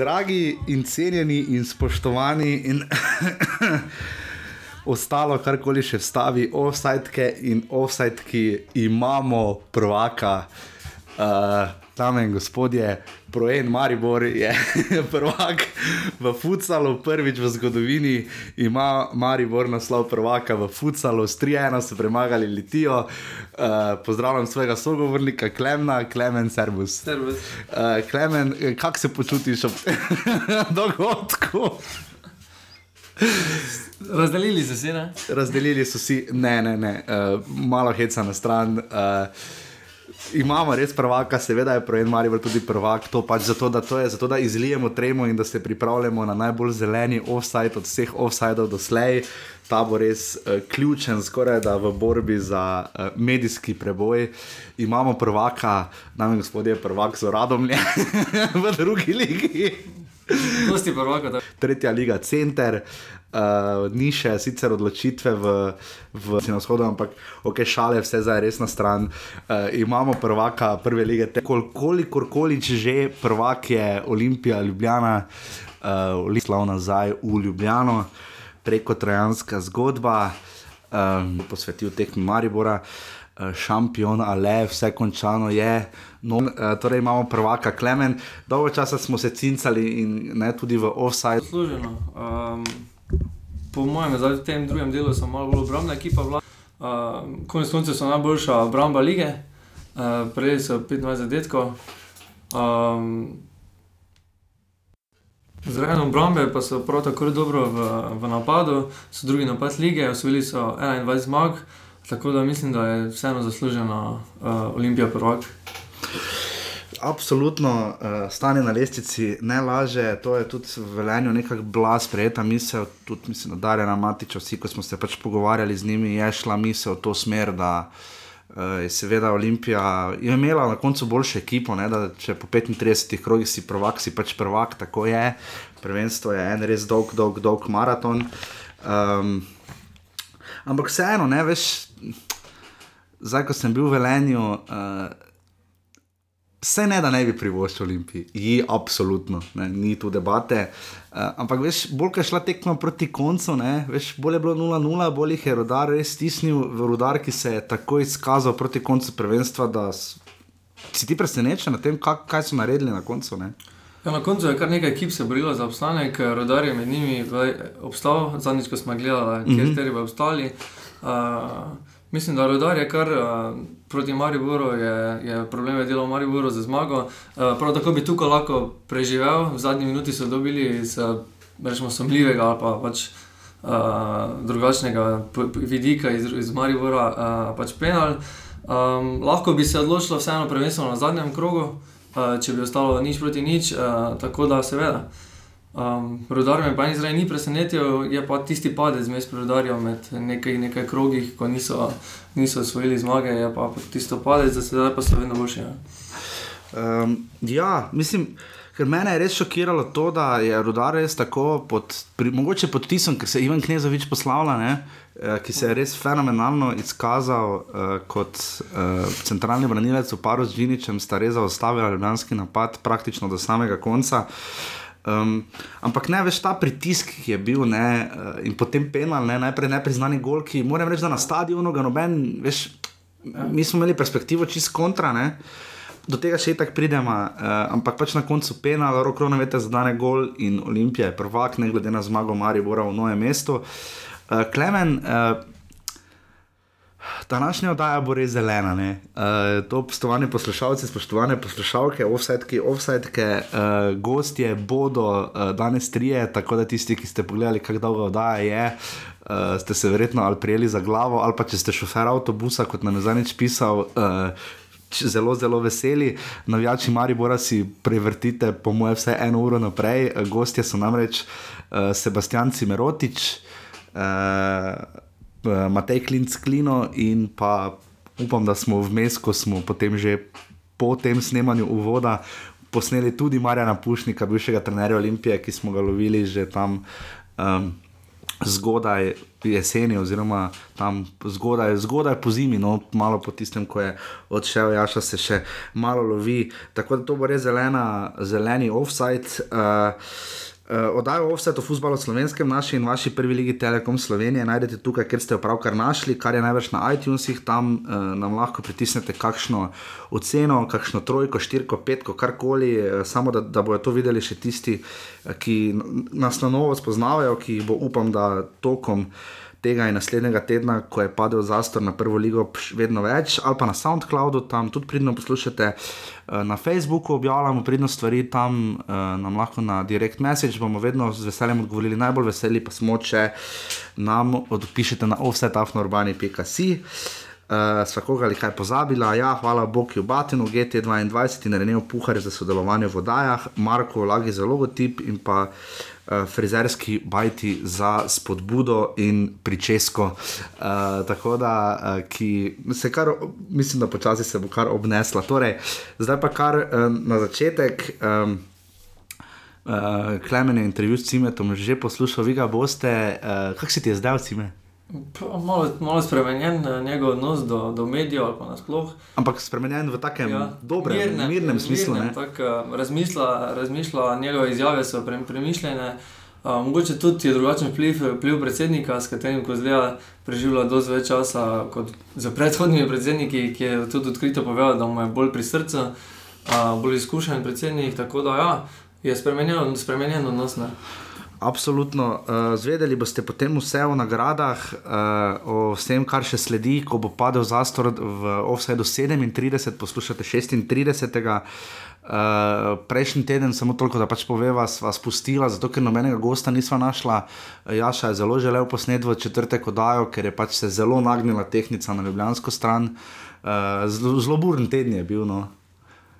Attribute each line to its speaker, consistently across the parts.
Speaker 1: Dragi in cenjeni in spoštovani in ostalo, karkoli še vstavi, offsajtke in offsajtki imamo prvaka. Uh, Dame in gospodje, Proen Maribor je prvak v futsalu, prvič v zgodovini ima Maribor naslov prvaka v futsalu, s 3-1 so premagali Litijo. Uh, pozdravljam svojega sogovornika Klemna, Klemen Servus.
Speaker 2: Servus.
Speaker 1: Uh, Klemen, kako se počutiš ob dogodku?
Speaker 2: Razdelili so se, ne?
Speaker 1: Razdelili so si, ne, ne, ne, uh, malo heca na stran. Uh, imamo res prvaka, seveda je projekt Marijo tudi prvak, to pač zato, da, to je, zato, da izlijemo tremo in da se pripravljamo na najbolj zeleni offside od vseh offsideov doslej. Ta bo res uh, ključen, skoraj da v borbi za uh, medijski preboj. Imamo prvaka, nami gospodje, prvak z radom v drugi ligi.
Speaker 2: Dosti prvaka, da.
Speaker 1: Tretja liga, center. Uh, ni še sicer odločitve v, v Sinoskodu, ampak ok, šale, vse zdaj res na stran. Uh, imamo prvaka prve lige, kolikor koli že prvak je Olimpija, Ljubljana, uh, Lislav nazaj v Ljubljano, preko Trojanska zgodba, um, posvetil tekmi Maribora. Šampion, ale vse končano je. No, torej imamo prvaka Klemen, dolgo časa smo se cincali in ne tudi v offside.
Speaker 2: Služeno. Um, po mojem, zdaj v tem drugem delu so malo bolj obrambna ekipa. Uh, konec koncev so najboljša obramba lige, uh, prej so 25 zadetkov. Um, Zraven obrambe pa so prav tako dobro v, v napadu, so drugi napad lige, osvojili so 21 zmag, tako da mislim, da je vseeno zaslužena uh, Olimpija prvak
Speaker 1: absolutno uh, stanje na lestvici ne laže, to je tudi v velenju nekako bila sprejeta misel, tudi mislim, da Darjana Matiča, vsi, ko smo se pač pogovarjali z njimi, je šla misel v to smer, da uh, je seveda Olimpija je imela na koncu boljšo ekipo, ne, da če po 35 krogih si prvak, si pač prvak, tako je. Prvenstvo je en res dolg, dolg, dolg maraton. Um, ampak vseeno, ne veš, zdaj ko sem bil v velenju. Uh, Vse ne, da ne bi privoščil Olimpiji, ji absolutno, ne, ni tu debate. Uh, ampak veš, bolj je šla tekma proti koncu, ne, veš, bolj je bilo 0-0, bolj jih je rodar res stisnil v rodar, ki se je tako izkazal proti koncu prvenstva. Si ti presenečen na tem, kak, kaj so naredili na koncu?
Speaker 2: Ja, na koncu je kar nekaj ekip se borilo za obstanek, rodar je med njimi obstal, zadnjič, ko smo gledali, kje mm -hmm. ste obstali. Uh, Mislim, da rodar je kar uh, proti Mariboru, je, je problem je delal Mariboru za zmago. Uh, prav tako bi tukaj lahko preživel, v zadnji minuti so dobili iz rečemo, somljivega ali pa pač, uh, drugačnega vidika iz, iz Maribora uh, pač penal. Um, lahko bi se odločilo vseeno prvenstveno na zadnjem krogu, uh, če bi ostalo nič proti nič, uh, tako da seveda. Um, rodar me pa ni zdaj ni presenetil, je pa tisti padec zmes prodarja med nekaj, nekaj krogih, ko niso, niso osvojili zmage, je pa tisto padec, da se zdaj pa so vedno boljši. Ja.
Speaker 1: Um, ja, mislim. Ker mene je res šokiralo to, da je rodar res tako, pod, pri, mogoče pod tisom, ki se je Ivan Knezovič poslavlja, ne, eh, ki se je res fenomenalno izkazal eh, kot eh, centralni branilec v paru z Džiničem, sta res zaustavila ljubljanski napad praktično do samega konca. Eh, Um, ampak ne veš ta pritisk, ki je bil ne, uh, in potem penal, ne, najprej nepriznani gol, ki moram reči, da na stadionu ga noben, veš, ja. mi smo imeli perspektivo čist kontra. Ne, Do tega še tako pridemo, uh, ampak pač na koncu penal, roko na vete, zadane gol in Olimpija je prvak, ne glede na zmago, Marijo Bora v novem mestu. Uh, Klemen, uh, Današnja oddaja bo res zelena. Uh, to, spoštovani poslušalci, spoštovane poslušalke, offsetke, offsetke uh, gostje bodo uh, danes trije, tako da tisti, ki ste pogledali, kako dolgo oddaja je, uh, ste se verjetno ali prijeli za glavo, ali pa če ste šofer avtobusa, kot nam je zadnjič pisal. Uh, Zelo, zelo veseli, navijači Maribora si prevrtite, po mojem, vse eno uro naprej. Gostje so namreč uh, Sebastian Cimerotič, uh, Eh, Matej Klinc Klino in pa upam, da smo vmes, ko smo potem že po tem snemanju uvoda posneli tudi Marjana Pušnika, bivšega trenerja Olimpije, ki smo ga lovili že tam um, zgodaj jeseni, oziroma tam zgodaj, zgodaj po zimi, no, malo po tistem, ko je odšel, Jaša se še malo lovi. Tako da to bo res zelena, zeleni offside. Uh, Uh, Oddajo offset o futbalu slovenskem, naši in vaši prvi ligi Telekom Slovenije najdete tukaj, ker ste jo pravkar našli, kar je največ na iTunesih, tam uh, nam lahko pritisnete kakšno oceno, kakšno trojko, štirko, petko, karkoli, uh, samo da, da bojo to videli še tisti, uh, ki nas na novo spoznavajo, ki jih bo upam, da tokom tega in naslednjega tedna, ko je padel zastor na prvo ligo, vedno več, ali pa na SoundCloudu, tam tudi pridno poslušate, eh, na Facebooku objavljamo pridno stvari, tam uh, nam lahko na direct message bomo vedno z veseljem odgovorili. Najbolj veseli pa smo, če nam odpišete na offsetafnorbani.com. Uh, Svakoga ali kaj pozabila, ja, hvala Bogu, Batinu, GT22 in Renejo Puhar za sodelovanje v vodajah, Marko Lagi za logotip in pa uh, uh, frizerski bajti za spodbudo in pričesko. Uh, tako da, uh, ki se kar, mislim, da počasi se bo kar obnesla. Torej, zdaj pa kar um, na začetek. Um, Uh, Klemen je intervju s Cimetom že poslušal, vi ga boste. Uh, Kako se ti je zdaj, Cime?
Speaker 2: Malo, malo spremenjen njegov odnos do, do medijev ali pa nasplošno.
Speaker 1: Ampak spremenjen v takem ja, dobrem, mirnem, mirnem smislu.
Speaker 2: Mirnem, tak, razmišlja, razmišlja, njegove izjave so pre, premišljene. Uh, mogoče tudi je drugačen vpliv, vpliv predsednika, s katerim ko zdaj preživlja dosti več časa kot z predhodnimi predsedniki, ki je tudi odkrito povedal, da mu je bolj pri srcu, uh, bolj izkušen predsednik. Tako da ja, je spremenjeno, spremenjeno odnos.
Speaker 1: Absolutno. Uh, zvedeli boste potem vse o nagradah, uh, o vsem, kar še sledi, ko bo padel zastor v Offsideu 37, poslušate 36. Uh, prejšnji teden, samo toliko, da pač poveva, sva spustila, zato ker nobenega gosta nisva našla. Jaša je zelo želel posneti v četrtek oddajo, ker je pač se zelo nagnila tehnika na ljubljansko stran. Uh, zelo buren teden je bil. No.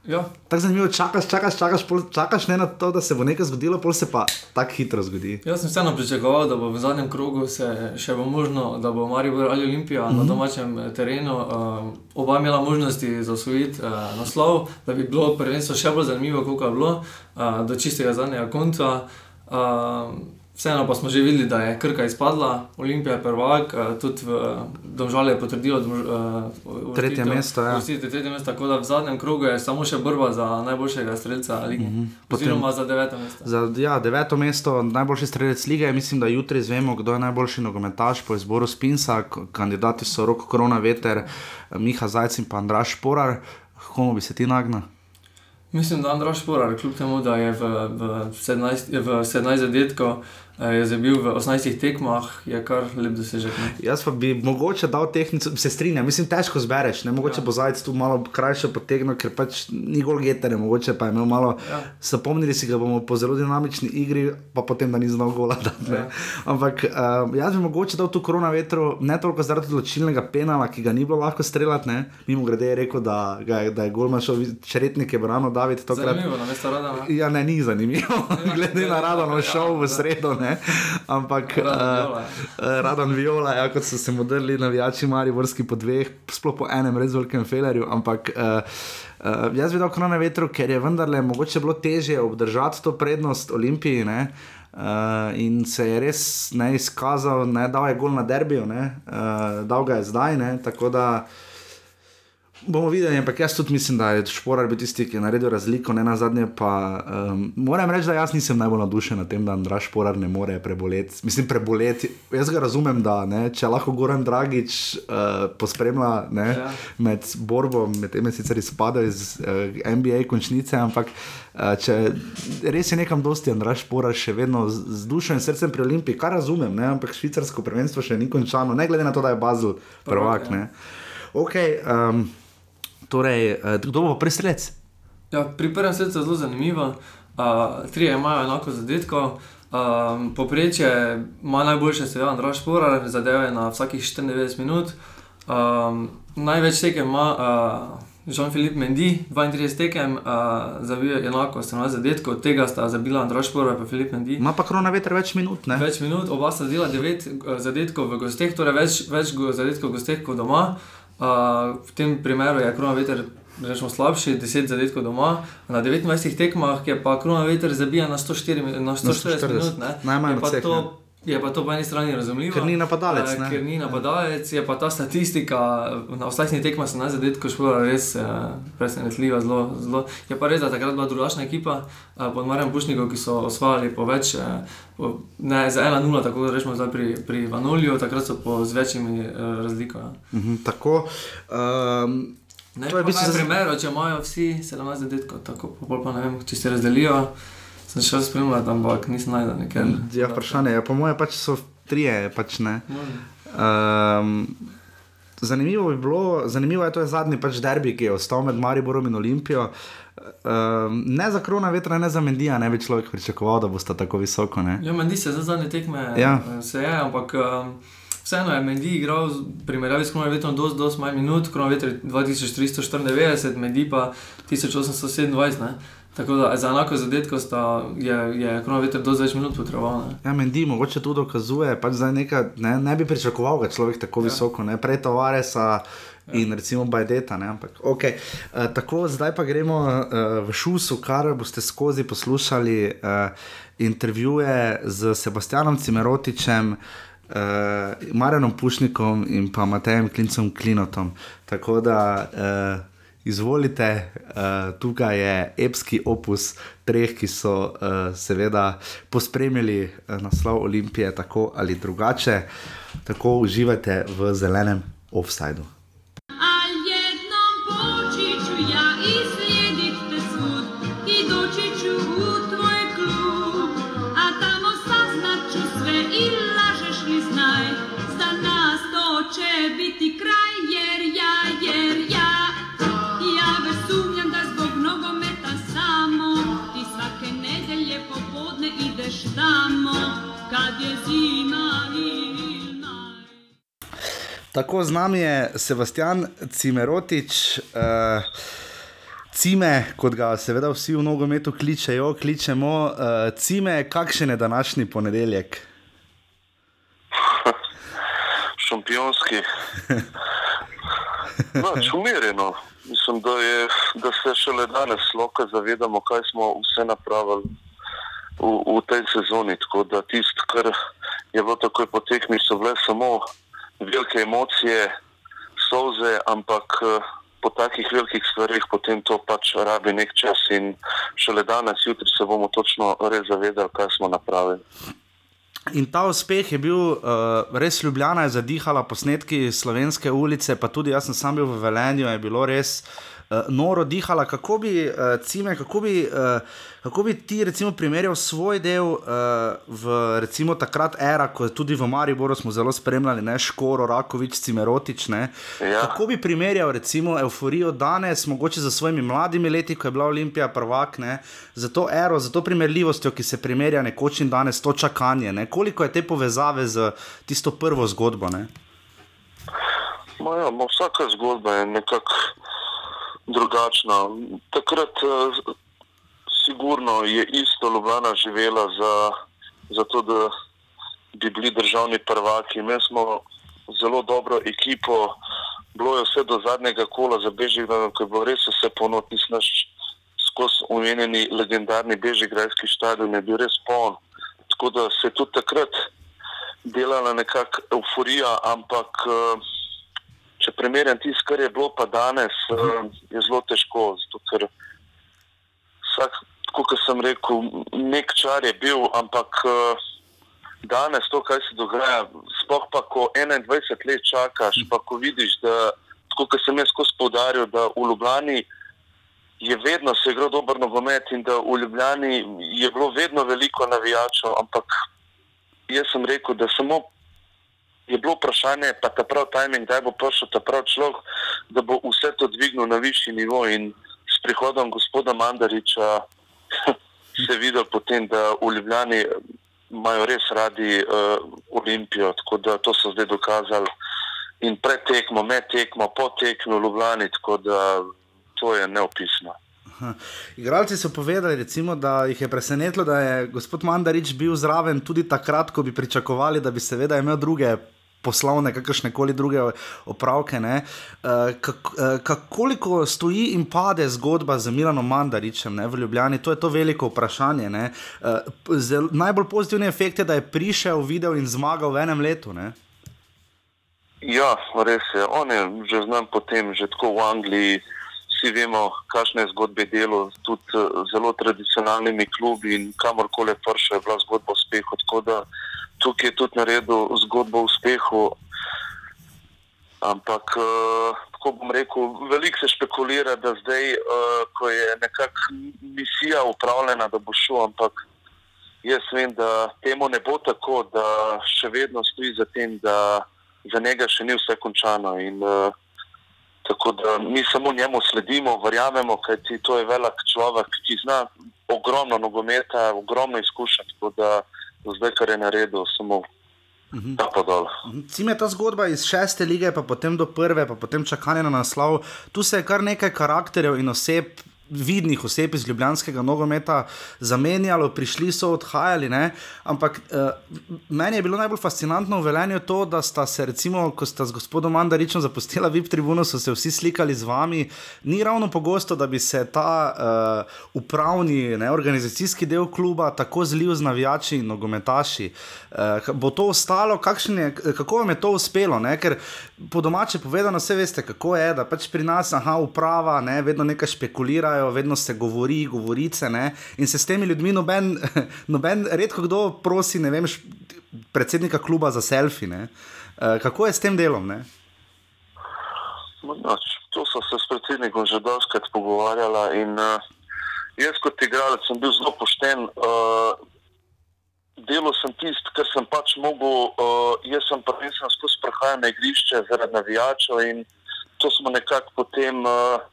Speaker 2: Ja.
Speaker 1: Tako zanimivo, čakaš, čakaš, čakaš, pol, čakaš ne na to, da se bo nekaj zgodilo, pol se pa tako hitro zgodi.
Speaker 2: Jaz sem vseeno pričakoval, da bo v zadnjem krogu se še bo možno, da bo Marijo ali Olimpija mm -hmm. na mhm. domačem eh, terenu uh, oba imela možnosti za osvojiti uh, naslov, da bi bilo prvenstvo še bolj zanimivo, kot je bilo uh, do čistega zadnjega konca. Uh, Vseeno pa smo že videli, da je Krka izpadla, Olimpija je prvak, eh, tudi Domžal je potrdil
Speaker 1: uh, tretje mesto. Ja.
Speaker 2: Tretje mesto, tako da v zadnjem krogu je samo še borba za najboljšega streljca lige. Mm -hmm. Oziroma za deveto mesto.
Speaker 1: Za ja, deveto mesto, najboljši streljec lige. Mislim, da jutri izvemo, kdo je najboljši nogometaš po izboru Spinsa. Kandidati so Roko Korona Veter, Miha Zajc in pa Andraš Porar. Komu bi se ti nagnil?
Speaker 2: Mislim, da Andrej Šporar, kljub temu, da je v, v 17, v 17 zadetkov, Eh, je bil v 18 tekmah, je kar lep dosežek. Ne?
Speaker 1: Jaz pa bi mogoče dal tehnico, se strinjam, mislim, težko zbereš, ne mogoče ja. bo zajec tu malo krajše potegnil, ker pač ni gol getere, mogoče pa je imel malo. Ja. Zapomnili si ga bomo po zelo dinamični igri, pa potem da ni znal gola. Ja. Ampak uh, jaz bi mogoče dal tu korona vetru, ne toliko zaradi odločilnega penala, ki ga ni bilo lahko streljati, ne? mimo grede je rekel, da, ga, da je golman šel čretnike, brano David.
Speaker 2: Zanimivo, na mesto Radana.
Speaker 1: Ja, ne, ni zanimivo, glede na Radano šel v sredo. Ne? Ampak radan viola, ja, kot so se modrli navijači, mari vrsti po dveh, sploh po enem res velikem felerju. Ampak uh, uh, jaz videl krone vetru, ker je vendarle mogoče bilo težje obdržati to prednost Olimpiji. Ne? Uh, in se je res ne izkazal, da je gol na derbiju, uh, da ga je zdaj. Ne? Tako da uh, Bomo videli, ampak jaz tudi mislim, da je šporar bil tisti, ki je naredil razliko. Ne na zadnje, pa um, moram reči, da jaz nisem najbolj navdušen nad tem, da Andrej šporar ne more preboleti. Mislim, preboleti. Jaz ga razumem, da ne, če lahko Goran Dragič uh, pospremlja ne, ja. med borbo, med tem sicer izpada iz uh, NBA končnice, ampak uh, če res je nekam dosti Andrej šporar še vedno z dušo in srcem pri Olimpiji, kar razumem, ne, ampak švicarsko prvenstvo še ni končano, ne glede na to, da je Bazil prvak. prvak ja. Okay, um, Torej, uh, kdo bo prestrelec?
Speaker 2: Ja, pri prvem svetu je zelo zanimivo. Uh, Trije imajo enako zadetko. Um, Poprečje ima najboljše, seveda, Andrej Šporar, zadeve na vsakih 94 minut. Um, največ tekem ima uh, Jean-Philippe Mendy, 32 tekem, uh, zabijo enako, sta za detko, od tega sta zabila Andrej Šporar in Philippe Mendy.
Speaker 1: Ma pa krona veter več minut, ne?
Speaker 2: Več minut, oba sta zadela 9 zadetkov v gosteh, torej več, več zadetkov v gosteh kot doma. Uh, v tem primeru je krona veter rečemo, slabši, 10 zadetkov doma, na 29 tekmah je pa krona veter zabija na 104, na 140 minut.
Speaker 1: Najmanj od vseh.
Speaker 2: Je pa to po eni strani razumljivo.
Speaker 1: Ker ni napadalec,
Speaker 2: eh,
Speaker 1: ne.
Speaker 2: Ker ni napadalec, je pa ta statistika na ostalih tekmah se na zadetku špora res eh, presenetljiva. Zelo, zelo. Je pa res, da takrat bila drugačna ekipa eh, pod Marjem Pušnikom, ki so osvajali po več, eh, po, ne za 1-0, tako da rečemo zdaj pri, pri Vanolju, takrat so po z večjimi eh, razlikami.
Speaker 1: Mhm, tako. Um,
Speaker 2: Ne,
Speaker 1: To je v bistvu za-
Speaker 2: primeru, če imajo vsi 17 zadetkov, tako pa, pa ne vem, če se razdelijo. Sem šel spremljati, ampak nisem najdel nekaj.
Speaker 1: ja, vprašanje je, po mojem, pač so trije, pač ne. Um, zanimivo bi bilo, zanimivo je, to je zadnji pač derbi, ki je ostal med Mariborom in Olimpijo. Um, ne za krona vetra, ne za Mendija, ne bi človek pričakoval, da bosta tako visoko. Ne?
Speaker 2: Ja, Mendy se za zadnje tekme
Speaker 1: Ja.
Speaker 2: eh, se je, ampak um, vseeno je Mendy igral primerjavi s Kronovetrom dosti, dosti manj minut, Kronovetr 2394, Mendy pa 1827. Ne? Tako da za enako zadetko sta, je, je Kronovetr dosti več minut potreboval. ne.
Speaker 1: Ja, Mendi mogoče tu dokazuje, pač zdaj neka, ne, ne bi pričakoval ga človek tako ja. visoko, ne? prej Tavaresa. In recimo Bajdeta, ne? ampak ok. Uh, tako, zdaj pa gremo uh, v Šusu, kar boste skozi poslušali uh, intervjuje z Sebastianom Cimerotičem, uh, Marjanom Pušnikom in pa Matejem Klincem Klinotom. Tako da uh, izvolite, uh, tukaj je epski opus treh, ki so uh, seveda pospremili uh, naslov Olimpije tako ali drugače. Tako uživajte v zelenem offsajdu. Tako z nami je Sebastian Cimerotič. Uh, Cime, kot ga seveda vsi v nogometu kličejo, kličemo. Uh, cime, kakšen je današnji ponedeljek?
Speaker 3: šampionski. Pač umirjeno. Mislim, da, je, da se šele danes lahko zavedamo, kaj smo vse napravili v, v tej sezoni. Tako da tisto, kar je bilo takoj po tekmi, so bile samo velike emocije, solze, ampak eh, po takih velikih stvarih potem to pač rabi nek čas in šele danes, jutri se bomo točno res zavedali, kaj smo napravili.
Speaker 1: In ta uspeh je bil uh, res ljubljena, je zadihala posnetki slovenske ulice, pa tudi jaz sem sam bil v Velenju, je bilo res uh, noro dihala. Kako bi, uh, Cime, kako bi, uh, kako bi ti recimo primerjal svoj del uh, v recimo takrat era, ko tudi v Mariboru smo zelo spremljali, ne Škoro, Rakovič, Cimerotič, ne?
Speaker 3: Ja.
Speaker 1: Kako bi primerjal recimo euforijo danes, mogoče za svojimi mladimi leti, ko je bila Olimpija prvak, ne? za to ero, za to primerljivostjo, ki se primerja nekoč in danes, to čakanje, ne? koliko je te povezave z tisto prvo zgodbo. Ne?
Speaker 3: Ma ja, ma vsaka zgodba je nekako drugačna. Takrat uh, sigurno je isto Ljubljana živela za, za to, da bi bili državni prvaki. Mi smo zelo dobro ekipo, bilo je vse do zadnjega kola za Bežigrad, ko je bilo res vse ponot, nisem naš skozi omenjeni legendarni Bežigradski stadion je bil res poln. Tako da se je tudi takrat delala nekakšna euforija, ampak uh, če primerjam tisto, kar je bilo pa danes, uh, je zelo težko. Zato, ker vsak, kot sem rekel, nek čar je bil, ampak uh, danes to, kaj se dogaja, sploh pa ko 21 let čakaš, pa ko vidiš, da, kot sem jaz skozi poudaril, da v Ljubljani je vedno se igral dober nogomet in da v Ljubljani je bilo vedno veliko navijačev, ampak jaz sem rekel, da samo je bilo vprašanje, pa ta prav tajming, kdaj bo prišel ta prav človek, da bo vse to dvignil na višji nivo. In s prihodom gospoda Mandariča se je videl potem, da v Ljubljani imajo res radi uh, Olimpijo, tako da to so zdaj dokazali. In pred tekmo, med tekmo, po tekmi v Ljubljani, tako da to je neopisno.
Speaker 1: Aha. Igralci so povedali, recimo, da jih je presenetilo, da je gospod Mandarič bil zraven tudi takrat, ko bi pričakovali, da bi seveda imel druge poslovne, kakršne koli druge opravke. Uh, kak, uh, koliko stoji in pade zgodba z Milanom Mandaričem ne, v Ljubljani, to je to veliko vprašanje. Uh, zel, najbolj pozitivni efekt je, da je prišel, videl in zmagal v enem letu. Ne.
Speaker 3: Ja, res je. On je že znam potem, že tako v Angliji. Vsi vemo, kakšne zgodbe delo, tudi zelo tradicionalnimi klubi in kamorkoli je prišel, je bila zgodba uspeha. Tako da tukaj je tudi naredil zgodbo o uspehu. Ampak, uh, tako bom rekel, veliko se špekulira, da zdaj, uh, ko je nekakšna misija upravljena, da bo šel, ampak jaz vem, da temu ne bo tako, da še vedno stoji za tem, da za njega še ni vse končano. In, uh, tako da mi samo njemu sledimo, verjamemo, kajti to je velik človek, ki zna ogromno nogometa, ogromno izkušenj zdaj, kar je naredil, samo da pa dol.
Speaker 1: Cim je ta zgodba iz šeste lige, pa potem do prve, pa potem čakanje na naslov. Tu se je kar nekaj karakterjev in oseb vidnih oseb iz ljubljanskega nogometa zamenjalo, prišli so, odhajali. Ne? Ampak uh, meni je bilo najbolj fascinantno v velenju to, da sta se, recimo, ko sta z gospodom Mandaričem zapustila VIP tribuno, so se vsi slikali z vami. Ni ravno pogosto, da bi se ta uh, upravni, ne, organizacijski del kluba tako zlil z navijači in nogometaši. Uh, bo to ostalo, je, kako vam je to uspelo? Ne? Ker po domače povedano, vse veste, kako je, da pač pri nas, aha, uprava, ne, vedno nekaj špekulirajo obstajajo, vedno se govori, govorice. Ne? In se s temi ljudmi, noben, noben redko kdo prosi, ne vem, predsednika kluba za selfi. Uh, kako je s tem delom?
Speaker 3: No, to so se s predsednikom že dolžkrat pogovarjala. In, uh, jaz, kot igralec, sem bil zelo pošten. Uh, Delo sem tisto, kar sem pač mogel. Uh, jaz sem prvenstveno skozi prehajanje na igrišče zaradi navijačev in to smo nekako potem. Uh,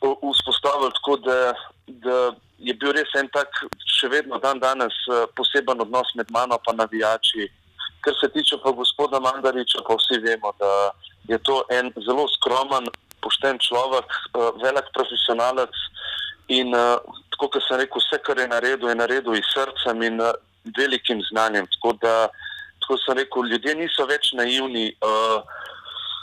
Speaker 3: vzpostavili tako, da, da je bil res en tak, še vedno dan danes eh, poseben odnos med mano in navijači. Kar se tiče pa gospoda Mandariča, pa vsi vemo, da je to en zelo skromen, pošten človek, eh, velik profesionalec in eh, tako, kot sem rekel, vse, kar je naredil, je naredil iz srcem in velikim znanjem. Tako da, tako sem rekel, ljudje niso več naivni. Uh,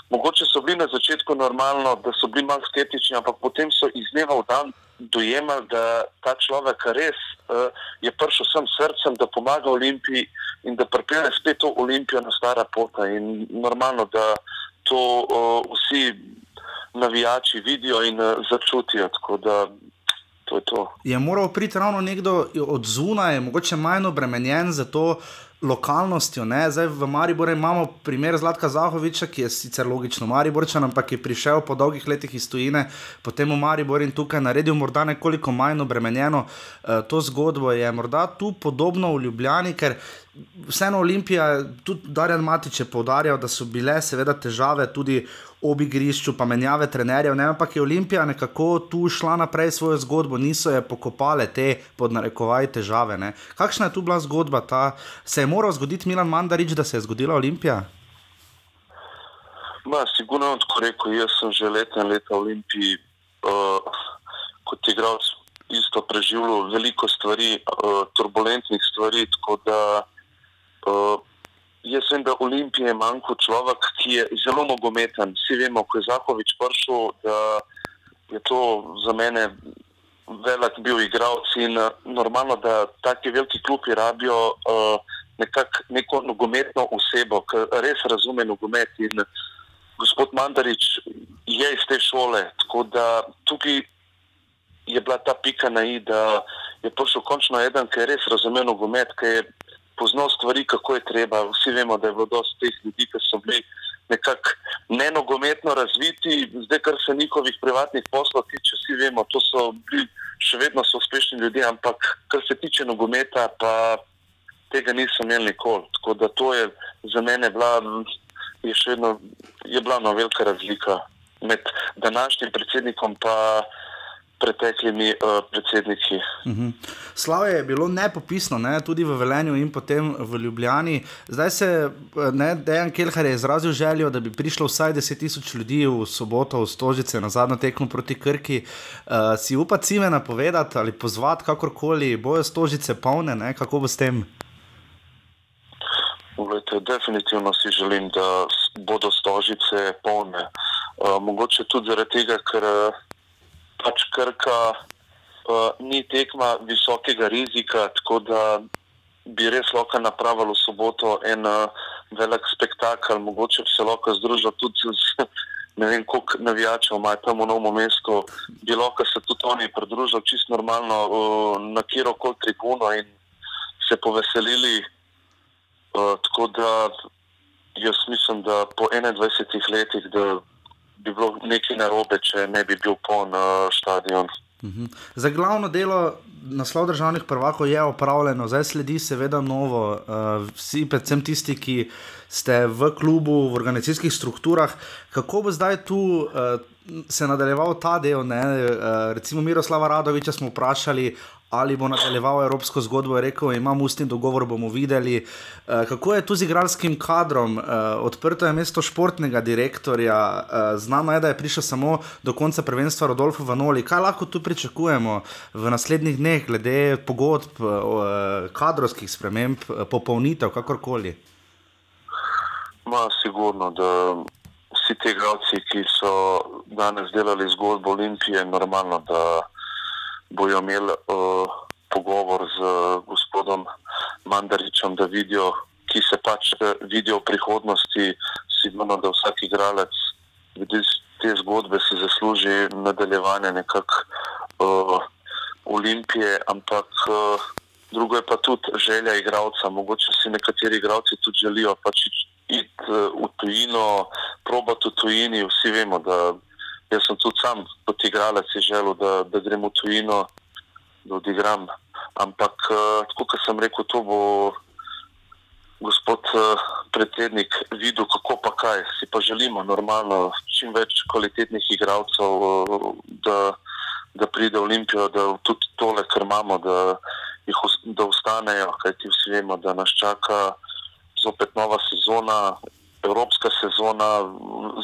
Speaker 3: Mogoče so bili na začetku normalno, da so bili malo skeptični, ampak potem so iz dneva v dan dojemali, da ta človek res uh, je prišel sem srcem, da pomaga Olimpiji in da pripelje spet to Olimpijo na stara pota. In normalno, da to uh, vsi navijači vidijo in uh, začutijo. To je, to.
Speaker 1: je moral priti ravno nekdo od zunaj, mogoče manj obremenjen za to, lokalnostjo. Ne? Zdaj v Mariboru imamo primer Zlatka Zahoviča, ki je sicer logično Mariborčan, ampak je prišel po dolgih letih iz tujine, potem v Mariboru in tukaj naredil morda nekoliko manj obremenjeno uh, to zgodbo. Je morda tu podobno v Ljubljani, ker vseeno Olimpija, tudi Darjan Matič je povdarjal, da so bile seveda težave tudi ob igrišču, pa menjave trenerjev, ne? ampak je Olimpija nekako tu šla naprej svojo zgodbo, niso je pokopale te pod narekovaj težave. Ne? Kakšna je tu bila zgodba? Ta? Se je moral zgoditi Milan Mandarič, da se je zgodila Olimpija?
Speaker 3: Ma, sigurno tako rekel, jaz sem že leta in leta v Olimpiji uh, kot igralec isto preživljal veliko stvari, uh, turbulentnih stvari, tako da uh, Jaz vem, da Olimpije manjka človek, ki je zelo nogometen. Vsi vemo, ko je Zahovič prišel, da je to za mene velik bil igralec in uh, normalno, da taki veliki klubi rabijo uh, nekak, neko nogometno osebo, ki res razume nogomet. In gospod Mandarič je iz te šole, tako da tukaj je bila ta pika na i, da je prišel končno eden, ki je res razumel nogomet, ki je poznal stvari, kako je treba. Vsi vemo, da je bilo dosti teh ljudi, ki so bili nekako nenogometno razviti, zdaj, kar se njihovih privatnih poslov tiče, vsi vemo, to so bili še vedno so uspešni ljudje, ampak kar se tiče nogometa, pa tega niso imeli nikoli. Tako da to je za mene bila, je še vedno je bila ena velika razlika med današnjim predsednikom in preteklimi uh, predsedniki. Uh
Speaker 1: mhm. -huh. Slavo je bilo nepopisno, ne? tudi v Velenju in potem v Ljubljani. Zdaj se eh, Dejan Kelhar je izrazil željo, da bi prišlo vsaj 10.000 ljudi v soboto v Stožice na zadnjo tekmo proti Krki. Uh, si upa cime napovedati ali pozvati, kakorkoli bojo Stožice polne, ne? kako bo s tem?
Speaker 3: Glejte, definitivno si želim, da bodo stožice polne. Uh, mogoče tudi zaradi tega, ker uh, pač krka uh, ni tekma visokega rizika, tako da bi res lahko napravili v soboto en uh, velik spektakel, mogoče bi se lahko združil tudi z ne vem, koliko navijačev ima tam v novem mestu, bi lahko se tudi oni pridružili čisto normalno uh, na kjer koli tribuno in se poveselili. Uh, tako da jaz mislim, da po 21 letih, da bi bilo nekaj narobe, če ne bi bil poln uh, stadion.
Speaker 1: Za glavno delo naslov državnih prvakov je opravljeno, zdaj sledi seveda novo. Uh, vsi, predvsem tisti, ki ste v klubu, v organizacijskih strukturah, kako bo zdaj tu uh, se nadaljeval ta del? Ne? Uh, recimo Miroslava Radoviča smo vprašali. Ali bo nadaljeval evropsko zgodbo, je rekel, imam ustni dogovor, bomo videli. Uh, kako je tu z igralskim kadrom? Uh, odprto je mesto športnega direktorja, uh, znano je, da je prišel samo do konca prvenstva Rodolfo Vanoli. Kaj lahko tu pričakujemo v naslednjih dneh, glede pogodb, uh, kadrovskih sprememb, uh, popolnitev, kakorkoli?
Speaker 3: Ma, sigurno, da vsi ti igralci, ki so danes delali zgodbo Olimpije, normalno, da bojo imeli uh, pogovor z gospodom Mandaričem, da vidijo, ki se pač eh, vidijo v prihodnosti. Sigurno, da vsak igralec vidi te zgodbe, si zasluži nadaljevanje nekako uh, Olimpije, ampak. Uh, Drugo je pa tudi želja igralca. Mogoče si nekateri igralci tudi želijo pač iti uh, v tujino, probati v tujini. Vsi vemo, da jaz sem tudi sam kot igralec želel, da, da grem v tujino, da odigram. Ampak, uh, tako kot sem rekel, to bo gospod uh, predsednik videl, kako pa kaj. Si pa želimo normalno čim več kvalitetnih igralcev, uh, da, da pride Olimpijo, da tudi tole, kar imamo, da, jih, da ostanejo, kajti vsi vemo, da nas čaka zopet nova sezona. Evropska sezona,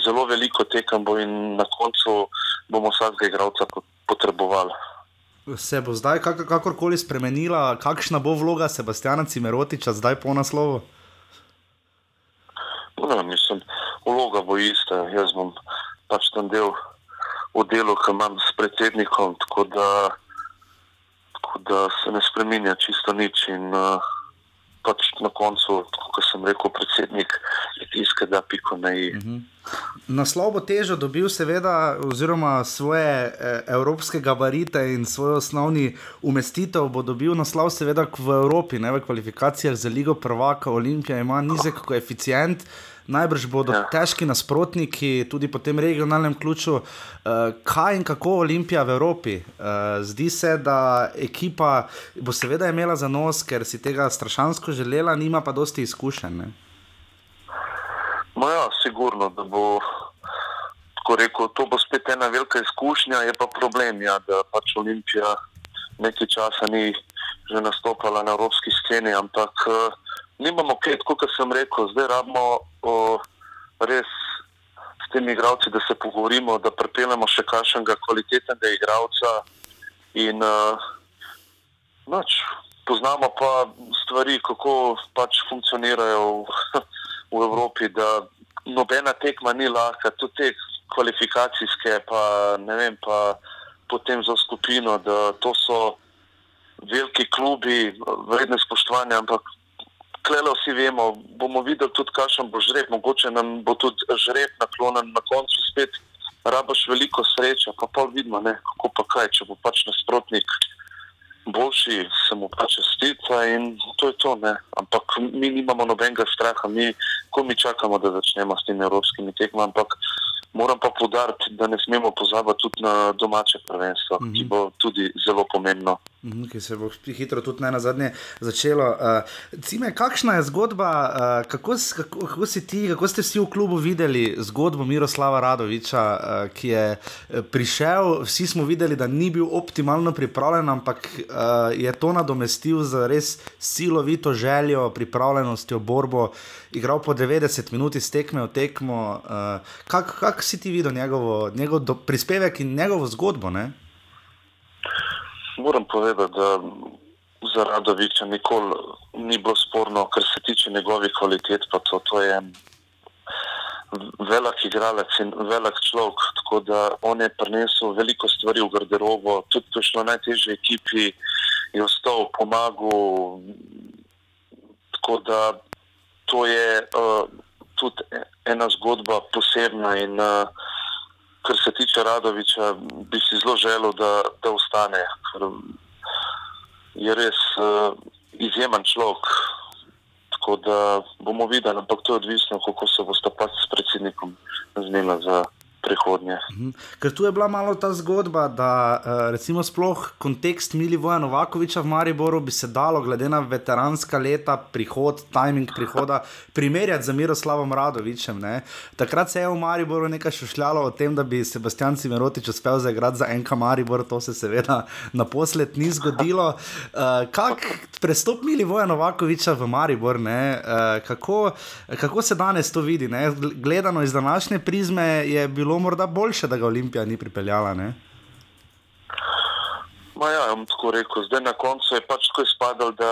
Speaker 3: zelo veliko tekem bo in na koncu bomo vsakega igralca pot- potrebovali.
Speaker 1: Se bo zdaj kak kakorkoli spremenila, kakšna bo vloga Sebastiana Cimerotiča zdaj po naslovu?
Speaker 3: No, mislim, vloga bo ista. Jaz bom pač tam del v delu, ki imam s predsednikom, tako da, tako da se ne spremenja čisto nič. In uh, pač na koncu, kot sem rekel, predsednik ki da piko na i.
Speaker 1: Naslov bo težo dobil, seveda, oziroma svoje eh, evropske gabarite in svoj osnovni umestitev bo dobil naslov, seveda, v Evropi, ne v kvalifikacijah za Ligo Prvaka. Olimpija ima nizek koeficient. Najbrž bodo ja. Težki nasprotniki, tudi po tem regionalnem ključu. Uh, kaj in kako Olimpija v Evropi? Uh, zdi se, da ekipa bo seveda imela za nos, ker si tega strašansko želela, nima pa dosti izkušenj. ne.
Speaker 3: No, ja, sigurno, da bo. Tako rekel, to bo spet ena velika izkušnja, je pa problem, ja, da pač Olimpija nekaj časa ni že nastopala na evropski sceni, ampak uh, nimamo kaj, tako kot sem rekel, zdaj rabimo uh, res s temi igravci, da se pogovorimo, da pripeljemo še kakšnega kvalitetnega igralca in uh, Noč, poznamo pa stvari, kako pač funkcionirajo v, v Evropi, da nobena tekma ni lahka, tudi te kvalifikacijske, pa ne vem, pa potem za skupino, da to so veliki klubi, vredne spoštovanja, ampak klele vsi vemo, bomo videli tudi, kakšen bo žreb, mogoče nam bo tudi žreb naklonjen na koncu spet. Rabaš veliko sreče, pa pa vidimo, ne, kako pa kaj, če bo pač nasprotnik boljši, se mu pač čestita in to je to. Ne. Ampak mi nimamo nobenega straha, mi, ko mi čakamo, da začnemo s temi evropskimi tekmami. Ampak moram pa podariti, da ne smemo pozabiti tudi na domače prvenstvo, mm -hmm. ki bo tudi zelo pomembno.
Speaker 1: Mhm, Ki se bo hitro tudi na zadnje začelo. Uh, Cime, kakšna je zgodba, uh, kako, kako, kako si ti, kako ste vsi v klubu videli zgodbo Miroslava Radoviča, uh, ki je eh, prišel, vsi smo videli, da ni bil optimalno pripravljen, ampak uh, je to nadomestil z res silovito željo, pripravljenostjo, borbo, igral po 90 minut iz tekme v tekmo. Uh, Kako kak si ti videl njegovo, njegov do, prispevek in njegovo zgodbo? Ne?
Speaker 3: Moram povedati, da za Radoviča nikoli ni bilo sporno, kar se tiče njegovih kvalitet. To, to je velik igralec in velik človek. Tako da on je prinesel veliko stvari v garderobo, tudi ko je šlo na najtežje ekipi, je ostal, pomagal. Tako da to je uh, tudi ena zgodba posebna. In, uh, kar se tiče Radoviča, bi si zelo želel, da, da ostane. Ker je res uh, izjemen človek. Tako da bomo videli, ampak to je odvisno, kako se bo sta pač s predsednikom zmenila za prihodnje.
Speaker 1: Ker tu je bila malo ta zgodba, da eh, recimo sploh kontekst Milivoja Novakoviča v Mariboru bi se dalo, glede na veteranska leta, prihod, timing prihoda, primerjati z Miroslavom Radovičem. Ne. Takrat se je v Mariboru nekaj šušljalo o tem, da bi Sebastian Cimerotič uspel zaigrati za enka Maribor, to se seveda naposled ni zgodilo. Uh, kak prestop Milivoja Novakoviča v Maribor, ne, uh, kako, kako se danes to vidi? Ne? Gledano iz današnje prizme je bilo morda boljše, da ga Olimpija ni pripeljala. Ne?
Speaker 3: Ma ja, bom tako rekel. Zdaj na koncu je pač tako izpadalo, da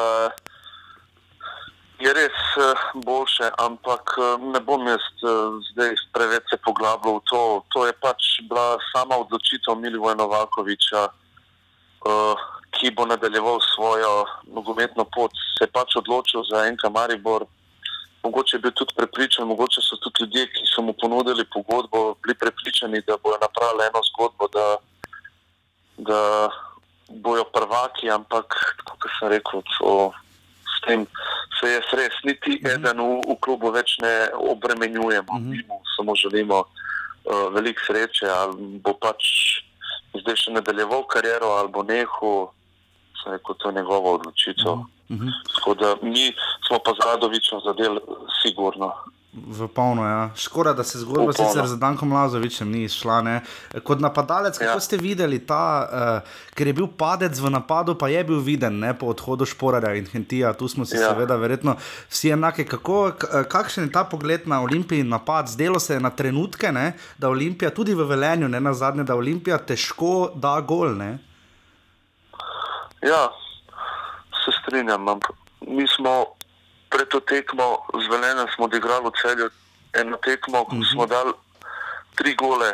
Speaker 3: je res eh, boljše, ampak eh, ne bom jaz eh, zdaj preveč se poglabljal v to. To je pač bila sama odločitev Milivoja Novakoviča, ki bo nadaljeval svojo nogometno pot. Se je pač odločil za enka Maribor. Mogoče je bil tudi prepričan, mogoče so tudi ljudje, ki so mu ponudili pogodbo, bili prepričani, da bojo napravili eno zgodbo, da, da bojo prvaki, ampak kot sem rekel, to, s tem se jaz res niti uh -huh. eden v, v klubu več ne obremenjujemo. Uh -huh. Mi mu samo želimo uh, veliko sreče, ali bo pač zdaj še nadaljeval kariero, ali bo nehal, sem rekel, to je njegova odločitev. Uh -huh. Tako da mi smo pa z Radovičem zadel sigurno.
Speaker 1: V polno, ja. Škoda, da se zgodba sicer z Dankom Lazovičem ni izšla. Ne? Kot napadalec, kako
Speaker 3: Ja.
Speaker 1: ste videli ta, uh, ker je bil padec v napadu, pa je bil viden ne? po odhodu Šporarja in Hentija. Tu smo si ja. Seveda verjetno vsi enake. Kako, eh, kakšen je ta pogled na Olimpiji in napad? Zdelo se je na trenutke, ne? da Olimpija, tudi v Velenju, ne na zadnje, da Olimpija težko da gol. Ne?
Speaker 3: Ja, se strinjam. Mi smo pred to tekmo z Velenjem smo odigrali v celju eno tekmo, ko smo dali tri gole.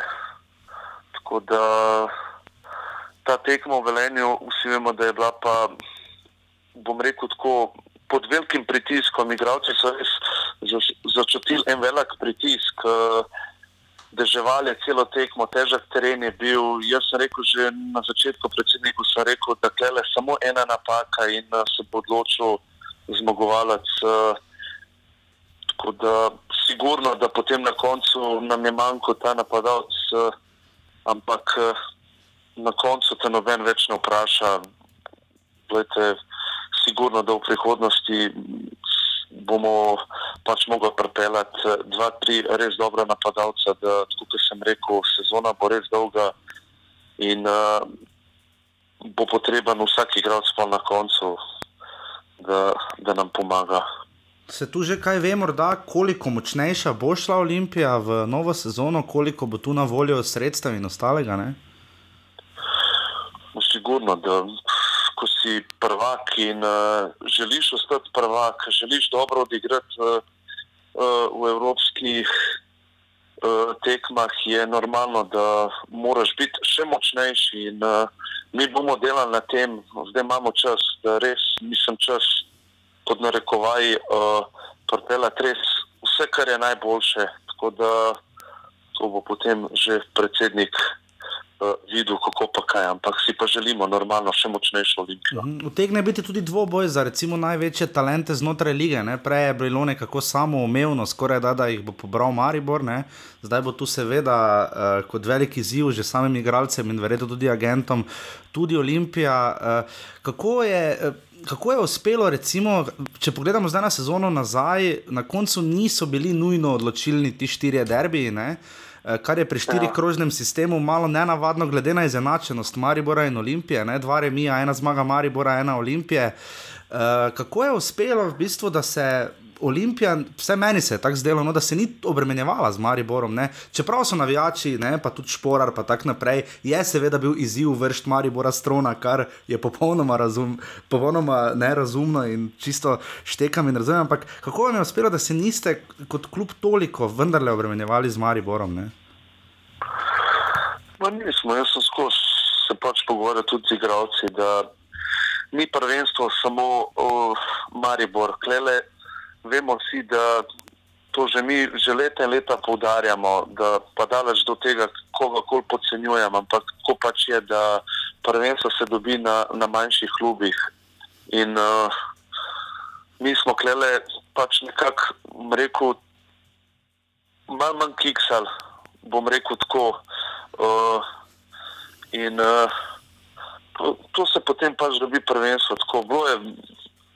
Speaker 3: Tako da ta tekma v Velenju, vsi vemo, da je bila pa, bom rekel tako, pod velikim pritiskom. Igravci so res zač- začutili en velik pritisk. eh, Deževali celo tekmo, težek teren je bil. Jaz sem rekel že na začetku, predsedniku, sem rekel, da je samo ena napaka in eh, se bo odločil zmagovalec. eh, Tako da, sigurno, da potem na koncu nam je manjko ta napadalec, eh, ampak na koncu te noben več ne vpraša. Glejte, sigurno, da v prihodnosti bomo pač mogli pripeljati eh, dva, tri res dobra napadalca, da, kot sem rekel, sezona bo res dolga in uh, bo potreben vsak igralec pa na koncu, da, da nam pomaga.
Speaker 1: Se tu že kaj ve, morda koliko močnejša bo šla Olimpija v novo sezono, koliko bo tu na voljo sredstev in ostalega? Ne?
Speaker 3: No, Sigurno, da ko si prvak in uh, želiš ostati prvak, želiš dobro odigrati uh, uh, v evropskih uh, tekmah, je normalno, da moraš biti še močnejši. In, uh, mi bomo delali na tem, zdaj imamo čas, da res nisem čas pod narekovaji uh, pripeljati res vse, kar je najboljše. Tako da to bo potem že predsednik uh, videl, kako pa kaj, ampak si pa želimo normalno še močnejšo olimpijo.
Speaker 1: Mhm. Utegne biti tudi dvoboj za recimo največje talente znotraj lige. Ne? Prej je bilo nekako samo umevno, skoraj da, da jih bo pobral Maribor. Ne? Zdaj bo tu seveda uh, kot veliki ziv že samim igralcem in verjetno tudi agentom, tudi Olimpija. Uh, kako je. Uh, Kako je uspelo, recimo, če pogledamo zdaj na sezono nazaj, na koncu niso bili nujno odločilni ti štirje derbiji, ne? Eh, kar je pri štirih
Speaker 3: Ja.
Speaker 1: krožnem sistemu malo nenavadno, glede na izenačenost Maribora in Olimpije, ne? dva remija, ena zmaga Maribora, ena Olimpije. Uh, kako je uspelo, v bistvu, da se Olimpija, vse meni se je tako zdelo, no, da se ni obremenjevala z Mariborom. Ne? Čeprav so navijači, ne, pa tudi šporar, pa tako naprej, je seveda bil izziv vršiti Maribora strona, kar je popolnoma, razum, popolnoma nerazumno in čisto štekam in razumem. Ampak kako vam je uspelo, da se niste kot klub toliko vendarle obremenjevali z Mariborom? Ne?
Speaker 3: Ma nismo, jaz sem skozi se pač pogovarjal tudi z igravci, da ni prvenstvo samo o Maribor. Klele, vemo vsi, da to že mi že leta in leta poudarjamo, da pa daleč do tega, koga koli podcenjujem, ampak tako pač je, da prvenstvo se dobi na, na manjših klubih. In uh, mi smo klele pač nekako, rekel, malo manj kiksal, bom rekel tako. Uh, in uh, to, to se potem pač dobi prvenstvo. Tako bilo je,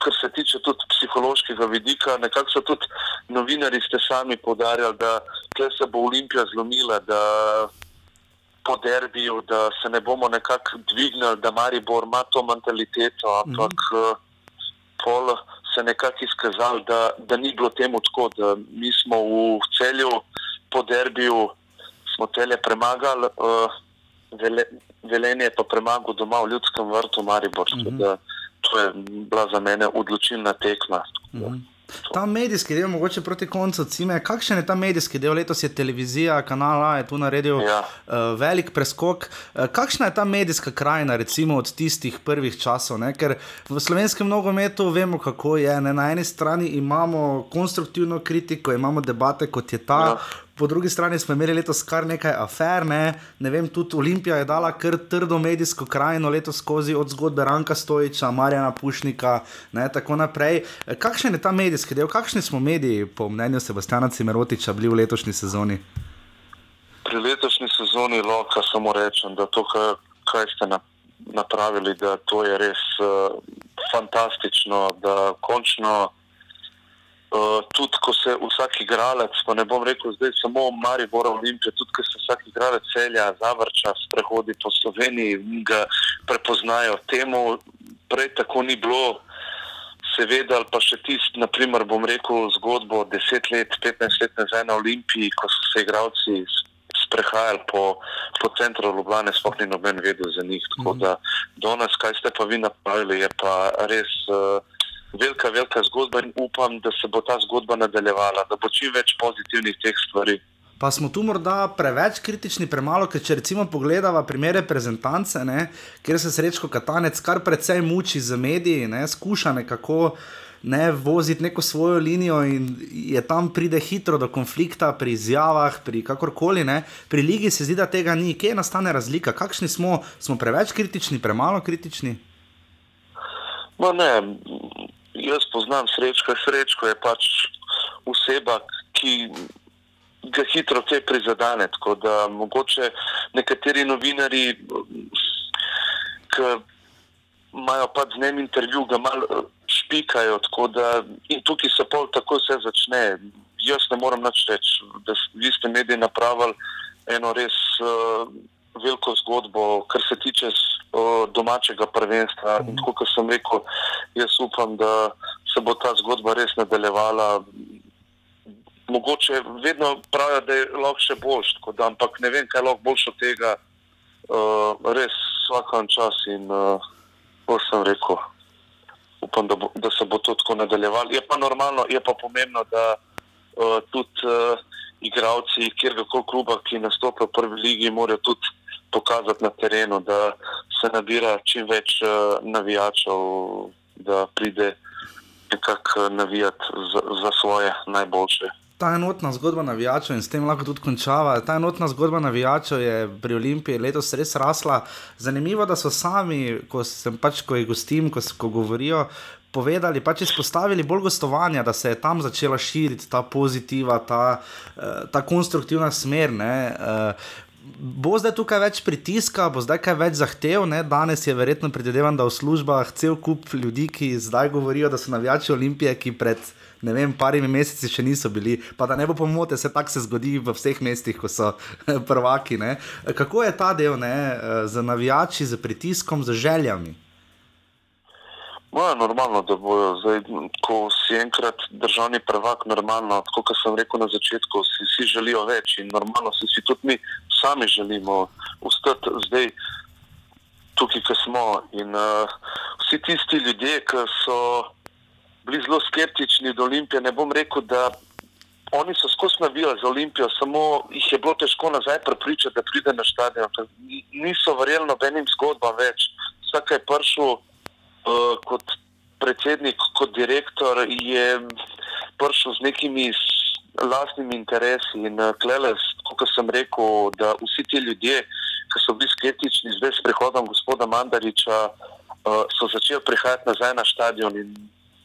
Speaker 3: kar se tiče tudi psihološkega vidika. Nekako so tudi novinari ste sami podarjali, da se bo Olimpija zlomila, da po derbiju, da se ne bomo nekako dvignili, da Maribor ima to mentaliteto, ampak mm -hmm. pol se nekako izkazal, da, da ni bilo temu tako, da mi smo v celju po derbiju smo tele premagali. Uh, Vele, velenje pa premagal doma v ljudskem vrtu Maribor. Mm -hmm. To je bila za mene odločilna tekma. -hmm.
Speaker 1: Ta medijski del, mogoče proti koncu, cime, kakšen je ta medijski del? Letos je televizija, kanal A je tu naredil ja. uh, velik preskok. Uh, kakšna je ta medijska krajina, recimo od tistih prvih časov? Ne? Ker v slovenskem nogometu vemo, kako je. Ne? Na eni strani imamo konstruktivno kritiko, imamo debate kot je ta. Ja po drugi strani smo imeli letos kar nekaj afer, ne, ne vem, tudi Olimpija je dala kar trdo medijsko krajino letos skozi od zgodbe Ranka Stojiča, Marjana Pušnika in tako naprej. Kakšen je ta medijski del, kakšni smo mediji, po mnenju Sebastiana Cimerotiča, bili v letošnji sezoni?
Speaker 3: Pri letošnji sezoni lahko samo rečem, da to, kar ste napravili, da to je res uh, fantastično, da končno. Uh, tudi ko se vsak igralec, pa ne bom rekel zdaj samo Maribor Olimpije, tudi ko se vsak igralec celja, zavrča, sprehodi po Sloveniji in ga prepoznajo. Temu prej tako ni bilo, seveda, ali pa še tisti, naprimer, bom rekel zgodbo 10 let, 15 let nazaj na Olimpiji, ko so se igralci sprehajali po, po centru Ljubljana, sploh ni noben vedel za njih. Tako da do nas, kaj ste pa vi napravili, je pa res. Uh, velika, velika zgodba in upam, da se bo ta zgodba nadaljevala, da bo čim več pozitivnih teh stvari.
Speaker 1: Pa smo tu morda preveč kritični, premalo, ker če recimo pogledamo primere reprezentance, ne, kjer se srečko Katanec kar precej muči z mediji, ne, skuša nekako ne, voziti neko svojo linijo in je tam pride hitro do konflikta pri izjavah, pri kakorkoli. Ne. Pri ligi se zdi, da tega ni. Kje nastane razlika? Kakšni smo? Smo preveč kritični, premalo kritični?
Speaker 3: No, ne, jaz poznam srečko, srečko je pač oseba, ki ga hitro te prizadene. Tako da mogoče nekateri novinari, ki imajo pač z njim intervju, ga malo eh, špikajo. Da, in tukaj se pol tako vse začne. Jaz ne morem več reči, da vi ste mediji napravili eno res uh, veliko zgodbo, kar se tiče domačega prvenstva. In kot sem rekel, jaz upam, da se bo ta zgodba res nadaljevala. Mogoče vedno pravijo, da je lahko še boljš, da, ampak ne vem, kaj lahko boljš od tega. Uh, res vsak čas in uh, kot sem rekel, upam, da, bo, da se bo to tako nadaljevalo. Je pa normalno, je pa pomembno, da uh, tudi uh, igravci, kjerkoli kluba, ki nastopajo v prvi ligi, morajo tudi pokazati na terenu, da se nabira čim več uh, navijačev, da pride nekako navijati za, za svoje najboljše.
Speaker 1: Ta enotna zgodba navijačev in s tem lahko tudi končava. Ta enotna zgodba navijačev je pri Olimpiji letos res rasla. Zanimivo, da so sami, ko sem pač, ko jih gostim, ko, ko govorijo, povedali, pač izpostavili bolj gostovanja, da se je tam začela širiti ta pozitiva, ta, eh, ta konstruktivna smer. Ne bo zdaj tukaj več pritiska, bo zdaj kaj več zahtev. Ne? Danes je verjetno predvidevan, da v službah cel kup ljudi, ki zdaj govorijo, da so navijači Olimpije, ki pred ne vem, parimi meseci še niso bili. Pa da ne bo pomote, se tako se zgodi v vseh mestih, ko so prvaki. Ne? Kako je ta del ne? z navijači, z pritiskom, z željami?
Speaker 3: Moja normalno, da bojo zdaj, ko si enkrat državni prvak, normalno, tako kot sem rekel na začetku, si, si želijo več in normalno si, si tudi mi sami želimo ustati zdaj tukaj, ki smo. In uh, vsi tisti ljudje, ki so bili zelo skeptični do Olimpije, ne bom rekel, da oni so skozi navijali za Olimpijo, samo jih je bilo težko nazaj prepričati, da pride na stadion. Niso verjeli nobenim zgodbam več. Vsak je prišel kot predsednik, kot direktor, je prišel z nekimi s- lastnimi interesi. In uh, klele, kot sem rekel, da vsi ti ljudje, ki so bili skeptični zdaj s prihodom gospoda Mandariča, uh, so začeli prihajati nazaj na stadion. In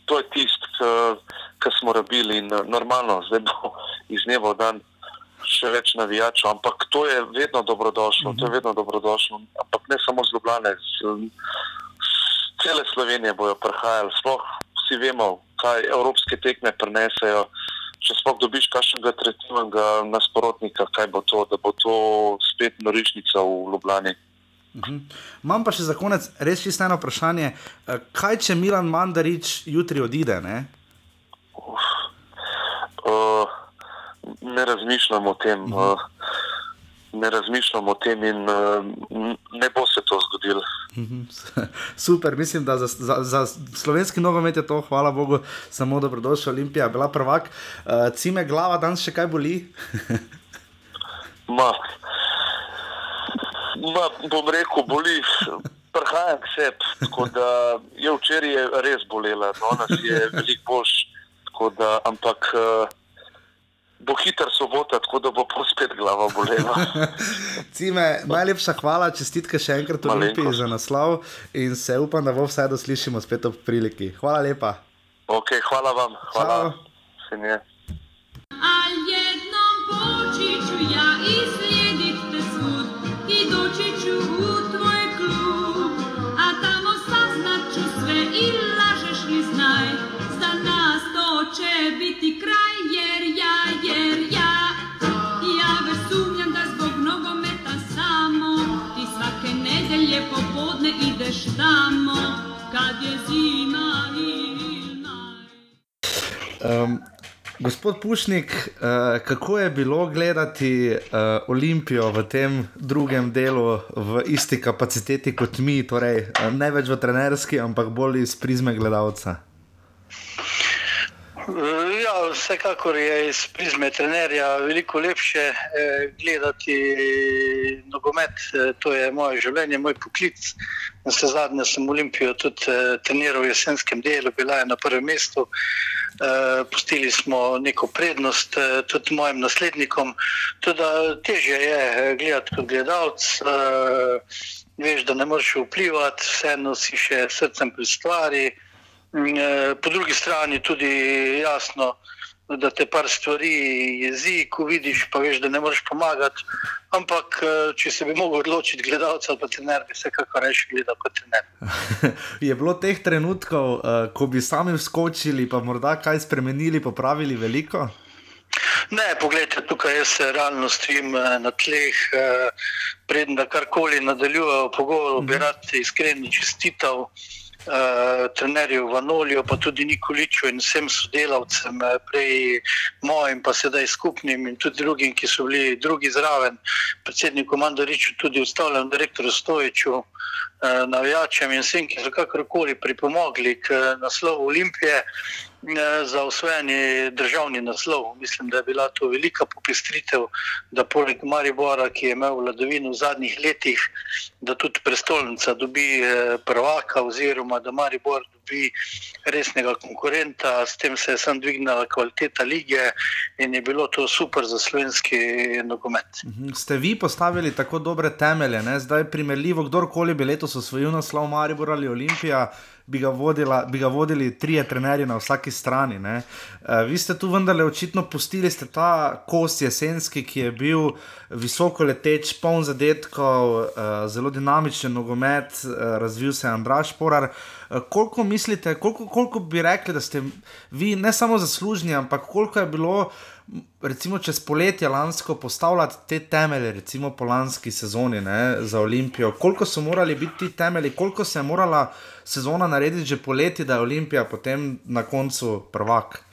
Speaker 3: to je tisto, kar smo rabili. In normalno, zdaj bo iz dneva v dan. Še več navijačev, ampak to je vedno dobrodošlo, to je vedno dobrodošlo. Ampak ne samo z Ljubljana, z, z cele Slovenije bojo prihajali. Sploh vsi vemo, kaj evropske tekme prenesejo. Če sploh dobiš kakšnega tretjivnega nasprotnika, kaj bo to, da bo to spet norišnica v Ljubljani.
Speaker 1: Mhm. Imam pa še za konec res čisto eno vprašanje. Eh, Kaj če Milan Mandarič jutri odide? Ne?
Speaker 3: Uh, ne razmišljam o tem. Uh, ne razmišljam o tem in uh, ne bo se to zgodilo.
Speaker 1: Mhm. Super, mislim, da za, za, za slovenski nogomet je to, hvala Bogu, samo dobrodošel Olimpija, bila prvak. Uh, cime glava danes še kaj boli?
Speaker 3: Ma, ma, bom rekel, boli. Prihajam k sebi, tako da je včeraj je res bolela, danes je veliko boljš, da, ampak uh, bo hiter sobota, tako da bo spet glava bolela.
Speaker 1: Cime, najlepša hvala, čestitke še enkrat Olimpiji
Speaker 3: Malenkost.
Speaker 1: za naslov in se upam, da bo vsaj doslišimo spet ob priliki. Hvala lepa.
Speaker 3: Ok, hvala vam, hvala.
Speaker 1: Ciao.
Speaker 4: Tamo Kad je zima ili maj
Speaker 1: Um, gospod Pušnik, uh, kako je bilo gledati uh, Olimpijo v tem drugem delu v isti kapaciteti kot mi, torej uh, ne več v trenerski, ampak bolj iz prizme gledalca?
Speaker 5: Ja, vsekakor je iz prizme trenerja veliko lepše eh, gledati nogomet. Eh, to je moje življenje, moj poklic. Na vse zadnje sem Olimpijo tudi eh, treniral v jesenskem delu, bila je na prvem mestu. Eh, pustili smo neko prednost eh, tudi mojim naslednikom. Tudi težje je eh, gledati kot gledalec. Eh, veš, da ne moreš vplivati, vseeno si še srcem pri stvari. Eh, Po drugi strani tudi jasno, da te par stvari jezi, ko vidiš, pa veš, da ne moreš pomagati. Ampak, eh, če se bi mogel odločiti, gledalec ali pa trener, bi se kako reči gledal kot trener.
Speaker 1: je bilo teh trenutkov, uh, ko bi sami vskočili, pa morda kaj spremenili, popravili veliko?
Speaker 5: Ne, poglejte, tukaj jaz se realno stojim eh, na tleh, eh, preden da karkoli nadaljujejo pogovor, bi rad iskreno čestital. Uh, trenerju Vanoliju, pa tudi Nikoliču in vsem sodelavcem, eh, prej mojim, pa sedaj skupnim in tudi drugim, ki so bili drugi zraven, predsedniku Mandariču, tudi ostalim direktorju Stojiču, uh, navijačem in vsem, ki so kakorkoli pripomogli k eh, naslovu Olimpije. eh, za osvojeni državni naslov. Mislim, da je bila to velika popestritev, da poleg Maribora, ki je imel vladavino v zadnjih letih, da tudi prestolnica dobi eh, prvaka oziroma da Maribor dobi resnega konkurenta, s tem se je sam dvignila kvaliteta lige in je bilo to super za slovenski nogomet.
Speaker 1: Mhm. Ste vi postavili tako dobre temelje, ne? zdaj primerljivo, kdorkoli bi letos osvojil naslov Maribor ali Olimpija, bi ga, vodila, bi ga vodili trije trenerji na vsaki strani. ne. Eh, Vi ste tu vendarle očitno pustili ta kos jesenski, ki je bil visoko leteč, poln zadetkov, eh, zelo dinamičen nogomet, eh, razvil se je Andraš Porar. Eh, Koliko mislite, koliko, koliko bi rekli, da ste vi ne samo zaslužni, ampak koliko je bilo recimo čez poletje lansko postavljati te temelje, recimo po lanski sezoni ne, za Olimpijo. Koliko so morali biti ti temelji, koliko se je morala sezona narediti že poleti, da je Olimpija potem na koncu prvak?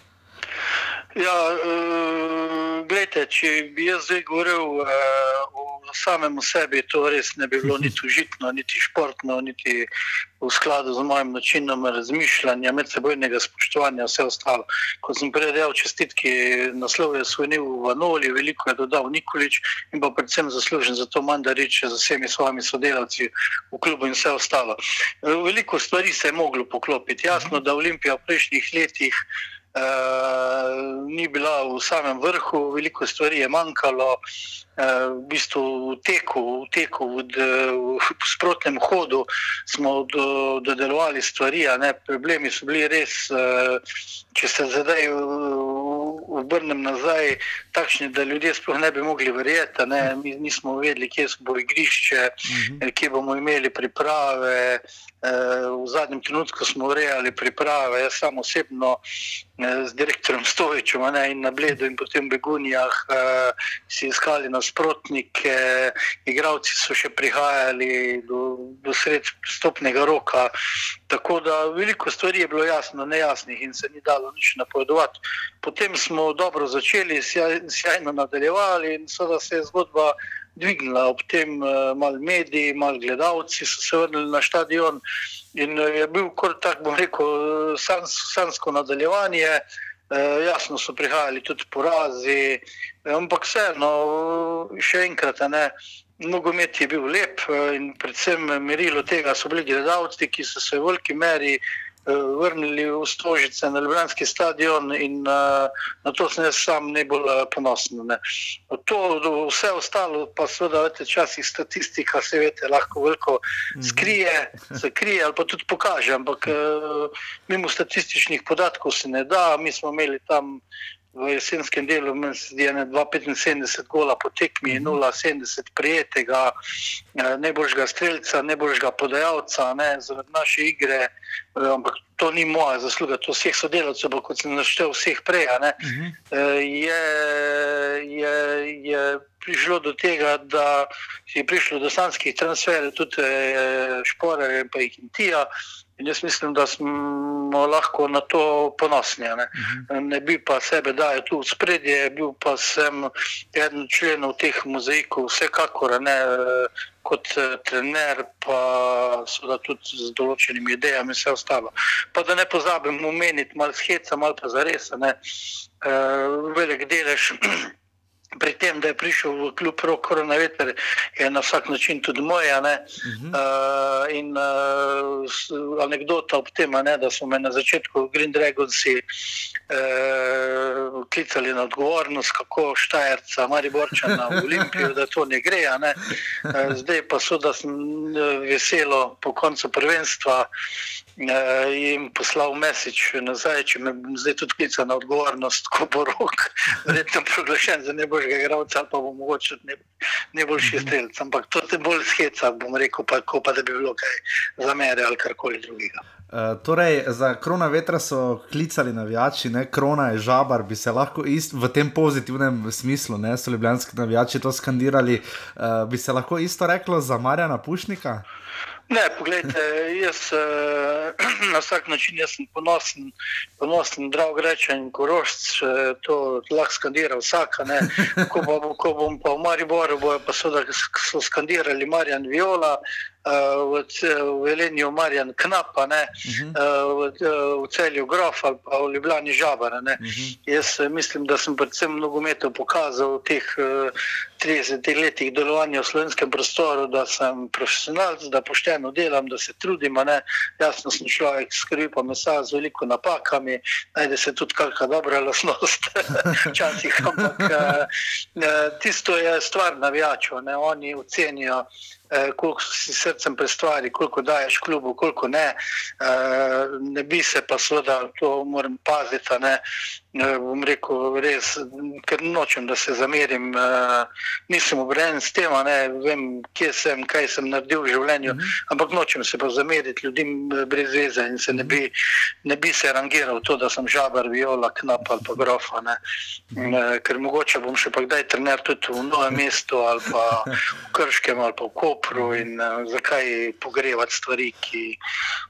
Speaker 5: Ja, uh, gledajte, če bi jaz zdaj govoril uh, o samem sebi, to res ne bi bilo niti užitno, niti športno, niti v skladu z mojim načinom razmišljanja, medsebojnega spoštovanja, vse ostalo. Ko sem prej dejal čestitki, naslov je svojnil v Vanoli, veliko je dodal Nikolič in pa predvsem zaslužen za to Mandarič z vsemi svojimi sodelavci v klubu in vse ostalo. Veliko stvari se je moglo poklopiti. Jasno, da Olimpija v prejšnjih letih ni bila v samem vrhu, veliko stvari je manjkalo, uh, v bistvu v teku, v, teku, v, v, v sprotnem hodu smo do, dodelovali stvari, problemi so bili res, uh, če se zdaj obrnem nazaj, takšni, da ljudje sploh ne bi mogli verjeti. Mi nismo vedeli, kje bo igrišče, mhm. kje bomo imeli priprave. V zadnjem trenutku smo urejali priprave, jaz sam osebno z direktorjem Stovičem ne, in na Bledu in potem v Begunijah uh, si iskali nasprotnike, igravci so še prihajali do, do sred stopnega roka. Tako da veliko stvari je bilo jasno, nejasnih in se ni dalo nič napovedovati. Potem smo dobro začeli, sjajno nadaljevali in seveda se je zgodba dvignila, ob tem uh, malo mediji, malo gledalci so se vrnili na stadion. In uh, je bil kot tako, bom rekel, sans, sansko nadaljevanje. Uh, jasno so prihajali tudi porazi, ampak vseeno, še enkrat, ne, nogomet je bil lep in predvsem merilo tega so bili gledalci, ki so se v veliki meri Eh, vrnili v Stožice na Ljubljanski stadion in uh, na to sem jaz sam najbolj uh, ponosen. Ne. To, vse ostalo pa seveda, vete, časih statistika se vete, lahko veliko mhm. skrije, se krije ali pa tudi pokaže, ampak uh, mimo statističnih podatkov se ne da, mi smo imeli tam v jesenskem delu, zdi se, 2,75 gola po tekmi, 0,70 mhm. prijetega, eh, najboljšega streljca, najboljšega podajalca, ne, zaradi naše igre, eh, ampak to ni moja zasluga, to vseh sodelavcev, kot sem naštel vseh prej, ne, mhm. eh, je, je, je prišlo do tega, da je prišlo do sanskih transferjev, tudi šporarjev in pa jih in tija. In jaz mislim, da smo lahko na to ponosni. Ne, uh
Speaker 1: Mhm.
Speaker 5: -huh. ne bi pa sebe dajal tu v spredje, bil pa sem eden členov teh mozaikov, vsekakor ne kot eh, trener, pa tudi z določenimi idejami vse ostalo. Pa da ne pozabim omeniti malo heca, malo pa zares, ne, uh, velik delež. Pri tem, da je prišel v klub Korona Veter, je na vsak način tudi moja. Uh -huh. uh, in uh, anekdota ob tem, ne, da so me na začetku Green Dragonsi uh, klicali na odgovornost, kako Štajerca, Mariborčana v Olimpijo, da to ne gre. Ne. Uh, zdaj pa so, da sem veselo po koncu prvenstva jim poslal mesič nazaj, če me zdaj tudi klica na odgovornost, ko bo rok, verjetno proglašen za najboljšega igralca, ali pa bo mogoče ne, najboljši strelec. Ampak to te bolj skeca, bom rekel, pa, ko pa da bi bilo kaj za mere ali karkoli drugega.
Speaker 1: Uh, torej, za krona vetra so klicali navijači, ne? krona je žabar, bi se lahko ist, v tem pozitivnem smislu, ne so ljubljanski navijači to skandirali, uh, bi se lahko isto reklo za Marjana Pušnika?
Speaker 5: Ne, pogledajte, jaz uh, na vsak način sem ponosen, ponosen, drag rečen in korošč, to lahko skandira vsak. Ko, ko bom pa v Mariboru, bojo pa so, so skandirali Marjan Viola, v, v Velenju Marjan Knapa, ne, uh -huh. v, v celju Grof ali pa v Ljubljani Žabar. Uh mhm. -huh. Jaz mislim, da sem predvsem nogometu pokazal v teh 30 letih delovanja v slovenskem prostoru, da sem profesionalc, da pošteno delam, da se trudim. Ne. Jasno sem človek, skrbi pa mesa z veliko napakami, najde se tudi kakšna dobra lasnost, včasih, ampak tisto je stvar navijačev, oni ocenijo eh, koliko si srcem prestvari, koliko daješ klubu, koliko ne. Eh, ne bi se pa seveda to moram paziti. Ne. Eh, bom rekel, res, ker nočem, da se zamerim. Eh, nisem obrejen s tem, ne vem, kje sem, kaj sem naredil v življenju, ampak nočem se pa zameriti ljudem eh, brez veze in se ne bi, ne bi se rangiral to, da sem žabar, viola, knap ali pa grofa. Ne. Eh, Ker mogoče bom še pa kdaj trener tudi v novem mestu ali pa v Krškem ali pa v Kopru in uh, zakaj pogrevati stvari, ki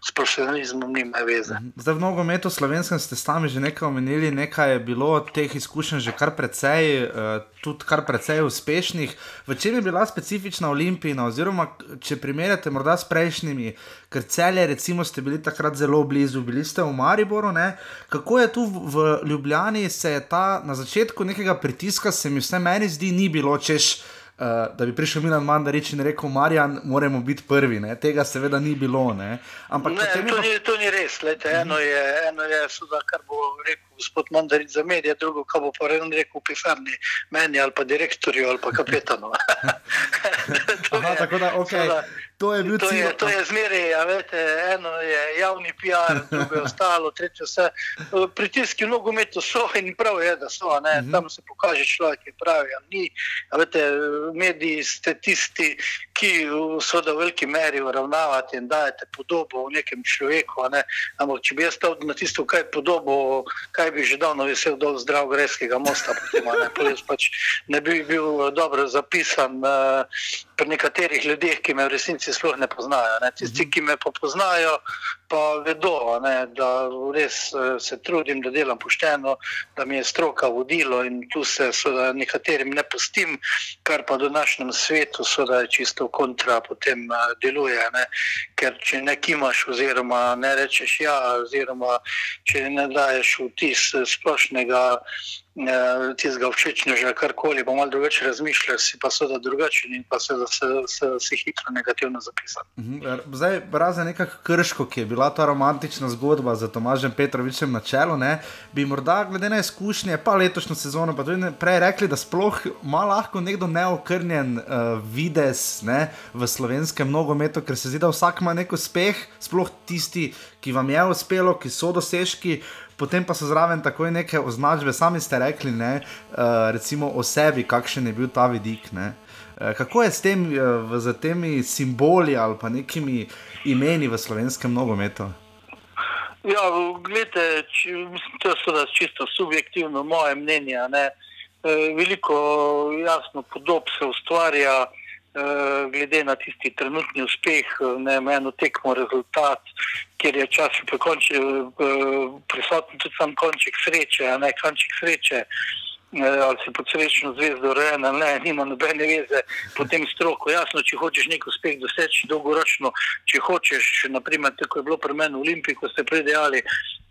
Speaker 5: s profesionalizmom nimajo veze.
Speaker 1: Zdaj v nogometu slovenskem ste sami že nekaj omenili, nekaj je bilo teh izkušenj že kar precej, uh, tudi kar precej uspešnih. V čem je bila specifična Olimpijina, oziroma če primerjate morda s prejšnjimi, ker celje, recimo, ste bili takrat zelo blizu, bili ste v Mariboru. Ne? Kako je tu v Ljubljani, se je ta na začetku nekega pritiska, se mi vse meni zdi, ni bilo češ. Uh, da bi prišel Milan Mandarič in rekel: Marjan, moramo biti prvi. Ne? Tega seveda ni bilo. Ne? Ampak
Speaker 5: Ne, to,
Speaker 1: pa-
Speaker 5: ni, to ni res. Lejte, eno je, eno je suda, kar bo rekel gospod Mandarič za medije, drugo, kar bo pa rekel pisarni meni ali pa direktorju ali pa kapetanu.
Speaker 1: Aha,
Speaker 5: je-
Speaker 1: tako da, okay.
Speaker 5: seveda,
Speaker 1: To je bil
Speaker 5: To
Speaker 1: cilj.
Speaker 5: je, to je zmeraj, a veste, eno je javni PR, drugo je ostalo, tretje vse. Eh, Pritiski v nogometu so in prav je, da so. Uh -huh. Tam se pokaže človek, ki pravi, ali ni. A veste, mediji ste tisti, ki v seveda v veliki meri uravnavate in dajete podobo o nekem človeku. Ne? Ampak če bi jaz stal na tisto, kaj podobo, kaj bi že davno vesel dol zdrav greskega mosta, potem ne, pač ne bi bil dobro zapisan. Uh, pri nekaterih ljudeh, ki me v resnici sploh ne poznajo. Ne. Tisti, ki me poznajo, pa vedo, ne, da res eh, se trudim, da delam pošteno, da mi je stroka vodilo in tu se seveda nekaterim ne pustim, kar pa v današnjem svetu seveda je čisto kontra potem eh, deluje. Ne. Ker če ne kimaš oziroma ne rečeš ja, oziroma če ne daješ vtis eh, splošnega tistega všečneža, karkoli, pa malo drugače razmišljaš, si pa seveda drugačen in pa seveda se, se, se hitro negativno zapisan.
Speaker 1: Mhm, Zdaj, razen nekako krško, ki je bila ta romantična zgodba z Tomažem Petrovičem na čelu, ne, bi morda glede na izkušnje, pa letošnjo sezono, pa tudi ne- prej rekli, da sploh ima lahko nekdo neokrnjen uh, vides ne, v slovenskem nogometu, ker se zdi, da vsak ima nek uspeh, sploh tisti, ki vam je uspelo, ki so dosežki. Potem pa so zraven takoj neke označbe, sami ste rekli, ne, uh, recimo o sebi, kakšen je bil ta vidik. Ne. Eh, Kako je s, tem, eh, z temi simboli ali pa nekimi imeni v slovenskem nogometu?
Speaker 5: Ja, gledajte, če, mislim, to je seveda čisto subjektivno moje mnenje. Ne. E, veliko jasno podob se ustvarja, glede na tisti trenutni uspeh, ne eno tekmo, rezultat, kjer je včasih prisoten tudi sam konček sreče, ne kanček sreče. Eh, ali si pod srečno zvezdo ali ne, nima nobene veze po tem stroku. Jasno, če hočeš nek uspeh doseči dolgoročno, če hočeš, naprimer, tako je bilo pri meni v Olimpiji, ko ste predejali,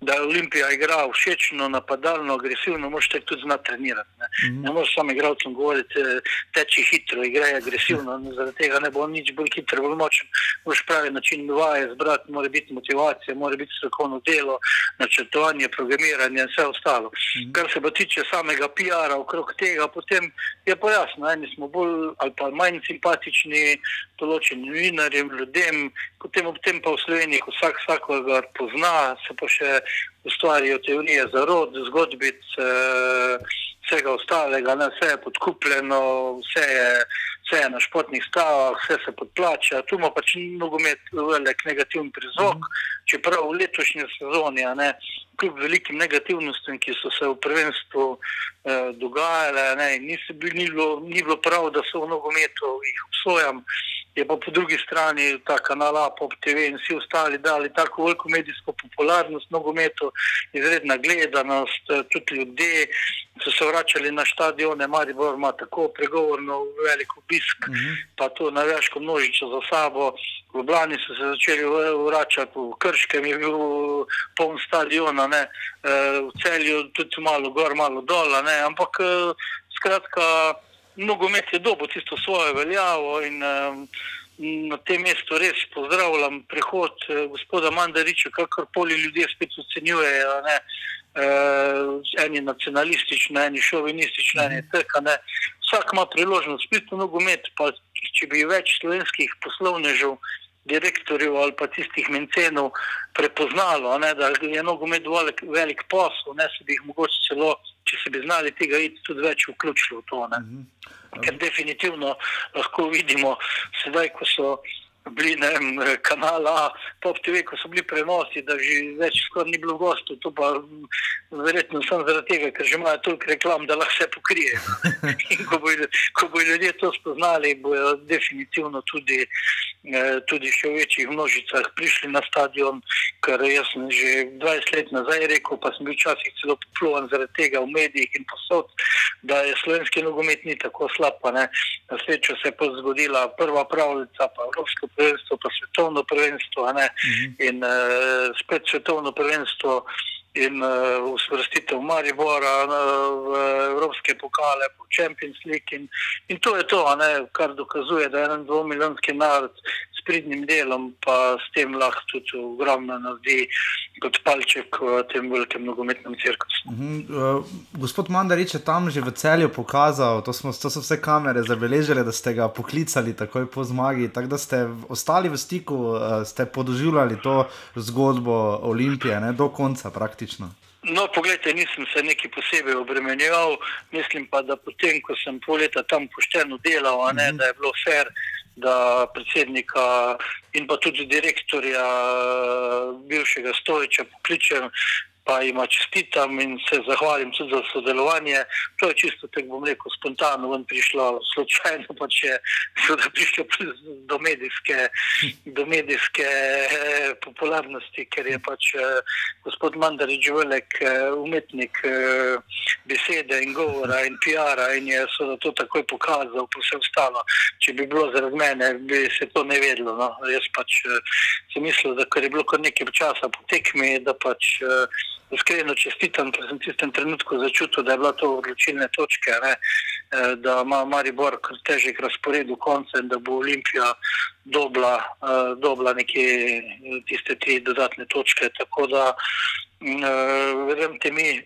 Speaker 5: da je Olimpija igra všečno, napadalno, agresivno, moraš te tudi znati trenirati. Ne, mm -hmm. ne moreš samo igralcem govoriti, eh, teči hitro, igraj agresivno, ne, zaradi tega ne bo nič bolj hitro, bolj močen. Moraš pravi način vaje zbrati, mora biti motivacija, mora biti strokovno delo, načrtovanje, programiranje in vse ostalo. Mm -hmm. Kar se pa tiče samega PR-a okrog tega, potem je pa jasno, eni smo bolj ali pa manj simpatični določenim novinarjem, ljudem, potem ob tem pa v Sloveniji, ko vsak vsakogar pozna, se pa še ustvarijo teorije zarod, zgodbic, eh, vsega ostalega, ne, vse je podkupljeno, vse je, vse je na športnih stavah, vse se podplača, tu ima pač nogomet velik negativni prizvok, čeprav v letošnji sezoni, ne, kljub velikim negativnostim, ki so se v prvenstvu eh, dogajale, ne, in niso bili, ni, bilo, ni bilo prav, da so v nogometu, jih obsojam, je pa po drugi strani ta kanal Pop TV in vsi ostali dali tako veliko medijsko popularnost nogometu, izredna gledanost, eh, tudi ljudje so se vračali na stadione, Maribor ima tako pregovorno velik obisk, uh -huh. pa to navijaško množico za sabo. V Ljubljani so se začeli vračati, v Krškem je bil poln stadiona, ne, eh, v celju tudi malo gor, malo dol, ampak eh, skratka, nogomet je dobo tisto svojo veljavo in eh, na tem mestu res pozdravljam prihod eh, gospoda Mandariča, kakorkoli ljudje spet ocenjujejo. Ne, uh, eni nacionalistični, eni šovinistični, eni trka. Ne. Vsak ima priložnost spiti v nogomet, pa če bi več slovenskih poslovnežev, direktorjev ali pa tistih mencenov prepoznalo, ne, da je nogomet velik, velik posel, ne se bi jih mogoče celo, če se bi znali tega iti, tudi več vključilo v to. Ne. Ker definitivno lahko vidimo, sedaj, ko so bili na kanalu A, Pop TV, ko so bili prenosi, da že več skoraj ni bilo gostov. To pa verjetno samo zaradi tega, ker že imajo toliko reklam, da lahko vse pokrije. In ko bojo ko bo ljudje to spoznali, bojo definitivno tudi, eh, tudi še v večjih množicah prišli na stadion, ker jaz sem že 20 let nazaj rekel, pa sem bil včasih celo poplovan zaradi tega v medijih in posod, da je slovenski nogomet ni tako slab. a ne. Na srečo se je pa zgodila prva pravljica, pa Evropsko prvenstvo, pa svetovno prvenstvo, ne. in uh, spet svetovno prvenstvo. In uh, uvrstitev Maribora uh, v evropske pokale, po Champions League. In, in to je to, ne, kar dokazuje, da je en dvomilijonski narod s pridnim delom, pa s tem lahko tudi ogromno naredi kot palček v tem velikem nogometnem cirkusu.
Speaker 1: Mhm, uh, gospod Mandarič je tam že v celju pokazal, to, smo, to so vse kamere zabeležile, da ste ga poklicali takoj po zmagi, tako da ste ostali v stiku, uh, ste podoživljali to zgodbo Olimpije ne, do konca praktično.
Speaker 5: No, poglejte, nisem se neki posebej obremenjeval, mislim pa, da potem, ko sem pol leta tam pošteno delal, ne, da je bilo fair, da predsednika in pa tudi direktorja bivšega Stojiča pokličem, pa jima čestitam in se zahvalim tudi za sodelovanje. To je čisto, tako bom rekel, spontano ven prišlo, slučajno pa če seveda prišlo do medijske, do medijske eh, popularnosti, ker je pač eh, gospod Mandarič velik eh, umetnik eh, besede in govora in PR-a in je seveda to takoj pokazal, pa vse ostalo. Če bi bilo zaradi mene, bi se to ne vedlo. No. Jaz pač eh, sem mislil, da ker je bilo kar nekaj časa po tekmi, da pač eh, iskreno čestitam, ker sem v tistem trenutku začutil, da je bila to odločilne točke, ne, eh, da ima Maribor kar težek razpored do konca in da bo Olimpija dobila, eh, dobila nekje eh, tiste tri dodatne točke. Tako da, mm, verjemite mi,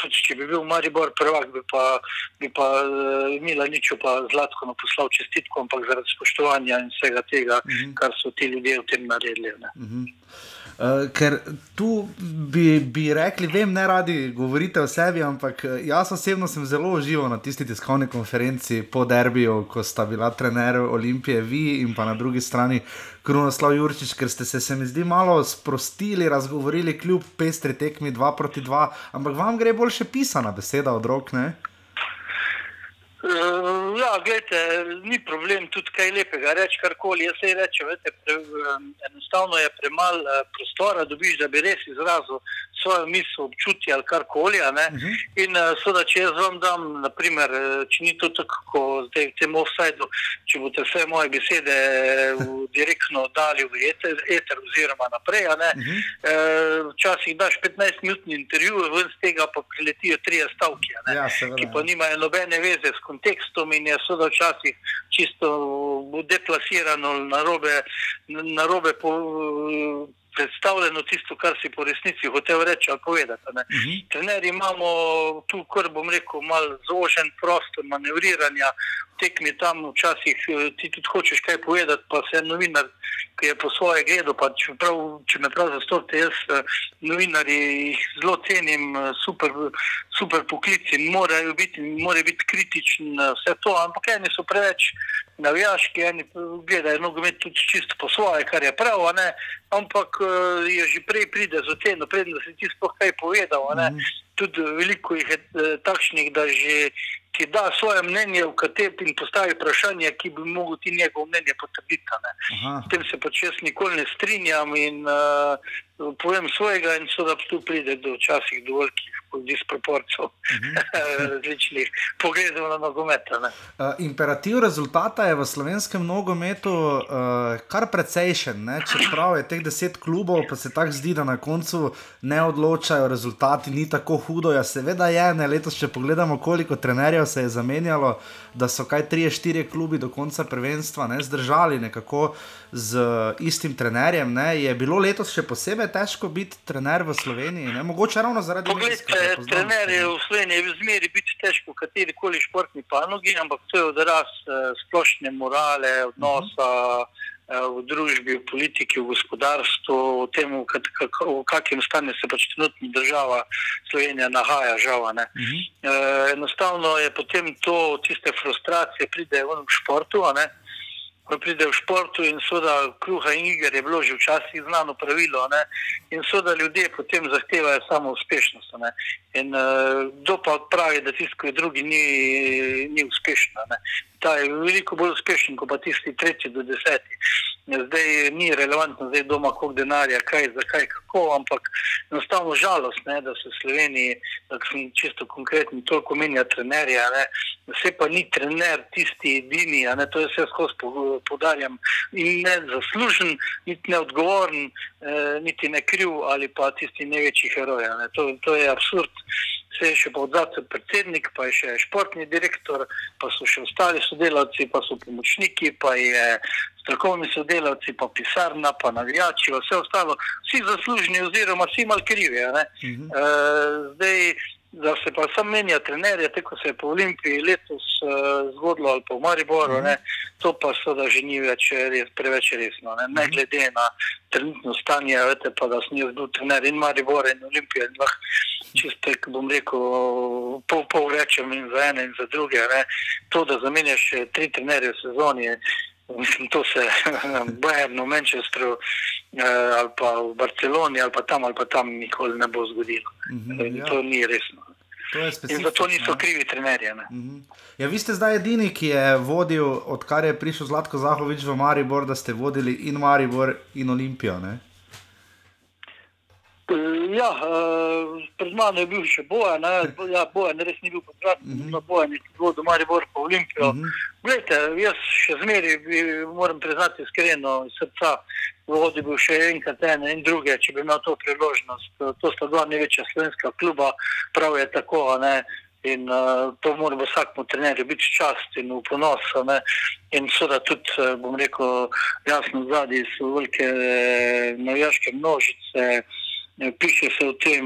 Speaker 5: tudi če bi bil Maribor prvak, bi pa, bi pa eh, Mila Niču pa Zlatko poslal čestitko, ampak zaradi spoštovanja in vsega tega, kar so ti ljudje v tem naredili. Ne.
Speaker 1: Uh, ker tu bi, bi rekli, vem, ne radi govorite o sebi, ampak eh, jaz osebno sem zelo užival na tisti tiskovni konferenci po derbiju, ko sta bila trener Olimpije, vi in pa na drugi strani Krunoslav Jurčič, ker ste se, se mi zdi, malo sprostili, razgovorili kljub pestri tekmi 2 proti 2, ampak vam gre boljše pisana beseda od rok, ne?
Speaker 5: Uh, ja, gledajte, ni problem tudi kaj lepega reči, karkoli. Jaz se rečem, pre, um, enostavno je premalo uh, prostora, dobiš, da bi res izrazil svojo misel, občutje ali karkoli. a ne. In uh, seveda, če jaz vam dam, naprimer, če ni to tako, kot zdaj v tem offsajdu, če boste vse moje besede direktno dali v eter, eter oziroma naprej, a ne, uh, včasih daš 15-minutni intervju, ven z tega pa priletijo trije stavki. a ne
Speaker 1: Ja, seveda.
Speaker 5: ki pa nimajo nobene veze s kontekstom in je seveda včasih čisto deplasirano, narobe, narobe po, predstavljeno tisto, kar si po resnici hotel reči ali povedati. a ne. Trenerji imamo tu, kar bom rekel, malo zožen prostor manevriranja, tekmi tam včasih eh, ti tudi hočeš kaj povedati, pa se novinar, ki je po svoje gledal, pa če, prav, če me prav zastopite, jaz eh, novinarji jih zelo cenim, eh, super, super poklici, morajo biti, morajo biti kritični vse to, ampak eni so preveč navijaški, eni gledajo nogomet tudi čisto po svoje, kar je prav, ampak eh, je že prej pride z oceno, predno si ti sploh kaj povedal, a ne. Tudi veliko jih je eh, takšnih, da že ti da svoje mnenje, v katerem in postavi vprašanje, ki bi mogel ti njegovo mnenje potrditi. S tem se pač jaz nikoli ne strinjam in uh, povem svojega, in seveda tu pride do včasih do velikih disproporcij različnih pogledov na nogomet.
Speaker 1: Uh, imperativ rezultata je v slovenskem nogometu uh, kar precejšen. Ne? Čeprav je teh deset klubov, pa se tako zdi, da na koncu ne odločajo, rezultati ni tako hudo. Ja, seveda je, ne letos, če pogledamo, koliko trenerjev se je zamenjalo, da so kaj tri, štiri klubi do konca prvenstva ne, zdržali nekako z istim trenerjem. Ne? Je bilo letos še posebej težko biti trener v Sloveniji, ne? mogoče ravno zaradi medijskega
Speaker 5: Poglejte, je
Speaker 1: ne.
Speaker 5: v Sloveniji zmeri biti težko v kateri koli športni panogi, ampak to je odraz eh, splošne morale, odnosa, v družbi, v politiki, v gospodarstvu, v tem, v, kak, v kakem stanju se pač trenutno država Slovenija nahaja, žal. Uh -huh. e, enostavno je potem to, tiste frustracije, pride v športu. Ko pride v športu in soda kruha in iger, je bilo že včasih znano pravilo. Ne? In soda ljudje potem zahtevajo samo uspešnost. Ne? In uh, kdo pa pravi, da tisti drugi ni, ni uspešen? Ta je veliko bolj uspešen kot pa tisti tretji do deseti. Zdaj ni relevantno, zdaj doma koliko denarja, kaj, zakaj, kako, ampak enostavno žalost, ne, da se v Sloveniji, da sem čisto konkretni, toliko menja trenerja, ne, vse pa ni trener tisti edini, ne, to vse skozi podarjam in ne zaslužen, niti neodgovoren, eh, niti ne kriv ali pa tisti največji heroj. To, to je absurd. Vse je še pa odzad predsednik, pa je še športni direktor, pa so še ostali sodelavci, pa so pomočniki, pa je strokovni sodelavci, pa pisarna, pa navijači, vse ostalo, vsi zaslužni oziroma vsi mal krivi. Uh -huh. e, zdaj, da se pa sam menja trenerja, tako se je po Olimpiji letos uh, zgodilo ali pa v Mariboru, mm. to pa seveda že ni več res, preveč resno. Ne, ne mhm. glede na trenutno stanje, veste pa, da sem jaz bil trener in Maribor in in lahko čiste, bom rekel, pol pol rečem in za ene in za druge. Ne, to, da zamenjaš tri trenerje v sezoni, mislim, to se Bayernu, Manchesteru eh, ali pa v Barceloni ali pa tam ali pa tam nikoli ne bo zgodilo. Mm -hmm, ja. To ni resno. In zato niso krivi trenerji. Uh
Speaker 1: mhm. -huh. ja, vi ste zdaj edini, ki je vodil, odkar je prišel Zlatko Zahovič v Maribor, da ste vodili in Maribor in Olimpijo. Ne?
Speaker 5: Ja, uh, pred mano je bil še bojen, ja, bojen res ni bil podvratni, uh -huh. no bojen je bil do Maribor po Olimpijo. Uh -huh. Glejte, jaz še zmeri moram priznati iskreno iz srca, vodi bil še enkrat ene in druge, če bi imel to priložnost. To sta dva največja slovenska kluba, prav je tako. Ne? In uh, to mora vsakmu trenerju biti čast in v ponos. Ne? In seveda tudi, bom rekel, jasno, zadnji so velike navijaške množice. Piše se o tem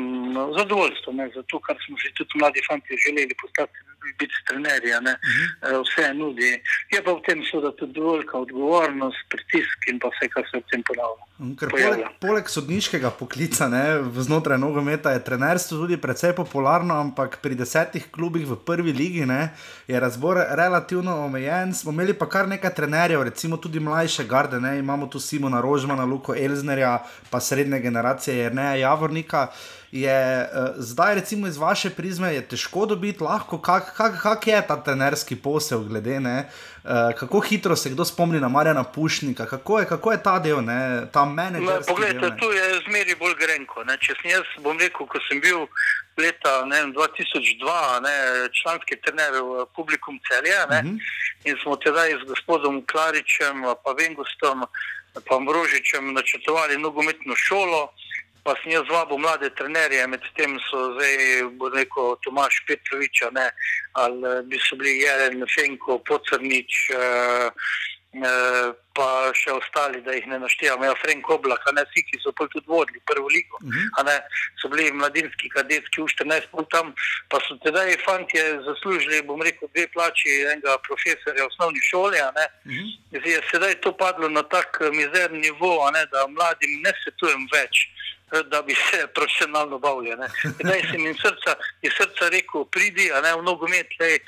Speaker 5: zadovoljstvo, ne, zato kar smo si tudi mladi fanti želeli postati, biti trenerji, uh -huh. vse nudi. Je pa v tem seveda tudi velika odgovornost, pritisk in pa vse, kar se v tem ponavlja.
Speaker 1: Mm, poleg, poleg sodniškega poklica ne, znotraj nogometa je trenerstvo tudi precej popularno, ampak pri desetih klubih v prvi ligi ne, je razbor relativno omejen. Smo imeli pa kar nekaj trenerjev, recimo tudi mlajše garde, ne, imamo tu Simona Rožmana, Luko Elznerja, pa srednje generacije Jrneja Javornika je uh, zdaj, recimo iz vaše prizme, težko dobiti, lahko, kak, kak, kak je ta trenerski posel, glede na uh, kako hitro se kdo spomni na Marjana Pušnika, kako je, kako je ta del, ne, ta menedžer.
Speaker 5: Poglejte, tu je zmeri bolj grenko. Ne. Če sem jaz, bom rekel, ko sem bil. Leta ne, 2002, ne, članski trener v Publikum Celja, uh mhm. -huh. in smo tedaj z gospodom Klaričem, pa Vengustom, pa Mrožičem načrtovali nogometno šolo pa sem jaz vabil mlade trenerje, medtem so zdaj, bo rekel Tomaš Petrovič, ali eh, bi so bili Jelen, Fenko, Pocrnič, eh, eh, pa še ostali, da jih ne naštevam, ja, Frank Oblak, ne vsi, ki so tudi vodili prvo ligo, uh -huh. ne, so bili mladinski kadetski v 14 pol tam, pa so tedaj fanti zaslužili, bom rekel, dve plači enega profesorja v osnovni šoli, uh -huh. je sedaj to padlo na tak mizerni nivo, ne, da mladim ne svetujem več da bi se profesionalno bavili. Zdaj sem jim srca, srca rekel, pridi, a ne v nogomet, le,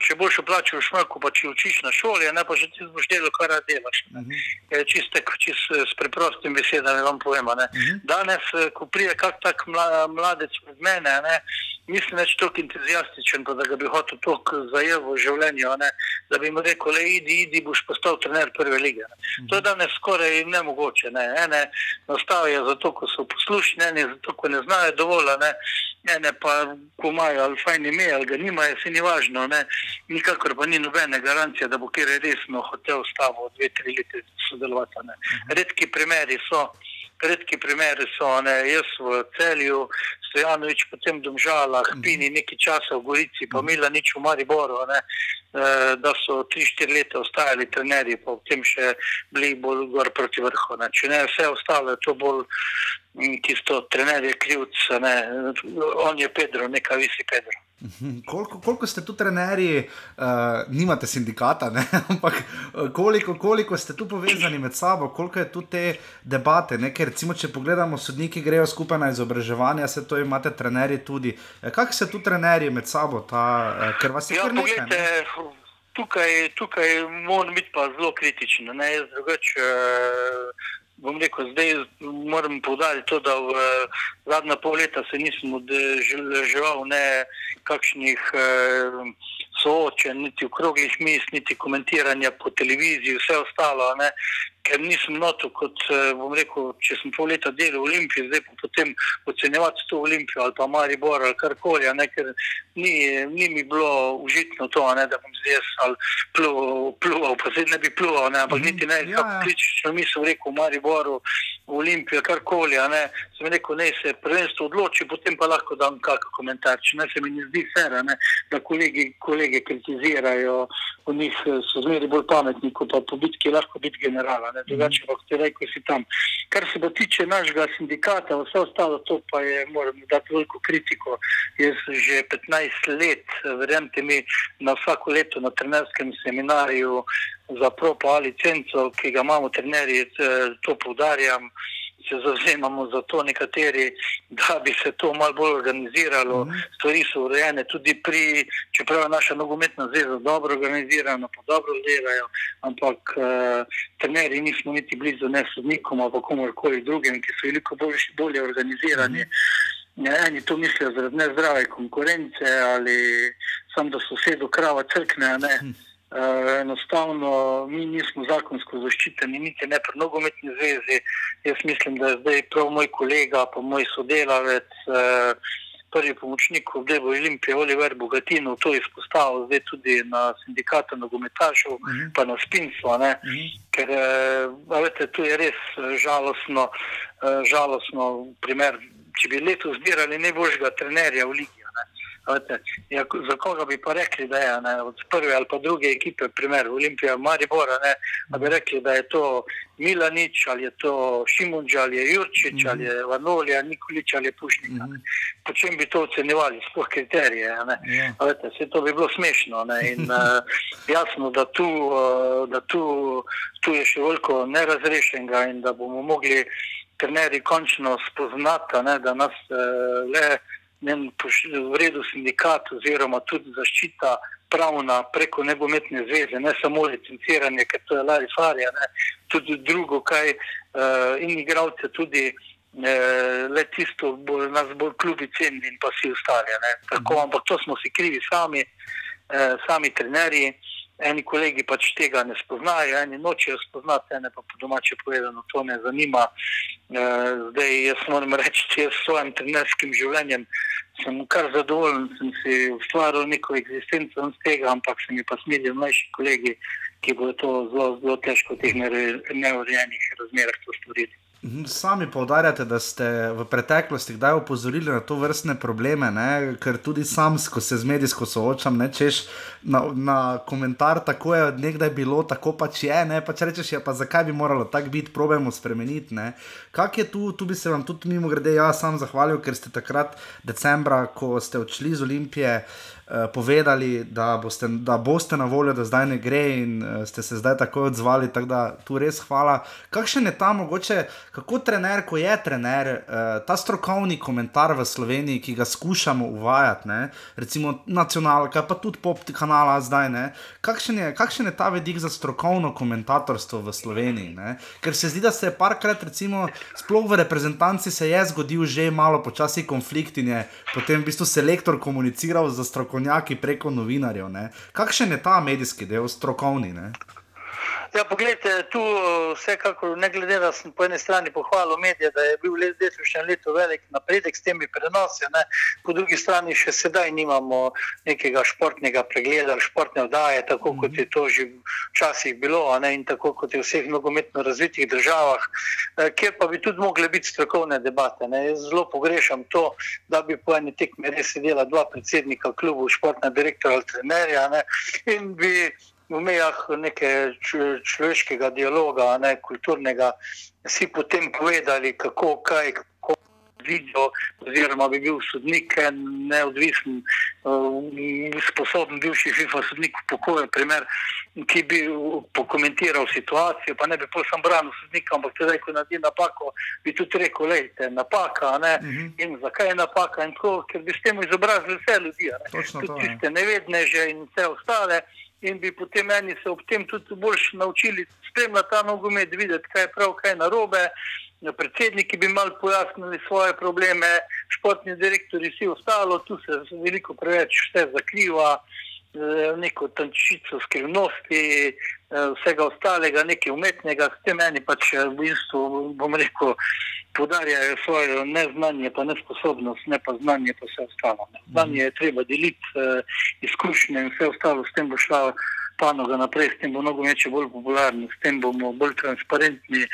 Speaker 5: če boš plačal šmrko, pa če učiš na šoli, ne pa že ti boš delal, kar delaš. Uh. -huh. Čiste, čist, s preprostim besedami vam povem. Uh mhm. -huh. Danes, ko pride kak tak mladec med mene, ne, nisem več tako entuzijastičen, da ga bi hotel tako zajel v življenju, ne? da bi mu rekel, le idi, idi, boš postal trener prve lige. Ne? To je danes skoraj nemogoče. Ne? Ene nastavijo zato, ko so poslušni, ene zato, ko ne znajo dovolj, ne? ene pa, ko imajo ali fajn ime, ali ga nimajo, se ni važno. Ne? Nikakor pa ni nobene garancije, da bo kjer resno hotel s tabo dve, tri leta sodelovati. Ne? Redki primeri so redki primeri so, ne, jaz v celju Stojanovič, potem Domžala, Hpini nekaj časa v Gorici, pa Mila nič v Mariboru, ne, eh, da so 3-4 leta ostajali trenerji, pa potem še bili bolj gor proti vrhu. Ne. Če ne vse ostalo, je to bolj tisto trener je krivc, ne, on je Pedro, neka visi Pedro.
Speaker 1: Koliko, koliko ste tu trenerji, uh, nimate sindikata, ne? ampak eh, koliko, koliko ste tu povezani med sabo, koliko je tu te debate. Ne? Ker recimo, če pogledamo, sodniki grejo skupaj na izobraževanje, se to imate trenerji tudi. Eh, Kako se tu trenerji med sabo, ta, uh, ker vas je
Speaker 5: Ja,
Speaker 1: kar nekaj? ne?
Speaker 5: tukaj, tukaj moram biti pa zelo kritičen. Ne? Jaz drugače, eh, bom rekel, zdaj moram povdariti to, da v zadnja pol leta se nisem udeleževal ne kakšnih eh, soočenj, niti okroglih mis, niti komentiranja po televiziji, vse ostalo. Ne? Ker nisem noto, kot eh, bom rekel, če sem pol leta delal v Olimpiji, zdaj pa potem ocenjevati to Olimpijo ali pa Maribor ali karkoli, ne, ker ni, ni mi bilo užitno to, ne, da bom zdaj jaz ali pluval, pluval, pa zdaj ne bi pluval, ne, ampak
Speaker 1: Mhm.
Speaker 5: niti ne,
Speaker 1: Ja, ja.
Speaker 5: kako kritično misel rekel v Mariboru, v Olimpiji, karkoli, a ne, sem rekel, ne se prvenstvo odloči, potem pa lahko dam kakšen komentar, če ne se mi ne zdi fer, ne, da kolegi, kolege kritizirajo, v njih eh, so zmeri bolj pametni, kot pa po bitki lahko biti generala, ne, drugače pa kot ti rekel, si tam. Kar se pa tiče našega sindikata, vse ostalo to pa je, moram dati veliko kritiko. Jaz že 15 let, verjemite mi, na vsako leto na trenerskem seminarju za propa ali licenco, ki ga imamo trenerji, eh, to poudarjam, se zavzemamo za to nekateri, da bi se to malo bolj organiziralo. Stvari so urejene tudi pri, čeprav je naša nogometna zveza dobro organizirana, pa dobro delajo, ampak uh, trenerji nismo niti blizu ne sodnikom ali komorkoli drugim, ki so veliko bolj, bolje organizirani. Ne, eni to mislijo zaradi nezdrave konkurence ali sam, da sosedu krava crkne. Ne. Uh, enostavno mi nismo zakonsko zaščiteni, niti ne pri nogometni zvezi. Jaz mislim, da je zdaj prav moj kolega, pa moj sodelavec, uh, prvi pomočnik v Debu Olimpije, Oliver Bogatinov, to izpostavil zdaj tudi na sindikatu nogometašev, pa na Spincu. a ne. Ker eh, veste, tu je res eh, žalostno, eh, žalostno primer, če bi letos zbirali najboljšega trenerja v ligi. Vete, ja, za koga bi pa rekli, da je ne, od prve ali pa druge ekipe, primer Olimpija, Maribora, ne, da bi rekli, da je to Milanič, ali je to Šimunč, ali je Jurčič, ali je Vanoli, ali Nikolič, ali je Pušnik. a ne. Po čem bi to ocenjevali, sploh kriterije? A Vete, vse to bi bilo smešno. Ne? In, uh, jasno, da, tu, uh, da tu, tu je še veliko nerazrešenega in da bomo mogli trenerji končno spoznati, ne, da nas uh, le vem, v redu sindikat oziroma tudi zaščita pravna preko negometne zveze, ne samo licenciranje, ker to je larifarija, ne, tudi drugo, kaj uh, in igravce tudi. Eh, le tisto, bolj, nas bolj klubi cenili in pa vsi ostali. ne. Tako, ampak to smo si krivi sami, eh, sami trenerji. Eni kolegi pač tega ne spoznajo, eni nočejo spoznati, ene pa po domače povedano to ne zanima. Eh, zdaj jaz moram reči, jaz s svojim trenerskim življenjem sem kar zadovoljen, sem si ustvaril neko eksistenco iz tega, ampak se mi pa smilijo mlajši kolegi, ki bodo to zelo, zelo težko v teh neurejenih razmerah to storili.
Speaker 1: Sami poudarjate, da ste v preteklosti kdaj opozorili na to vrstne probleme, ne? ker tudi sam, ko se z medijsko soočam, ne češ na, na komentar, tako je od nekdaj bilo, tako pač je, ne pač rečeš, ja, pa zakaj bi moralo tako biti, probujemo spremeniti. Ne? Kak je tu, tu bi se vam tudi mimo grede jaz sam zahvalil, ker ste takrat decembra, ko ste odšli iz Olimpije. eh, Povedali, da boste, da boste na voljo, da zdaj ne gre, in uh, ste se zdaj tako odzvali. Tako da tu res hvala. Kakšen je ta mogoče, kako trener, ko je trener, uh, ta strokovni komentar v Sloveniji, ki ga skušamo uvajati, ne? recimo nacionalka, pa tudi pop kanala zdaj. ne? Kakšen je, kakšen je ta vidik za strokovno komentatorstvo v Sloveniji? Ne? Ker se zdi, da se je parkrat, recimo, sploh v reprezentanci se je zgodil že malo počasi konflikt in je potem v bistvu selektor komuniciral za strokovnjaki preko novinarjev. Ne? Kakšen je ta medijski del, strokovni? Ne?
Speaker 5: Ja, poglejte, tu eh, vsekakor, ne glede na to, da sem po eni strani pohvalil medije, da je bil letošnje leto velik napredek s temi prenosi, ne, po drugi strani še sedaj nimamo nekega športnega pregleda, športne vdaje, tako kot je to že včasih bilo ne, in tako kot je v vseh nogometno razvitih državah, eh, kjer pa bi tudi mogle biti strokovne debate. Ne. Jaz zelo pogrešam to, da bi po eni tekmi res sedela dva predsednika klubu, športna direktora ali trenerja ne, in bi v mejah neke človeškega dialoga, ne kulturnega, si potem povedali, kako, kaj, kako vidijo, oziroma bi bil sodnik neodvisen, uh, sposoben bivši FIFA sodnik v pokoju, primer, ki bi pokomentiral situacijo, pa ne bi pol sam branil sodnika, ampak tudi, ko naredi napako, bi tudi rekel, lejte, napaka, ne, uh -huh. in zakaj je napaka, in tako, ker bi s tem izobrazili vse ljudi, ne, tudi tiste nevedneže in vse ostale in bi potem meni se ob tem tudi bolj naučili spremljati ta nogomet, videti, kaj je prav, kaj je narobe. Predsedniki bi malo pojasnili svoje probleme, športni direktori, vsi ostalo, tu se veliko preveč vse zakriva, neko tančico skrivnosti, vsega ostalega, nekaj umetnega, s tem meni pač v bistvu, bom rekel, podarjajo svoje neznanje, pa nesposobnost, ne pa znanje, pa vse ostalo. Znanje je treba deliti, eh, izkušnje in vse ostalo, s tem bo šla panoga naprej, s tem bo mnogo več bolj popularno, s tem bomo bolj transparentni,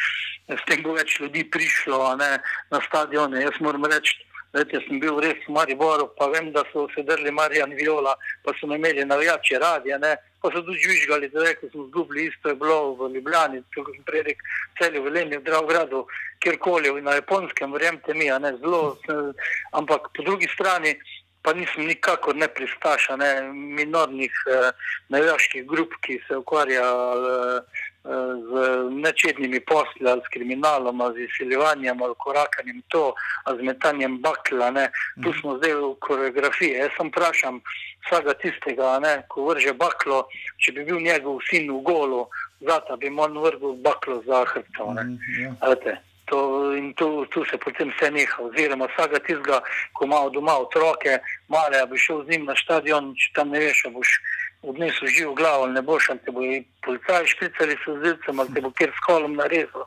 Speaker 5: s tem bo več ljudi prišlo ne, na stadione. Jaz moram reči, da sem bil res v Mariboru, pa vem, da so se drli Marijan Viola, pa so imeli navijače radije pa so tudi žvižgali, da reko, smo zgubili, isto je bilo v Ljubljani, kot sem prej rekel, Velenju, v Dravgradu, kjerkoli, na Japonskem, verjemite mi, ne, zelo, ampak po drugi strani pa nisem nikakor ne pristaša ne, minornih eh, navijaških grup, ki se ukvarjajo eh, z nečednimi posli, ali s kriminalom, ali z izsiljevanjem, ali korakanjem to, ali z metanjem bakla. Ne. Tu smo zdaj v koreografiji. Jaz sem vprašam vsega tistega, ne, ko vrže baklo, če bi bil njegov sin v golu, zato bi mu vrgel baklo za hrbtom. Mm, ja. To, in tu, tu se potem vse neha, oziroma vsega tistega, ko ima doma otroke, male, bi šel z njim na stadion, če tam ne veš, boš odnesel živ glavo, ne boš, ali te bo policaji špricali s zilcem, ali te bo kjer s kolom narezal,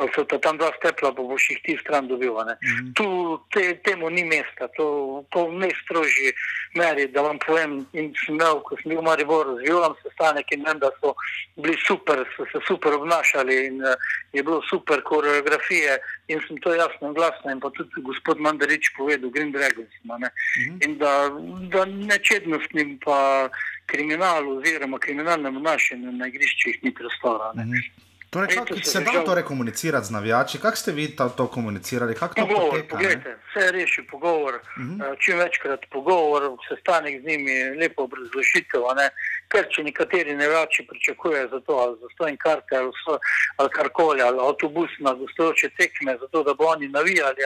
Speaker 5: ali so tam dva stepla, pa boš jih ti stran dobil. Mm -hmm. Tu te, temu ni mesta, to, to v najstrožji meri, da vam povem. In sem imel, ko sem bil v Mariboru, zvilam se stanek in vem, da so bili super, so se super obnašali in uh, je bilo super koreografije in sem to jasno in glasno in pa tudi gospod Mandarič povedal, Green Dragons. Mm -hmm. In da, da nečednostnim pa kriminalu oziroma kriminalnemu našemu na igriščih ni prostora. Mm -hmm.
Speaker 1: Torej, kako se da žal... torej komunicirati z navijači? Kako ste vi to, to komunicirali?
Speaker 5: Pogovor, poteka, poglejte, vse je rešil pogovor, uh mhm. -huh. čim večkrat pogovor, sestanek z njimi, lepo obrazložitev. Ker če nekateri navijači pričakujejo za to, ali za stojn karte, ali, ali karkoli, ali avtobus na gostujoče tekme, zato da bo oni navijali,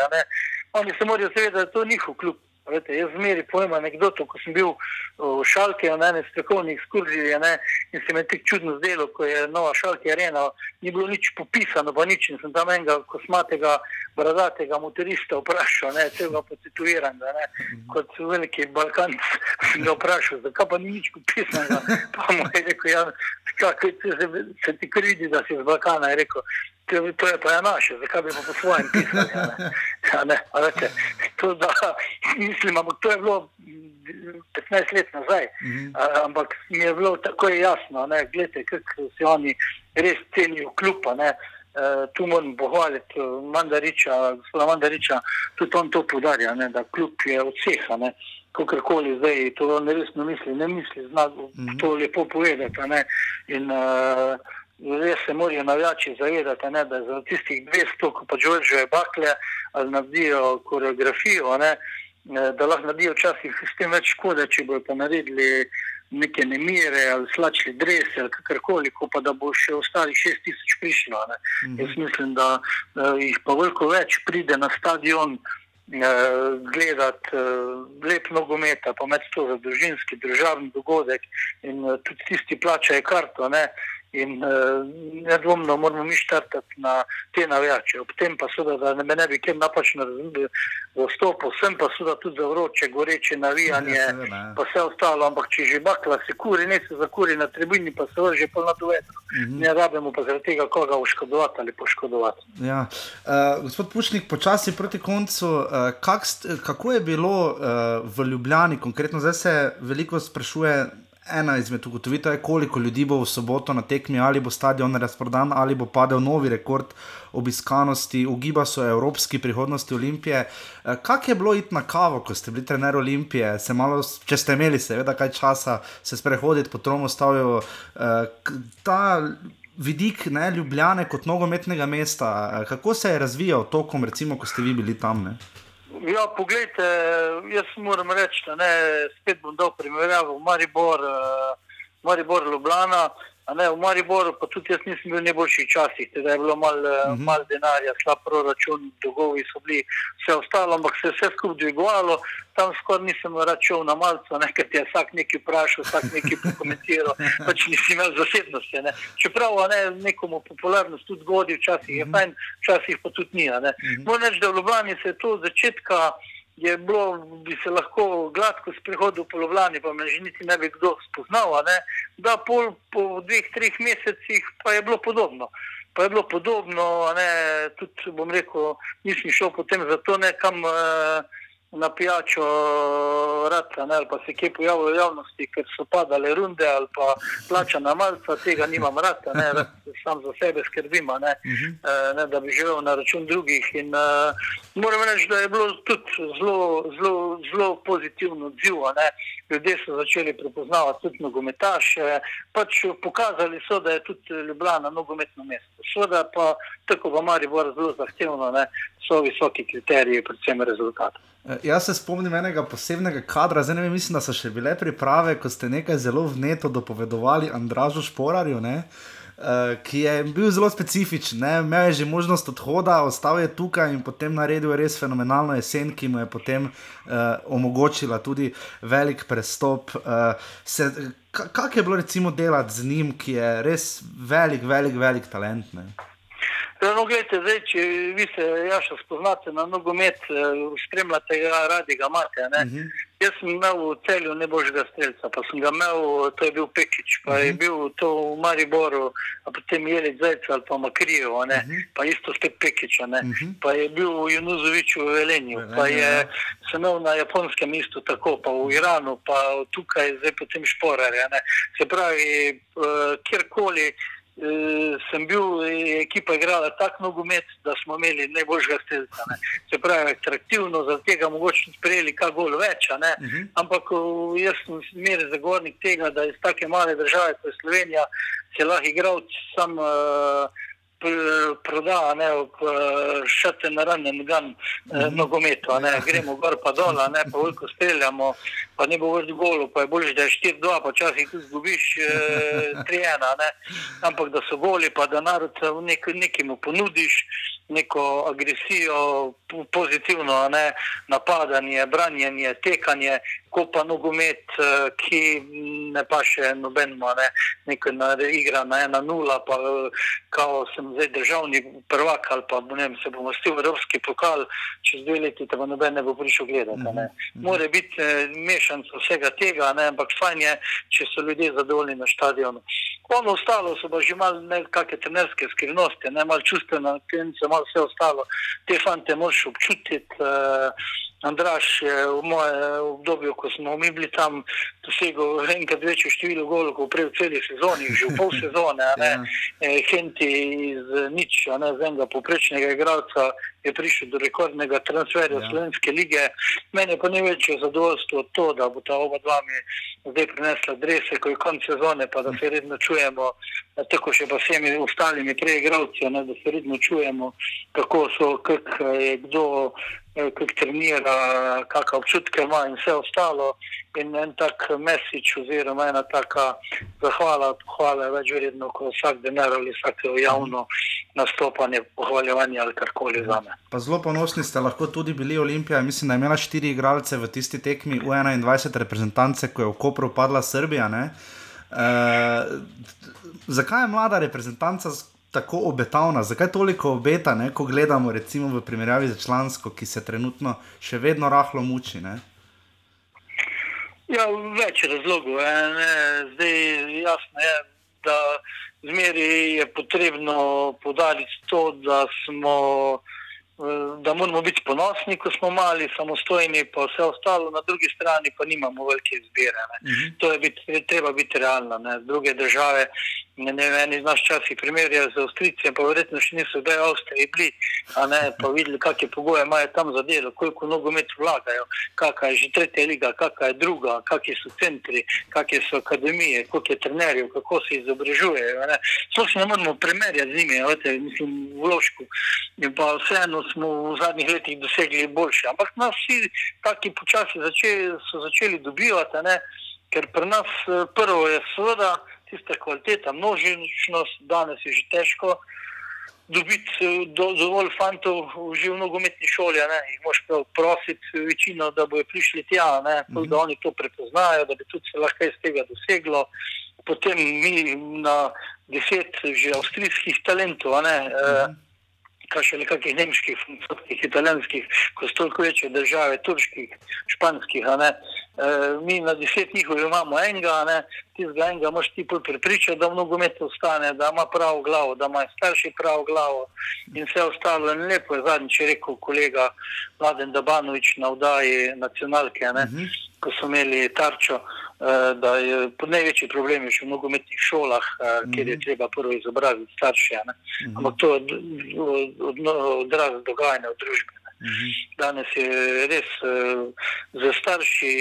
Speaker 5: oni se morajo zavedati, da je to njihov klub. Vete, jaz zmeri povem anegdoto, ko sem bil v Šalki na eni strokovni ekskurziji ne, in se mi je tako čudno zdelo, ko je nova Šalki arena, ni bilo nič popisano, pa nič in sem tam enega kosmatega, bradatega motorista vprašal, ne, celega potituiranega, ne, kot veliki Balkanc sem ga vprašal, zakaj pa ni nič popisano, pa mu je rekel, ja, kako se, se ti kridi, da si iz Balkana, je rekel, to je pa je naše, zakaj bi pa po svojem pisali. Ja, ne, vete, to, da, mislim, ampak to je bilo 15 let nazaj, mm -hmm. ampak mi je bilo tako jasno, gledajte, kako se oni res cenijo klupa. Ne. Uh, tu moram pohvaliti Mandariča, gospoda Mandariča, tudi on to podarja, ne, da kljub je od vseh, kakorkoli zdaj to ne resno misli, ne misli, zna mm -hmm. to lepo povedati. In, uh, res se morajo navijači zavedati, ne, da za tistih 200, ko pa Džoržuje bakle, ali naredijo koreografijo, ne, da lahko naredijo včasih s tem več škode, če bojo pa naredili neke nemire ali slačili drese ali kakorkoli, ko pa da bo še ostalih 6000 prišlo. -hmm. Jaz mislim, da, da jih pa veliko več pride na stadion. Gledati lep nogomet, pa med to za družinski, državni dogodek, in tudi tisti plačajo karto, ne, In uh, nedvomno moramo mi štartati na te navijače. Ob tem pa seveda, da ne me ne bi kjer napačno razumeli, za vstop, sem pa seveda tudi za vroče, goreče navijanje,
Speaker 1: Ja, seveda, ja.
Speaker 5: pa vse ostalo. Ampak če že bakla se kuri, ne se zakuri na tribuni, pa se vrže pa na duetru.
Speaker 1: Mhm.
Speaker 5: Ne rabimo pa zaradi tega koga oškodovati ali poškodovati.
Speaker 1: Ja. Uh, gospod Pušnik, počasi proti koncu, uh, kak kako je bilo uh, v Ljubljani, konkretno zdaj se veliko sprašuje. Ena izmed ugotovitev je, koliko ljudi bo v soboto na tekmi, ali bo stadion razprodan, ali bo padel novi rekord obiskanosti, ugiba so evropski prihodnosti Olimpije. Eh, Kak je bilo iti na kavo, ko ste bili trener Olimpije, se malo, če ste imeli, seveda, kaj časa se sprehoditi po Tromostavju, eh, k- ta vidik ne, Ljubljane kot nogometnega mesta, eh, kako se je razvijal tokom, recimo, ko ste vi bili tam? Ne?
Speaker 5: Ja, poglejte, jaz moram reči, da ne, spet bom dal primerjavo Maribor, uh, Maribor Ljubljana. Ne, v Mariboru pa tudi jaz nisem bil v najboljših časih, teda je bilo malo uh -huh. mal denarja, slab proračun, dolgovi so bili, vse ostalo, ampak se je vse skupaj dvigovalo. Tam skoraj nisem šel na malce, nekaj ti je vsak nekaj vprašal, vsak nekaj pokomentiral, pač nisi imel zasebnosti. Ne. Čeprav ne, nekomu popularnost tudi godi, včasih je fajn, včasih pa tudi ni. a ne. Moram reči, da v Ljubljani se je to od začetka je bilo, bi se lahko gladko sprehodil po Ljubljani, pa me že niti ne bi kdo spoznal, ne, da pol po dveh, treh mesecih pa je bilo podobno. Pa je bilo podobno, ne, tudi bom rekel, nisem šel potem zato nekam eh, na pijačo rata, ne, ali pa se kje pojavil v javnosti, ker so padale runde ali pa plačana malca, tega nimam rata, ne, rad sam za sebe skrbim, ne, eh, ne, da bi živel na račun drugih. In, uh, moram reči, da je bilo tudi zelo, zelo, zelo pozitivno odziv. Ljudje so začeli prepoznavati tudi nogometaše, pač pokazali so, da je tudi Ljubljana nogometno mesto. Seveda pa tako v Mariboru zelo zahtevno, ne, so visoki kriteriji, predvsem rezultat.
Speaker 1: Eh, Jaz se spomnim enega posebnega kadra, zdaj ne vem, mislim, da so še bile priprave, ko ste nekaj zelo vneto dopovedovali Andražu Šporarju, ne, uh, ki je bil zelo specifičen. Ne. Imel je že možnost odhoda, ostal je tukaj in potem naredil res fenomenalno jesen, ki mu je potem uh, omogočila tudi velik prestop. Uh, se, ka- Kak je bilo recimo delati z njim, ki je res velik, velik, velik talent? Ne?
Speaker 5: Ja, No, gledajte, zdaj, če vi se Jaša spoznate na nogomet, eh, spremljate ga, radi ga imate. Uh -huh. Jaz sem imel v celju najboljšega streljca, pa sem ga imel, to je bil Pekič, pa uh -huh. je bil to v Mariboru, a potem Jelic Zajc ali pa Makrijev, uh -huh. pa isto spet Pekič, uh -huh. pa je bil v Junuzoviču v Velenju, pa
Speaker 1: Velenju,
Speaker 5: je
Speaker 1: ja.
Speaker 5: sem imel na japonskem isto tako, pa v Iranu, pa tukaj zdaj potem šporarja. Se pravi, eh, kjerkoli. Eh, sem bil, je ekipa igrala tako nogomet, da smo imeli najboljšega streljca. ne. Se pravi, atraktivno, zaradi tega mogoče tudi prejeli kaj gol več. a ne. Ampak eh, jaz sem zmeraj zagovornik tega, da iz take male države, kot je Slovenija, se lahko igralec sam uh, proda, ne, ob šate na ranjen gan uh, nogometu, a ne, gremo gor pa dol, ne, pa veliko streljamo, pa ne bo več golo, pa je bolje, da je 4-2, pa včasih tudi zgubiš uh, 3-1, a ne, ampak da so goli, pa da narod eh, nek, nekemu ponudiš neko agresijo, po- pozitivno, ne, napadanje, branjenje, tekanje, ko pa nogomet, eh, ki ne paše nobenemu, a ne, neko na, igra na 1-0, pa eh, kao sem zdaj državni prvak ali pa ne vem, se bomo stil v Evropski pokal, čez dve leti te pa noben ne bo prišel gledati. Ne. Mora biti eh, mešanca vsega tega, ne, ampak fajn je, če so ljudje zadovoljni na stadionu. Ono ostalo so pa že malo nekakšne trenerske skrivnosti, ne malo čustvena, klinice, malo vse ostalo. Te fante moraš občutiti. Andraš je v mojem obdobju, ko smo mi bili tam, dosegel enkrat večje število golov, kot prej v celi sezoni, že v pol sezone. ne.
Speaker 1: Ja.
Speaker 5: Eh, Henti iz eh, nič, ne z enega poprečnega igralca je prišel do rekordnega transferja
Speaker 1: Ja.
Speaker 5: ja. Slovenske lige. Meni je pa največje zadovoljstvo to, da bo ta oba dva mi zdaj prinesla drese, ko je konc sezone, pa da se redno čujemo, tako še pa vsemi ostalimi preigralci, a ne, da se redno čujemo, kako so, kak je kdo, eh, kak trenira, kakšne občutke ima in vse ostalo. In en tak mesič oziroma ena taka zahvala, pohvala je več vredno, kot vsak denar ali vsako javno nastopanje, pohvaljevanje ali karkoli za me.
Speaker 1: Pa zelo ponosni ste lahko tudi bili Olimpija. Mislim, da je imela štiri igralce v tisti tekmi, v 21 reprezentance, ko je v Kopru padla Srbija. Ne? Uh, zakaj je mlada reprezentanca tako obetavna, zakaj toliko obeta, ne, ko gledamo recimo v primerjavi z člansko, ki se trenutno še vedno rahlo muči? Ne?
Speaker 5: Ja, več razlogov. je, Ne. Zdaj jasno je, da zmeri je potrebno podariti to, da smo. eh, Da moramo biti ponosni, ko smo mali, samostojni, pa vse ostalo, na drugi strani pa nimamo velike izbire. Ne. To je biti, treba biti realno. Ne. Druge države, ne, vem, eni iz nas časih primerjajo z Avstrijci, pa verjetno še niso zdaj v Avstriji bili, ne pa videli, kakšne pogoje imajo tam za delo, koliko nogomet vlagajo, kakšna je že tretja liga, kakšna je druga, kakšni so centri, kakšne so akademije, koliko je trenerjev, kako se izobražujejo. Sploh se ne moremo primerjati z njimi, vete, mislim, v Lošku. In pa vseeno smo v zadnjih letih dosegli boljše. Ampak nas vsi taki počasi začeli, so začeli dobivati, ne, ker pri nas eh, prvo je seveda tista kvaliteta, množičnost, danes je že težko dobiti eh, do, dovolj fantov v- že v nogometni šoli, ne, jih moš prav prositi večino, da bojo prišli tja, ne, -hmm. da oni to prepoznajo, da bi tudi se lahko iz tega doseglo. Potem mi na deset že avstrijskih talentov, ne, mm -hmm. Kaj še nekakšnih nemških, francoskih, italijanskih, ko so toliko večje države, turških, španskih. ne. E, mi na deset njihovih imamo enega, ne, tistega enega moš ti pol prepričati, da v nogometu ostane, da ima pravo glavo, da ima starši pravo glavo in vse ostalo. In lepo je zadnjič rekel kolega Mladen Dabanovič na vdaji nacionalke, ne, ko so imeli tarčo. Eh, Da je največji problem je še v nogometnih šolah, eh, kjer je treba prvo izobraziti starše. ne. Ampak to je od, odraz dogajanja v družbi. ne. Danes je res uh, za starši,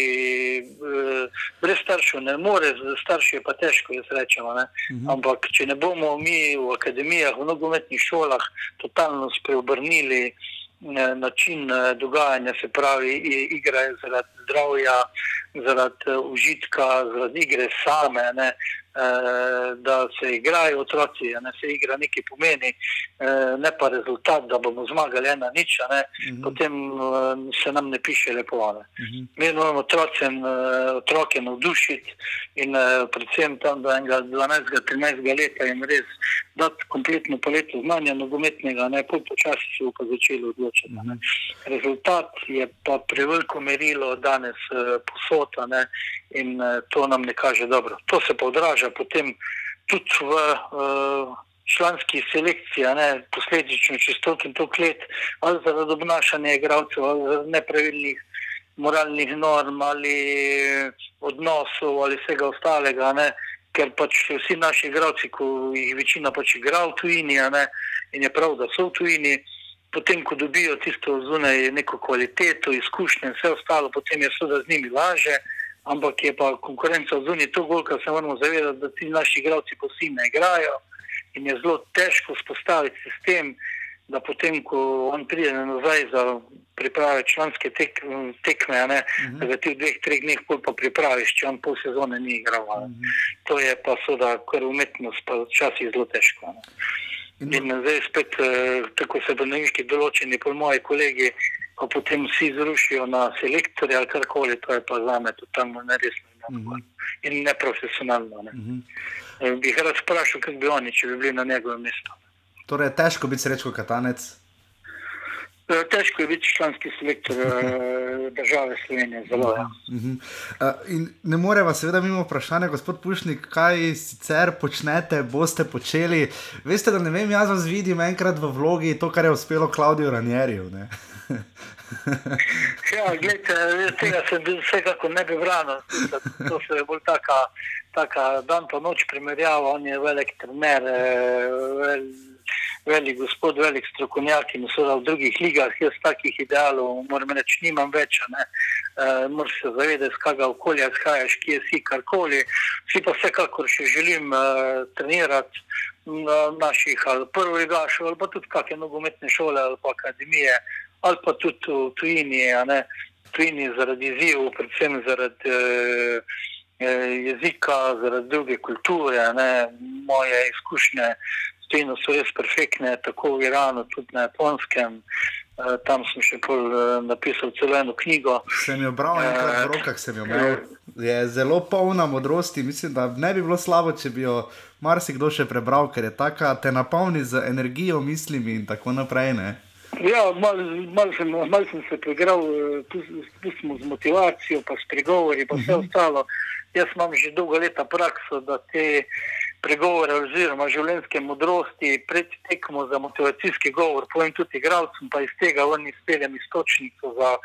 Speaker 5: brez staršev ne more, za starši je pa težko, jaz rečem. ne. Ampak če ne bomo mi v akademijah, v nogometnih šolah totalno spreobrnili eh, način eh, dogajanja, se pravi, igra je zaradi zdravja, zaradi eh, užitka, zaradi igre same, ne, eh, da se igrajo otroci, a ne se igra nekaj pomeni, eh, ne pa rezultat, da bomo zmagali ena nič, ne, potem eh, se nam ne piše lepo. Ne. Mi moramo otrocem, eh, otroke navdušiti in eh, predvsem tam do enega 12-13 leta jim res dati kompletno paleto znanja nogometnega, ne pol počasi se bo pa začeli odločiti. a ne. Rezultat je pa preveliko merilo danes eh, posota ne, in eh, to nam ne kaže dobro. To se pa odraža potem tudi v uh, članski selekciji, ne, posledično čez toliko in toliko let, ali zaradi obnašanja igralcev, ali zaradi nepravilnih moralnih norm ali odnosov ali vsega ostalega. Ne, ker pač vsi naši igralci, ko jih večina pač igra v tujini, ne, in je prav, da so v tujini, potem, ko dobijo tisto zunaj neko kvaliteto, izkušnje in vse ostalo, potem je seveda z njimi laže. Ampak je pa konkurenca zunaj tako velika, da se moramo zavedati, da ti naši igralci pa vsi ne igrajo in je zelo težko spostaviti sistem, da potem, ko on pride nazaj za priprave članske tek, tekme, ne, uh -huh. da ti v dveh, treh dneh pol pa pripraviš, če on pol sezone ni igral. Uh -huh. To je pa seveda kar umetnost, pa včasih zelo težko. a Ne. In zdaj spet, eh, tako se do neki določeni, po moji kolegi, ko potem vsi zrušijo na selektorje ali karkoli, to je pa za me totalno neresno in neodgovorno in neprofesionalno. Ne. Eh, Bi jih rad vprašal, kako bi oni, če bi bili na njegovem mestu.
Speaker 1: Torej, je težko biti srečko katanec.
Speaker 5: Eh, Težko je biti članski selektor eh, države Slovenije, zelo. Ja.
Speaker 1: Uh, in ne moreva seveda mimo vprašanja, gospod Pušnik, kaj sicer počnete, boste počeli. Veste, da ne vem, jaz vas vidim enkrat v vlogi to, kar je uspelo Klaudiju Ranjerju.
Speaker 5: Ja, gledajte, tega se vsekakor ne bi branil. To se je bolj taka, taka dan pa noč primerjava. On je velik trener, eh, vel, velik gospod, velik strokovnjak in seveda v drugih ligah. Jaz takih idealov, moram reči, nimam več. ne. Uh, Moraš se zavedati, z kakega okolja izhajaš, kje si, karkoli. Vsi pa vsekakor še želim uh, trenirati na naših ali prvoligašov, ali pa tudi kakšne nogometne šole ali pa akademije, ali pa tudi v tujini, ne tujini zaradi izzivov, predvsem zaradi eh, eh, jezika, zaradi druge kulture. Ne. Moje izkušnje s tujino so res perfektne, tako v Iranu, tudi na Japonskem. Eh, Tam sem še pol eh, napisal celo eno knjigo.
Speaker 1: Sem jo bral enkrat v rokah, sem jo imel. je zelo polna modrosti. Mislim, da ne bi bilo slabo, če bi jo marsikdo še prebral, ker je taka, te napolni z energijo, mislimi in tako naprej. Ne?
Speaker 5: Ja, malo mal sem, mal sem se preigral, eh, smo z motivacijo, pa s pregovori, pa vse ostalo. Jaz imam že dolgo leta prakso, da te pregovore oziroma življenjske modrosti pred tekmo za motivacijski govor povem tudi igralcem, pa iz tega ven izpeljem istočnico za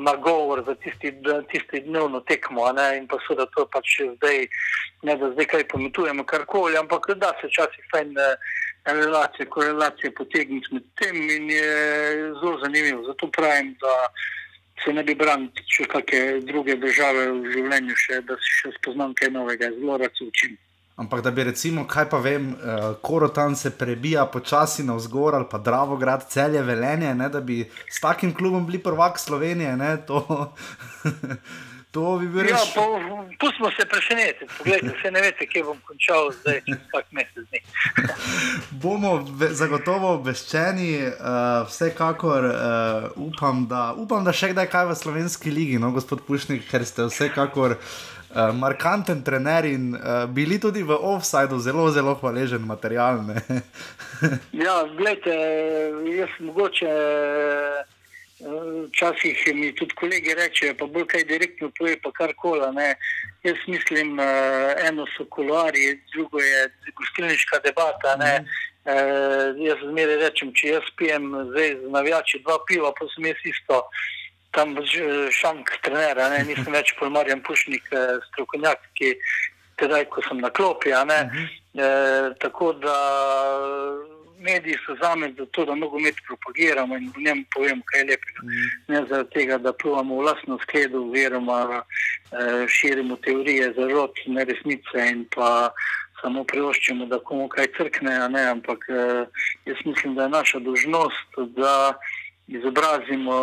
Speaker 5: nagovor za tisti, tisti dnevno tekmo. In pa seveda to pač zdaj, ne da zdaj kaj pometujemo, karkoli, ampak da se včasih fajn eh, relacije, korelacije potegniti med tem in je zelo zanimivo. Zato pravim, da se ne bi branil še kakšne druge države v življenju, še, da si še spoznam kaj novega, zelo rad se učim.
Speaker 1: Ampak da bi recimo, kaj pa vem, uh, Korotan se prebija počasi navzgor ali pa Dravograd, celje velenje, ne, da bi s takim klubom bili prvak Slovenije, ne, to, bi bil
Speaker 5: Ja,
Speaker 1: res.
Speaker 5: pa, pustimo se presenetiti. Poglejte, se ne veste, kje bom končal zdaj, čez kak mesec dni.
Speaker 1: Bomo ve- zagotovo obveščeni, uh, vsekakor uh, upam, da, upam, da še kdaj kaj v slovenski ligi, no, gospod Pušnik, ker ste vsekakor uh, markanten trener in uh, bili tudi v offsajdu zelo, zelo hvaležen material.
Speaker 5: Ja, gledajte, jaz mogoče. eh, Včasih mi tudi kolegi rečejo, pa bolj kaj direktno poje, pa kar kola. Ne. Jaz mislim, eh, eno so kuluari, drugo je gostilniška debata. Ne. Eh, jaz zmeraj rečem, če jaz pijem zdaj z navijači dva piva, pa sem jaz isto tam šank trenera, ne. nisem več polmarjan pušnik, eh, strokovnjak, ki tedaj, ko sem na klopi. ne. Eh, tako da mediji so zame za to, da nogomet propagiramo in v njem povemo, kaj je lepega. Ne zaradi tega, da pluvamo v lastno skledo, oziroma eh, širimo teorije zarot, neresnice in pa samo privoščimo, da komu kaj crkne, a ne, ampak eh, jaz mislim, da je naša dožnost, da izobrazimo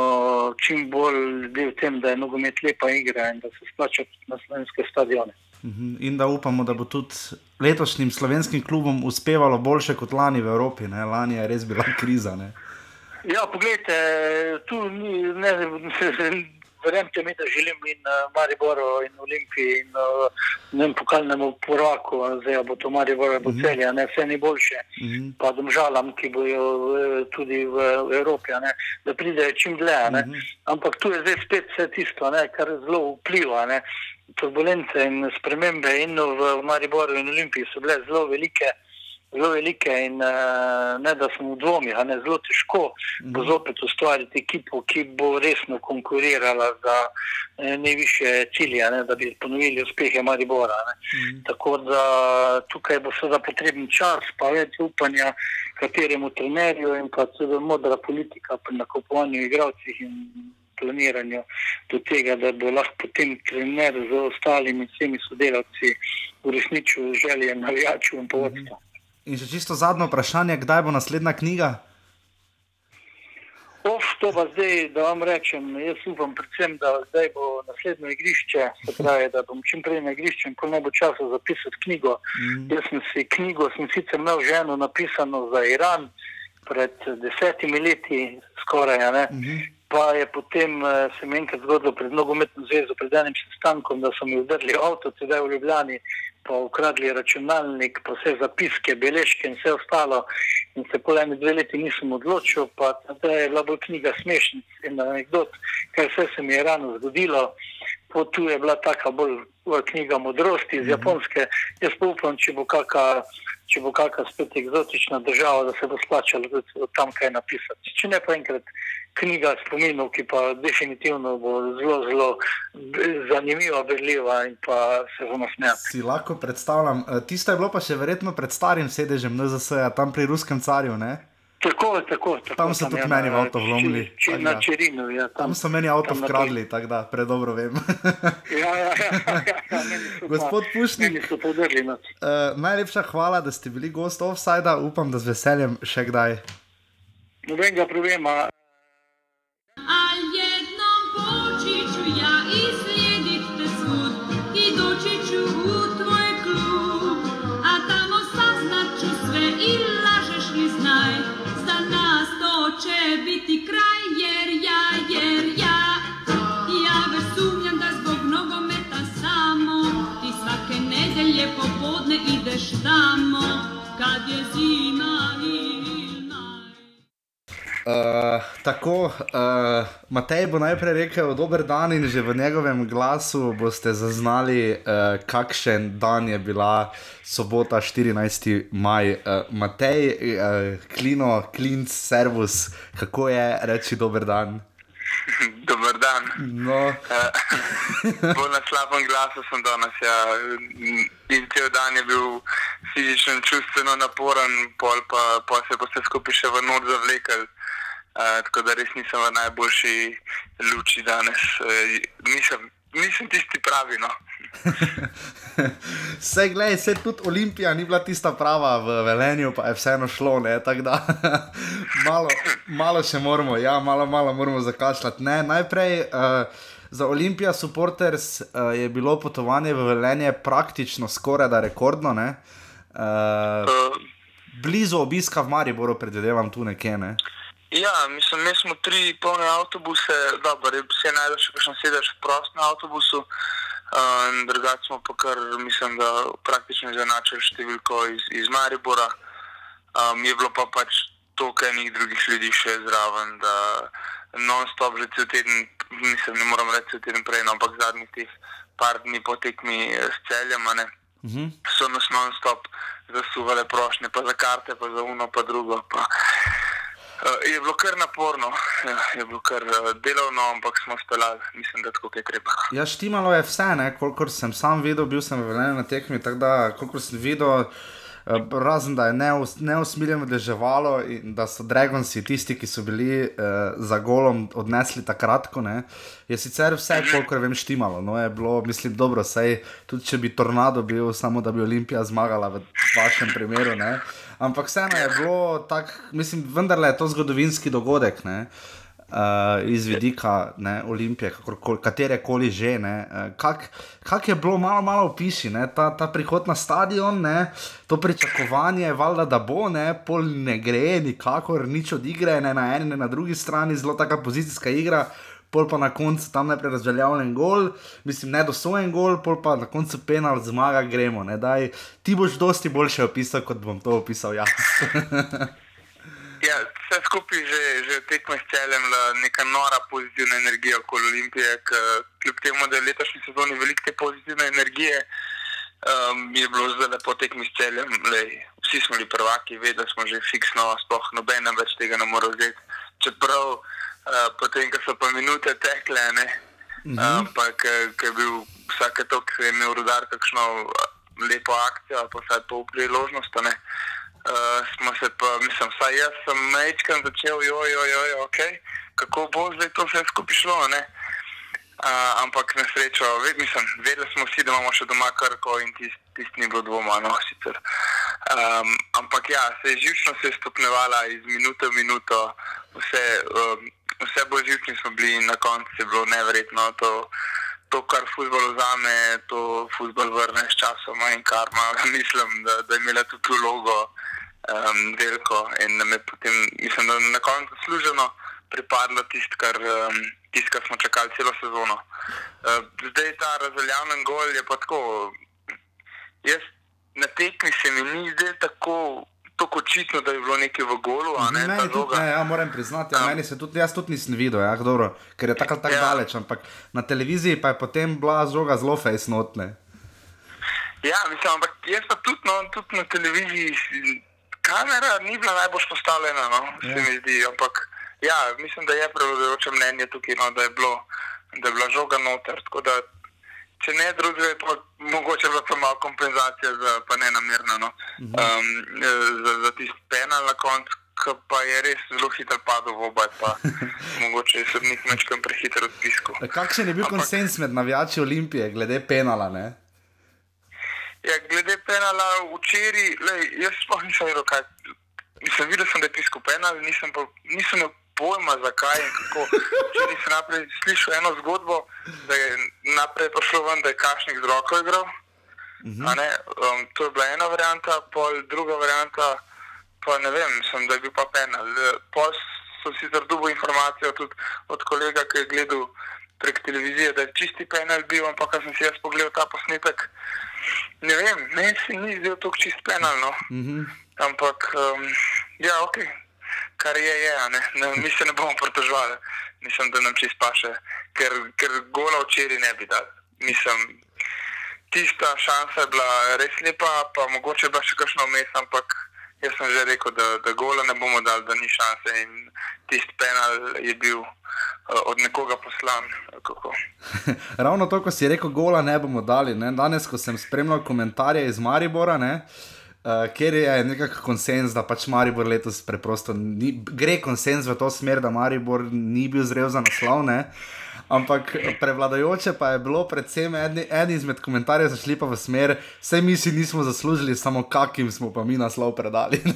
Speaker 5: čim bolj ljudi v tem, da je nogomet lepa igra in da se splača na slovenske stadione.
Speaker 1: Mhm, In da upamo, da bo tudi letošnjim slovenskim klubom uspevalo boljše kot lani v Evropi. Ne? Lani je res bila kriza. Ne?
Speaker 5: Ja, poglejte, tu ni, ne, verjemite mi, da želim in uh, Mariboru in Olimpiji in uh, vem, pokalnemu prvaku, a zdaj bo to Maribor ali bo celje, a ne vse ni boljše.
Speaker 1: Mhm.
Speaker 5: Pa domžalam, ki bojo eh, tudi v Evropi, ne, da pridejo čim dlje. ne. Ampak tu je zdaj spet vse tisto, ne, kar zelo vpliva. ne. Turbulence in spremembe in v Mariboru in Olimpiji so bile zelo velike. Zelo velike in uh, ne da smo v dvomih, a ne zelo težko bo zopet ustvariti ekipo, ki bo resno konkurirala za eh, najviše cilje, ne, da bi ponovili uspehe Maribora. Ne. Tako da tukaj bo seveda potreben čas, pa več upanja kateremu trenerju in pa tudi modra politika pri nakupovanju igralcih in planiranju do tega, da bo lahko potem trener z ostalimi vsemi sodelavci uresničil želje navijačev in povodstva.
Speaker 1: In še čisto zadnje vprašanje, kdaj bo naslednja knjiga?
Speaker 5: Of, to pa zdaj, da vam rečem, jaz upam predvsem, da zdaj bo naslednjo igrišče, se pravi, da bom čim prej na igrišču in pol ne bo časa zapisati knjigo. Jaz sem si knjigo, sem sicer imel že eno napisano za Iran pred desetimi leti, skoraj, ne. Pa je potem eh, se mi enkrat zgodilo pred nogometno zvezo, pred enim sestankom, da so mi vdrli avto, sedaj v Ljubljani, pa ukradli računalnik, pa vse zapiske, beležke in vse ostalo. In se po eni dve leti nisem odločil, pa zdaj je bila bolj knjiga smešnic in anegdot, kaj vse se mi je rano zgodilo. Po tu je bila taka bolj, bolj knjiga modrosti iz Japonske. Jaz pa upam, če bo kakšna če bo kakšna spet eksotična država, da se bo splačalo tam kaj napisati. Če ne pa enkrat knjiga spominov, ki pa definitivno bo zelo, zelo zanimiva, berljiva in pa se bomo smejali.
Speaker 1: Si lahko predstavljam. Eh, Tisto je bilo pa še verjetno pred starim sedežem NZS, tam pri ruskem carju. Ne?
Speaker 5: Tako, tako, tako.
Speaker 1: Tam so tudi
Speaker 5: ja,
Speaker 1: meni avto vlomili,
Speaker 5: na. Čerinu, ja.
Speaker 1: Tam so meni avto
Speaker 5: tam na
Speaker 1: vkradli, tako da predobro vem.
Speaker 5: Ja, ja, ja, ja, ja, meni so pa-
Speaker 1: Gospod Pušnik.
Speaker 5: Podrli.
Speaker 1: Uh, najlepša hvala, da ste bili gost offsajda, upam, da z veseljem še kdaj.
Speaker 5: Nobenega problema.
Speaker 1: Uh, Matej bo najprej rekel dober dan in že v njegovem glasu boste zaznali, uh, kakšen dan je bila sobota 14. maj. Uh, Matej, uh, klino, klinc, servus, kako je reči dober dan?
Speaker 6: Dober dan.
Speaker 1: No,
Speaker 6: Bolj na slabem glasu sem danes. Ja. In cel dan je bil fizično in čustveno naporen, pol pa, pa se bo vse skupaj še v noč zavlekel. Uh, tako da res nisem v najboljši luči danes. Uh, nisem, nisem tisti pravi. No.
Speaker 1: Vse, gledaj, se tudi Olimpija ni bila tista prava v Velenju, pa je vseeno šlo, ne, tako da malo, malo še moramo, ja, malo, malo moramo zakašljati. Ne, najprej uh, za Olimpija supporters uh, je bilo potovanje v Velenje praktično skoraj da rekordno, ne. Uh,
Speaker 6: Uh,
Speaker 1: blizu obiska v Mariboru, predvidevam tu nekje, ne.
Speaker 6: Ja, mislim, mi smo tri polne avtobuse, dobro, vse najdeš, še kakšen sedež v prostem avtobusu. Uh, Drugače smo pa kar, mislim, da praktično izenačili številko iz, iz Maribora. Um, je bilo pa pač toliko enih drugih ljudi še zraven, da non-stop že cel teden, mislim, ne moram reči cel teden prej, no, ampak zadnjih teh par dni po tekmi eh, s celjem, ne,
Speaker 1: Mhm.
Speaker 6: so nas non-stop zasuvale prošnje, pa za karte, pa za uno, pa drugo. Pa. Uh, je bilo kar naporno, ja, je bilo kar uh, delovno, ampak smo speljali, mislim, da tako je treba.
Speaker 1: Ja, štimalo je vse, ne, kolikor sem sam videl, bil sem v Velenju na tekmi, tako da, kolikor sem videl, eh, razen da je neus, neusmiljeno deževalo in da so Dragonsi tisti, ki so bili uh, za golom odnesli takrat, ko ne, je sicer vse, kolikor vem, štimalo. No, je bilo, mislim, dobro, sej tudi če bi tornado bil, samo da bi Olimpija zmagala v vašem primeru, ne. Ampak vseeno je bilo tako, mislim, vendarle je to zgodovinski dogodek, ne. Uh, iz vidika ne, Olimpije, katere koli že. Uh, Kako kak je bilo, malo, malo opiši, ne, ta, ta prihod na stadion, ne, to pričakovanje, valjda, da bo, ne, pol ne gre, nikakor nič od igre, ne na eni, ne na drugi strani, zelo taka pozicijska igra. Pol pa na koncu tam najprej razveljavljen gol, mislim, ne dosojen gol, pol pa na koncu penal, zmaga, gremo. Daj, ti boš dosti boljše opisal, kot bom to opisal jaz.
Speaker 6: Ja, vse skupaj že, že tekme s celem, neka nora pozitivna energija okoli Olimpije, k, kljub temu, da je letošnji sezoni veliko te pozitivne energije, um, je bilo zdaj lepo tekmi s celem. Lej, vsi smo bili prvaki, vedeli smo že fiksno, sploh noben nam več tega ne more vzeti. Čeprav uh, potem, ko so pa minute tekle, ne,
Speaker 1: Mhm.
Speaker 6: ampak ko je bil vsake tok, je imel rodar kakšno eh, lepo akcijo, pa vsaj pol priložnost. ne. Uh, smo se pa, mislim, vsaj jaz sem mečkam začel, joj, joj, joj, ok, kako bo zdaj to vse skupaj šlo, ne. Uh, ampak na srečo, ved, mislim, vedeli smo vsi, da imamo še doma krko in tisti tist ni bilo dvoma, no, sicer. Um, ampak ja, se je živčno se je stopnevala iz minute v minuto, vse, um, vse bolj živčni smo bili in na koncu je bilo neverjetno to, to kar futbol vzame, to futbol vrne s časom in karma. Mislim, da, da je imela tudi vlogo um, veliko in nam je potem, mislim, da na koncu služeno pripadlo tisto, kar, um, tist, kar smo čakali celo sezono. Uh, zdaj ta razveljavljen gol je pa tako. Jaz na tekmi se mi ni zdelo tako. Tako očitno, da je bilo nekaj v golu, ne
Speaker 1: Meni tudi ne, ja, moram priznati, ja,
Speaker 6: Um,
Speaker 1: meni se tudi, jaz tudi nisem videl, ja, dobro, ker je tako tako
Speaker 6: Ja.
Speaker 1: daleč, ampak na televiziji pa je potem bila žoga zelo fejsnotne.
Speaker 6: Ja, mislim, ampak jaz pa tudi, no, tudi na televiziji, kamera ni bila najbolj postavljena, no, se
Speaker 1: Ja.
Speaker 6: mi zdi. Ampak ja, mislim, da je prevladujoče mnenje tukaj, no, da, je bilo, da je bila žoga noter. Tako da, če ne drugega, je pa mogoče bila pa malo kompenzacija, za, pa ne namerna, no, um, za, za tisti penal na koncu. ki Pa je res zelo hitro padel v obaj, pa mogoče je sodnik nekaj prehiter odpiskal.
Speaker 1: Kakšen je bil
Speaker 6: Ampak-
Speaker 1: konsens med navijači Olimpije glede penala? Ne?
Speaker 6: Ja, glede penala včeraj, jaz sploh nisem vedel, kaj. Nisem videl, sem, da je pisko penal, nisem, pa, nisem pojma, zakaj in kako. Včeraj sem naprej slišal eno zgodbo, da je naprej prišlo ven, da je Kašnik z roko igral.
Speaker 1: Mhm.
Speaker 6: a ne, Um, to je bila ena varianta, pol druga varianta, pa ne vem, mislim, da je bil pa penal. Eh, Pol so sicer dobil informacijo tudi od kolega, ki je gledal prek televizije, da je čisti penal bil, ampak ko sem si jaz pogledal ta posnetek, ne vem, meni se ni zdel tako čist penal. No.
Speaker 1: Mhm.
Speaker 6: Ampak, um, ja, ok. Kar je, je. Ne? Ne, mi se ne bomo pritoževali, mislim, da nam čist paše, ker, ker gola včeraj ne bi dal. Mislim, tista šansa je bila res lepa, pa mogoče bi še kakšno vmes, ampak jaz sem že rekel, da, da gola ne bomo dali, da ni šanse in tisti penal je bil uh, od nekoga poslan.
Speaker 1: Ravno to, ko si rekel, gola ne bomo dali. Ne? Danes, ko sem spremljal komentarje iz Maribora, ne? Uh, ker je nekako konsens, da pač Maribor letos preprosto ni, gre konsens v to smer, da Maribor ni bil zrel za naslov. Ne? Ampak prevladojoče pa je bilo, predvsem eni, eni izmed komentarjev zašli pa v smer, vse mi si nismo zaslužili, samo kakim smo pa mi naslov predali.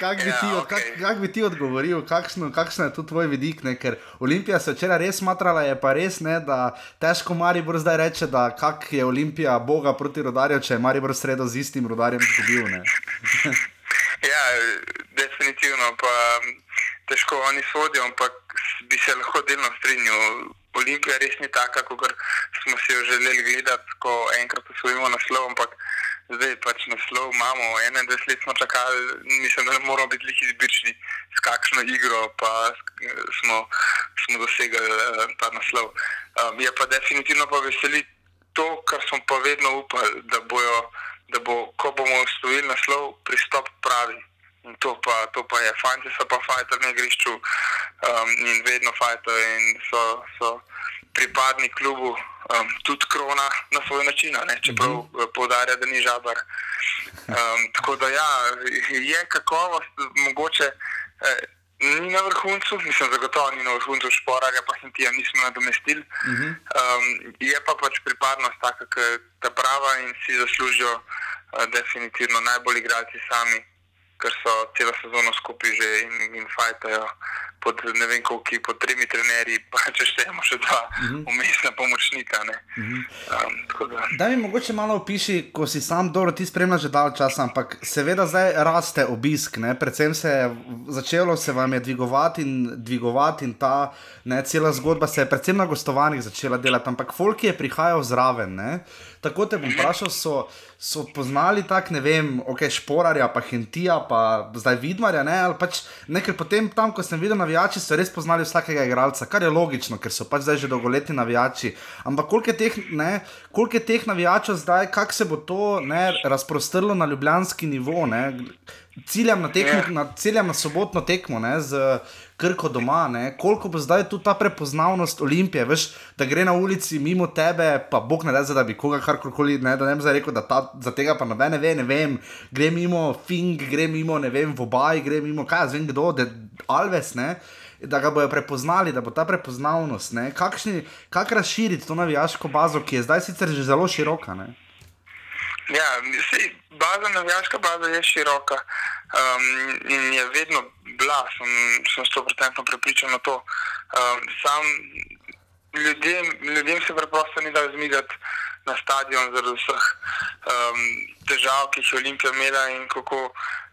Speaker 1: Kako bi, ti
Speaker 6: Ja,
Speaker 1: od- kak, kak bi ti odgovoril, kakšno, kakšno je tu tvoj vidik? Ne? Ker Olimpija se včeraj res smatrala, je pa res, ne, da težko Maribor zdaj reče, da kak je Olimpija Boga proti rodarju, če je Maribor sredo z istim rodarjem zgubil. Ne?
Speaker 6: Ja, definitivno. Pa, m, težko oni sodijo, ampak bi se lahko delno strinjal. Olimpija res ni taka, kot smo si jo želeli gledati, ko enkrat osvojimo naslov, ampak zdaj pač naslov imamo. 21 let smo čakali, mislim, da ne moramo biti lih izbirčni, s kakšno igro pa smo, smo dosegli eh, ta naslov. Um, je pa definitivno pa veseli to, kar smo pa vedno upali, da bojo da bo, ko bomo osvojili naslov, pristop pravi. To pa, to pa je, fanti so pa fajter na igrišču um, in vedno fajter in so, so pripadni klubu, um, tudi krona na svoj način, ne, čeprav uh -huh. poudarja, da ni žabar. Um, tako da ja, je kakovost, mogoče eh, ni na vrhuncu, mislim, zagotovo ni na vrhuncu šporarja, pa sem ti ja nismo nadomestili. Uh -huh. um, je pa pač pripadnost taka, ki je ta prava in si zaslužijo uh, definitivno najbolj igralci sami, ker so celo sezono skupaj že in, in fajtajo pod ne vem koliko, pod tremi trenerji, pa če štejemo še dva uh -huh. umestna pomočnika. Ne. Uh -huh. um, da.
Speaker 1: Da mi mogoče malo opiši, ko si sam dobro ti spremljaš že dalj časa, ampak seveda zdaj raste obisk, ne? predvsem se je začelo se vam je dvigovati in dvigovati in ta ne, cela zgodba se je predvsem na gostovanjih začela delati, ampak folk je prihajal zraven. Ne? Tako te bom vprašal, so, so poznali tak, ne vem, ok, šporarja, pa Hentija, pa zdaj Vidmarja, ne, ali pač nekaj potem tam, ko sem videl navijači, so res poznali vsakega igralca, kar je logično, ker so pač zdaj že dolgoletni navijači. Ampak koliko je teh, ne, koliko je teh navijačev zdaj, kako se bo to ne, razprostrlo na ljubljanski nivo, ne? Ciljam na, tekmo, na, ciljam na sobotno tekmo ne, z Krko doma, ne? koliko bo zdaj tu ta prepoznavnost Olimpije, veš, da gre na ulici mimo tebe, pa Bog ne da, da bi koga karkoli, ne, da ne bi zdaj rekel, da ta, za tega pa noben ne ve, ne vem, gre mimo Fing, gre mimo, ne vem, Vobaj, gre mimo, kaj jaz vem kdo, de, Alves, ne. Da ga bodo prepoznali, da bo ta prepoznavnost, ne? kakšni, kako razširiti to navijaško bazo, ki je zdaj sicer že zelo široka. Ne?
Speaker 6: Ja, sej, baza, navijaška baza je široka um, in je vedno bila, sem, sem 100% prepričan na to. Um, sam ljudem, ljudem se preprosto ni da zmigati na stadion zaradi vseh um, težav, ki jih je Olimpija imela in kako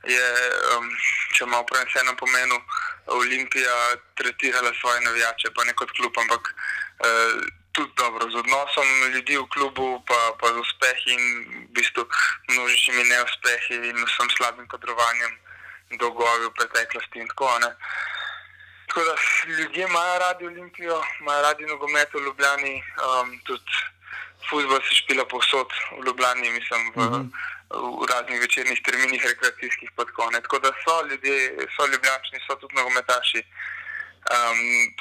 Speaker 6: je, um, če malo preneseno pomenu, Olimpija tretirala svoje navijače, pa ne kot klub, ampak uh, tudi dobro z odnosom ljudi v klubu, pa, pa z uspehi in v bistvu množičnimi neuspehi in vsem slabim kadrovanjem, dolgovi v preteklosti in tako naprej. Tako da ljudje imajo radi Olimpijo, imajo radi nogomet v Ljubljani, um, tudi futbol se špila povsod v Ljubljani, mislim, v, uh -huh. v raznih večernih terminih, rekreacijskih podkone. Tako da so ljudje, so ljubljančni, so tudi nogometaši. Um,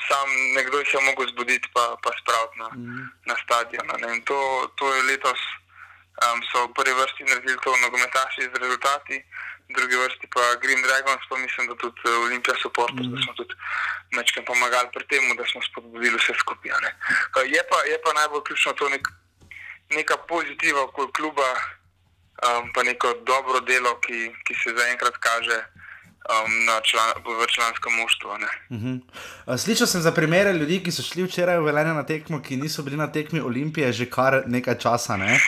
Speaker 6: sam nekdo jih je mogel zbuditi, pa, pa spraviti na, mm. na stadion. to, to je letos, um, so v prvi vrsti naredili to nogometaši z rezultati, v drugi vrsti pa Green Dragons, pa mislim, da tudi eh, Olimpija supporter, mm. da smo tudi mečkam pomagali pri tem, da smo spodbudili vse skupaj. Uh, Je pa, je pa najbolj ključno to nek, neka pozitiva okoli kluba, um, pa neko dobro delo, ki, ki se zaenkrat kaže um, član, v a ne.
Speaker 1: Uh -huh. Slišal sem za primere ljudi, ki so šli včeraj v Velenje na tekmo, ki niso bili na tekmi Olimpije že kar nekaj časa. Ne?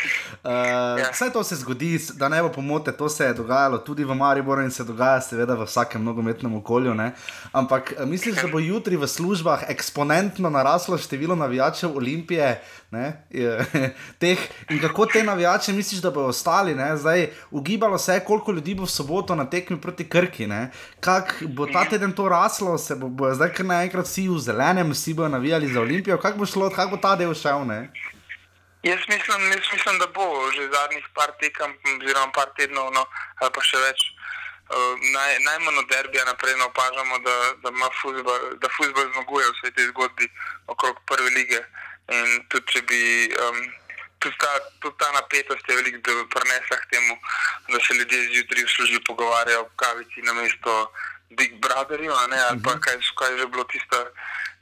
Speaker 1: Uh,
Speaker 6: Ja.
Speaker 1: Vse to se zgodi, da ne bo pomote, to se je dogajalo tudi v Mariboru in se dogaja seveda v vsakem nogometnem okolju. Ne? Ampak misliš, da bo jutri v službah eksponentno naraslo število navijačev Olimpije? Ne, teh, in kako te navijače misliš, da bodo ostali? Ne? Zdaj, ugibalo se je, koliko ljudi bo v soboto na tekmi proti Krki. Ne? Kak bo ta teden to raslo, se bo, bo zdaj kar naenkrat vsi v zelenem, vsi bodo navijali za Olimpijo, kako bo šlo, kako bo ta del šel, ne?
Speaker 6: Jaz mislim, jaz mislim, da bo že zadnjih par tekem, oziroma par tednov, no, ali pa še več. Uh, naj, najmanj od derbija naprej opažamo, da, da, fuzbol, da fuzbol zmaguje v vsej tej zgodbi okrog prve lige. In tudi, če bi, um, tudi, ta, tudi ta napetost je veliko prinesla k temu, da se ljudje zjutraj v službi pogovarjajo o kavici na mesto Big Brotherju, ne, ali pa kaj, kaj je že bilo tisto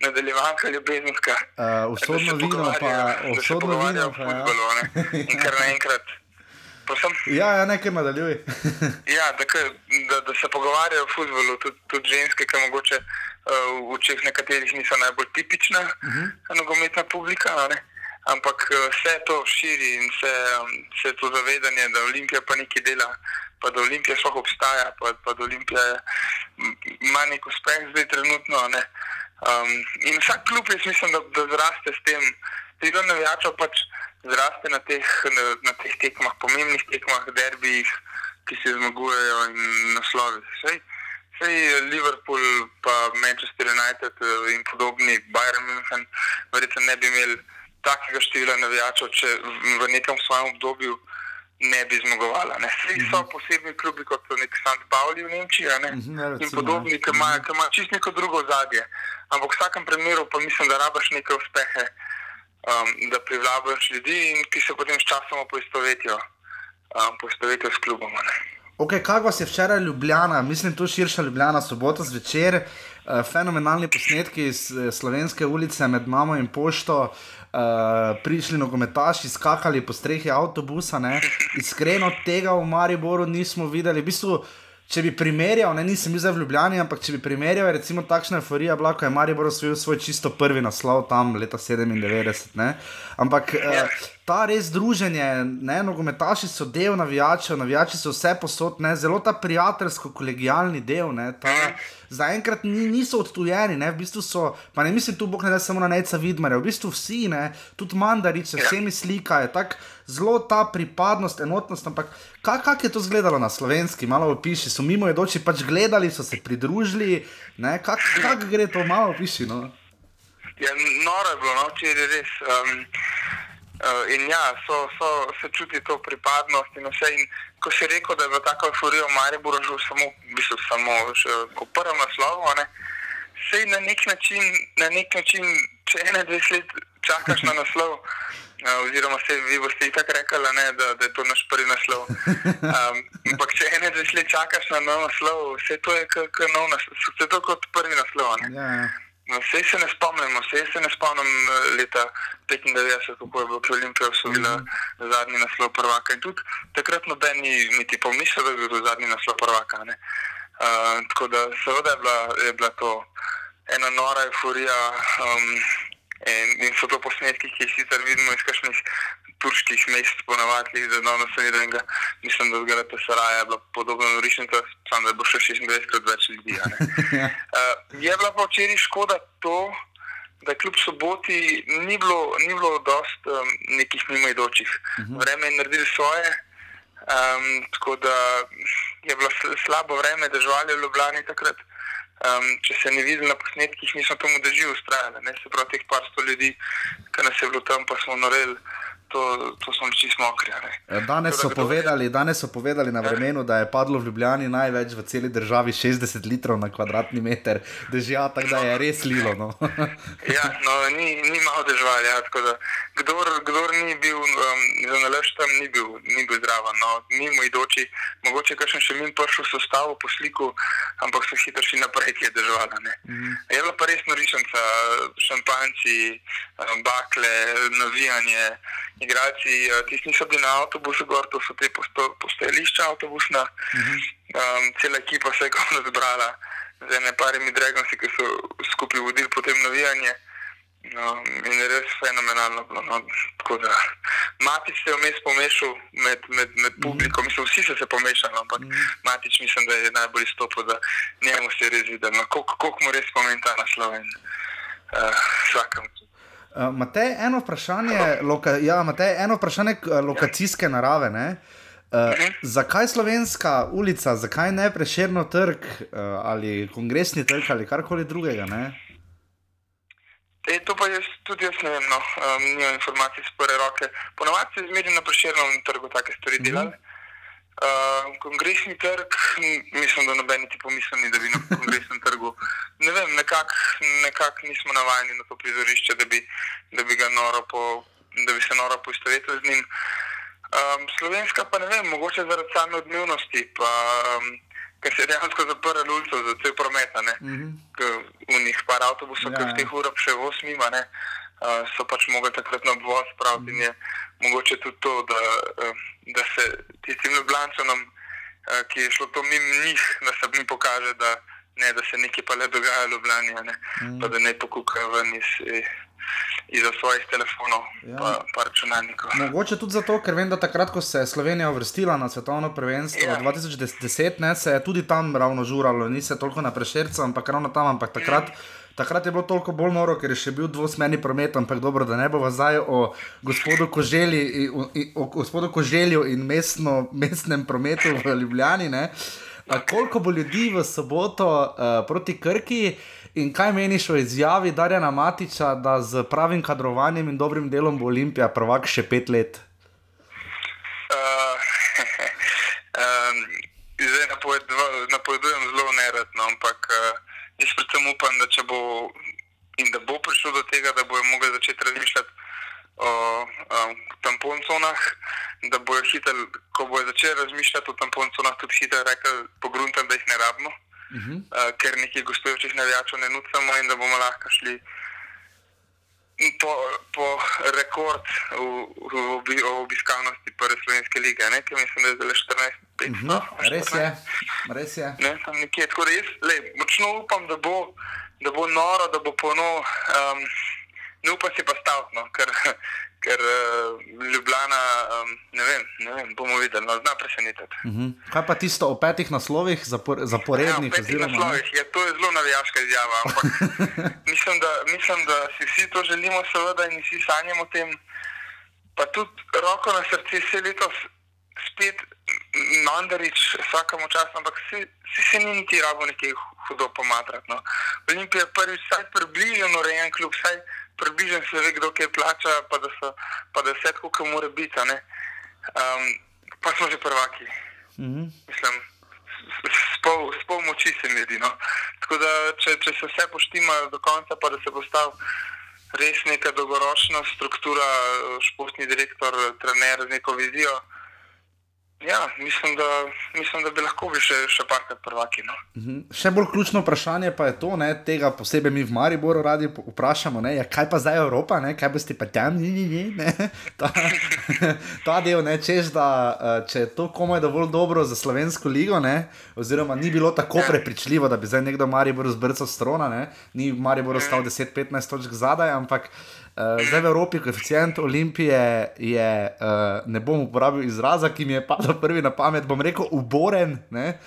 Speaker 6: nadaljevanka ljubezenska.
Speaker 1: Uh, usodno
Speaker 6: da
Speaker 1: vino pa,
Speaker 6: da
Speaker 1: usodno vino pa, ja.
Speaker 6: fuzbolu, a ne. In kar naenkrat. Prosim?
Speaker 1: Ja, ja, nekaj nadaljuj.
Speaker 6: Ja, da, da, da se pogovarjajo o futbolu, tudi, tudi ženske, ki mogoče v očeh nekaterih niso najbolj tipična uh -huh. nogometna publika. ne. Ampak eh, vse to širi in vse, um, vse to zavedanje, da Olimpija pa nekaj dela, pa da Olimpija sploh obstaja, pa, pa da Olimpija ima nek uspeh zdaj trenutno. ne. Um, in vsak klub, jaz mislim, da, da zraste s tem. Tega navijača pač zraste na teh, na, na teh tekmah, pomembnih tekmah, derbijih, ki se zmagujejo in naslovih. Sej, sej Liverpool, pa Manchester United eh, in podobni, Bayern München, verjetno ne bi imeli takega števila navijačev, če v, nekem svojem obdobju ne bi zmagovala. Ne. Sej so posebni klubi, kot so nek St. Pauli v Nemčiji a ne,
Speaker 1: Mhm, ja,
Speaker 6: in podobni, ki imajo ki imajo čisto neko drugo zadje. Ampak v vsakem primeru pa mislim, da rabaš neke uspehe, um, da privlabiš ljudi in ki se potem sčasoma poistovetijo, um, poistovetijo s klubom. ne.
Speaker 1: Ok, kako vas je včeraj Ljubljana, mislim, tu širša Ljubljana, sobota zvečer, uh, fenomenalni posnetki iz eh, slovenske ulice med mamo in pošto, uh, prišli nogometaši, skakali po strehi avtobusa. Ne? Iskreno tega v Mariboru nismo videli. V bistvu, če bi primerjal, ne, nisem bil zdaj v Ljubljani, ampak če bi primerjal, recimo takšna euforija bila, ko je Maribor osvojil svoj čisto prvi naslov tam leta 97. Ne? Ampak uh, ta res druženje, ne, nogometaši so del navijačev, navijači so vse posod, ne, zelo ta prijateljsko-kolegijalni del. Ne, ta, zaenkrat ni, niso odtujeni, ne, v bistvu so, pa ne mislim tu, bog ne da samo na neca vidmarja, v bistvu vsi, ne, tudi mandarice, vsemi slikajo, tako zelo ta pripadnost, enotnost, ampak kako kak je to izgledalo na slovenski, malo opiši, so mimo jedoči pač gledali, so se pridružili, kako kak gre to, malo opiši, no.
Speaker 6: Ja, noro je bilo, no, če je res. Um, uh, in ja, so, so, se čuti to pripadnost in vse. In ko si rekel, da je bila taka euforija v Mariboru že samo, v bistvu samo še v prvem naslovu, ne, sej na nek način, na nek način, če 21 let čakaš na naslov. Uh, oziroma, se vi boste tako rekli, ne, da, da je to naš prvi naslov. Um, ampak, če 21 let čakaš na nov naslov, vse to je kot nov naslov, vse to kot prvi naslov. ne.
Speaker 1: Ja, ja.
Speaker 6: No, Vse se ne spomnimo, vse se ne spomnim eh, leta 95, kako je bilo, ko je Olimpija osvojila zadnji naslov prvaka. In tudi takrat noben ni niti pomislil, da bi bil to zadnji naslov prvaka. ne. Uh, tako da seveda je bila, je bila to ena nora euforija um, in, in so to posnetki, ki jih sicer vidimo iz kakšnih turških mest, ponavadi, da danes se ni enega, mislim, da zgoraj te saraje je bila podobna norišnica, samo da je bilo še 26 krat več ljudi. Uh, je bila pa včeraj škoda to, da kljub soboti ni bilo, ni bilo dost um, nekih mimoidočih. Uh -huh. Vreme je naredilo svoje, um, tako da je bilo sl- slabo vreme, deževali v Ljubljani takrat. Um, če se ne vidi na posnetkih, nismo temu držali ustrajali. Ne se pravi, teh par sto ljudi, ki nas je bilo tam, pa smo noreli, to, to smo bili čisto mokri.
Speaker 1: Ja, Danes so, povedali, danes so povedali na vremenu, da je padlo v Ljubljani največ v celi državi 60 litrov na kvadratni meter, dežja, tako da je res lilo. No.
Speaker 6: Ja, no, ni, ni malo deževali. Ja, tako da, kdor, kdor ni bil um, za nalaž tam, ni bil, ni bil zraven. No, mimo idoči, mogoče kakšen še min prišel v sestavo po sliku, ampak so hitro šli naprej, ki je deževala. Mm. Je bila pa res norišnica, šampanci, bakle, navijanje, igralci, uh, tisti niso bili na avtobusu, gor, to so te posto, postajališča avtobusna. Mm. Um, cela ekipa se je kot zbrala z ene parimi dragonci, ki so skupaj vodili potem navijanje. No, in res fenomenalno bilo. No. Tako da Matič se je vmes pomešal med, med, med publiko, mislim, vsi so se pomešali, ampak Matič mislim, da je najbolj izstopil, da njemu se je res videl, no, koliko, koliko mu res pomeni ta naslov in uh, vsakemu.
Speaker 1: Uh, Matej, eno vprašanje, loka, ja, Matej, eno vprašanje k- lokacijske narave. Ne? Uh, zakaj slovenska ulica, zakaj ne preširno trg uh, ali kongresni trg ali karkoli drugega? Ne?
Speaker 6: E, to pa jaz tudi jaz ne vem, no, um, nimam informacij z prve roke. Ponovadi se zmeri na preširnem trgu take stvari delali. Uh, kongresni trg, mislim, da noben niti pomislil, da bi na kongresnem trgu. Ne vem, nekako nekak nismo navajeni na to prizorišče, da bi, da bi, po, da bi se noro poistovetili z njim. Um, slovenska pa ne vem, mogoče zaradi same odmevnosti, pa um, ker se je dejansko zaprl ulico za cel promet, ne. V njih par avtobusov,
Speaker 1: Ja.
Speaker 6: ki v teh urah še voz mima, ne. Uh, so pač mogli takrat na obvoz spraviti in je mogoče tudi to, da, uh, da se tistim Ljubljančanom, uh, ki je šlo to mimo njih, da se jim pokaže, da, ne, da se nekaj pa le dogaja v Ljubljani, ne, pa da ne pokukajo ven iz, izza svojih telefonov
Speaker 1: Ja.
Speaker 6: pa, pa računalnikov.
Speaker 1: Mogoče tudi zato, ker vem, da takrat, ko se je Slovenija uvrstila na svetovno prvenstvo
Speaker 6: Ja.
Speaker 1: 2010, ne, se je tudi tam ravno žuralo, ni se toliko na prešercu, ampak ravno tam. Ampak takrat, takrat je bilo toliko bolj noro, ker je še bil dvosmerni promet, ampak dobro, da ne bo zdaj o gospodu Koželi, in- in- o gospodu Koželju in mestno, mestnem prometu v Ljubljani. Ne. A koliko bo ljudi v soboto uh, proti Krki in kaj meniš o izjavi Darjana Matiča, da z pravim kadrovanjem in dobrim delom bo Olimpija prvak še pet let?
Speaker 6: Uh, um, zdaj napovedujem zelo neradno, ampak uh, jaz predvsem upam, da če bo in da bo prišlo do tega, da bojo mogli začeti razmišljati o um, tamponconah, da bojo hitro, ko bojo začeli razmišljati o tamponconah, tudi hitro rekli pogruntam, da jih ne rabimo, uh -huh. uh, ker nekih gostujočih navijačev ne nucamo in da bomo lahko šli po, po rekord v, v, obi, v obiskanosti prve slovenske lige, ne, ki mislim, da je zdaj le 14, 5, no,
Speaker 1: Res je, res je.
Speaker 6: Ne, tam nekje. Tako da jaz lej, močno upam, da bo, da bo noro, da bo ponovno. Um, ne upam si pa staviti, no, ker, ker uh, Ljubljana, um, ne vem, ne vem, bomo videli, no, zna presenetiti.
Speaker 1: Mhm. Kaj pa tisto o petih naslovih, zapor, zaporednih?
Speaker 6: Ja,
Speaker 1: oziroma,
Speaker 6: naslovih je to je zelo navijaška izjava, ampak mislim, da, mislim, da si vsi to želimo, seveda, in vsi sanjamo o tem. Pa tudi roko na srce, vse letos spet Mandarič, vsakemu času, ampak vsi, vsi se ni niti rabo nekaj hudo pomatrati. No. Olimpija je prvič vsaj približno urejen klub, vsaj približno se ve, kdo kaj plača, pa da, so, pa da vse tako, kot mora biti. Um, pa smo že prvaki
Speaker 1: Mhm.
Speaker 6: mislim, s- s pol, s pol moči se mi zdi. No. Tako da, če, če se vse poštima do konca, pa da se postavi res neka dolgoročna struktura, športni direktor, trener z neko vizijo. Ja, mislim, da, mislim, da bi lahko bili še, še parkrat prvaki. No.
Speaker 1: Mhm. Še bolj ključno vprašanje pa je to, ne, tega posebej mi v Mariboru radi vprašamo, ne, je, kaj pa zdaj Evropa, ne, kaj boste pa tam, ni, ni, ni, ne. Ta, ta del, ne, češ, da eh, če je to komaj dovolj dobro za slovensko ligo, ne, oziroma ni bilo tako
Speaker 6: Ja.
Speaker 1: prepričljivo, da bi zdaj nekdo Mariboru zbrcal strona, ne, ni Maribor ostal 10-15 točk zadaj, ampak Uh, zdaj v Evropi, koeficient Olimpije je, uh, ne bom uporabil izraza, ki mi je padel prvi na pamet, bom rekel, uboren. ne.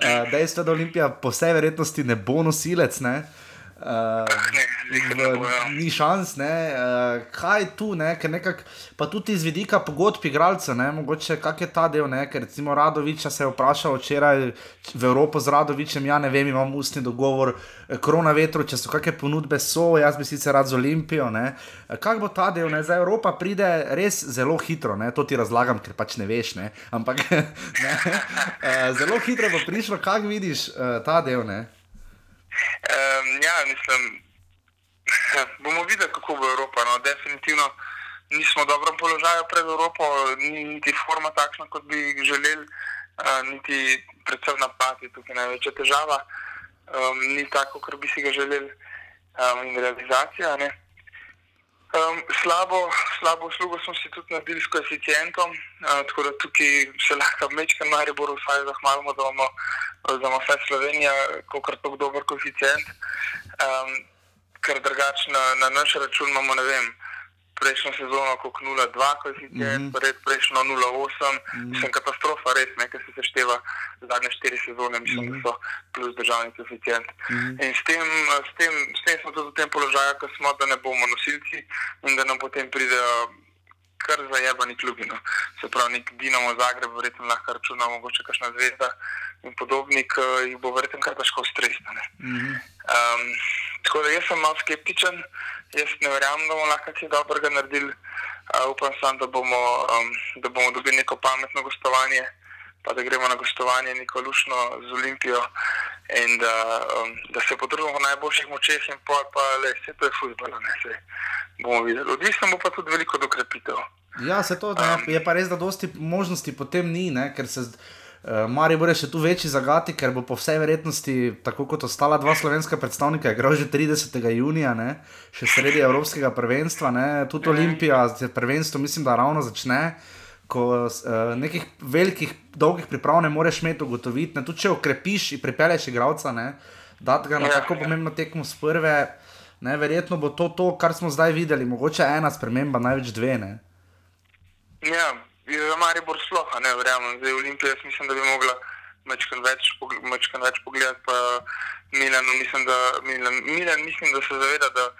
Speaker 1: Uh, dejstvo je, da Olimpija po vsej verjetnosti ne bo nosilec. Ne. Uh,
Speaker 6: Bo, ja.
Speaker 1: ni šans, ne. Uh, kaj je tu, ne? ker nekako, pa tudi iz vidika pogodb igralcev, mogoče kak je ta del, ne, ker recimo Radoviča se je vprašal včeraj v Evropo z Radovičem, ja ne vem, imam ustni dogovor, eh, krona vetru, če so kakšne ponudbe, so, jaz bi sicer rad z Olimpijo, ne. Eh, Kak bo ta del, ne, zdaj Evropa pride res zelo hitro, ne, to ti razlagam, ker pač ne veš, ne, ampak ne, uh, zelo hitro bo prišlo, kak vidiš uh, ta del, ne.
Speaker 6: Um, ja, mislim, bomo videli, kako bo Evropa. No. Definitivno nismo v dobrem položaju pred Evropo, ni niti forma takšna, kot bi želeli, uh, niti predvsem napad je tukaj največja težava. Um, ni tako, kot bi si ga želeli, um, in realizacija. Ne. Um, slabo, slabo uslugo smo si tudi naredili s koeficientom, uh, tako da tukaj se lahko mečkam Mariboru vsaj zahvalimo, da imamo, imamo vsaj Slovenija, kot tako dober koeficient. Um, ker drugače na, na naš račun imamo, ne vem, prejšnjo sezono kot 0,2 koeficient, mm -hmm. prejšnjo 0,8, mm -hmm. mislim, katastrofa res, ne, ker se sešteva zadnje štiri sezone, mislim, mm -hmm. da so plus državni koeficient. Mm -hmm. In s tem, s, tem, s tem smo tudi v tem položaju, ko smo, da ne bomo nosilci in da nam potem pridejo kar zajebani klubi. No. Se pravi, nek Dinamo Zagreb, verjetno lahko računa, mogoče kakšna zvezda in podobnik, uh, jih bo verjetno kar težko stresno. Um, tako da jaz sem malo skeptičen, jaz ne verjamem, da bomo lahko kaj dobrega naredili. Uh, upam sam, da bomo, um, da bomo dobili neko pametno gostovanje, pa da gremo na gostovanje neko lušno z Olimpijo in da, um, da se potrudimo v najboljših močeh in pa, pa le, vse to je futbol, ne se bomo videli. Odvisno bo pa tudi veliko dokrepitev.
Speaker 1: Ja, se to ne, je pa res, da dosti možnosti potem ni, ne, ker se. Uh, Mari bo še tu večji zagati, ker bo po vsej verjetnosti, tako kot ostala dva slovenska predstavnika, igral že 30. junija, ne, še sredi Evropskega prvenstva, ne, tudi Olimpija, prvenstvo mislim, da ravno začne. Ko uh, nekih velikih, dolgih priprav ne moreš imeti, ugotoviti, ne, tudi če okrepiš in pripelješ igralca, da ga na tako pomembno tekmo z prve, ne, verjetno bo to, to, kar smo zdaj videli, mogoče ena sprememba, največ dve. Ne.
Speaker 6: Ja, za Maribor sploh, ne verjamem. Zdaj Olimpija, jaz mislim, da bi mogla mečkan več, mečkan več pogledati, pa Milan, mislim, da, Milan, Milan, mislim, da se zaveda, da,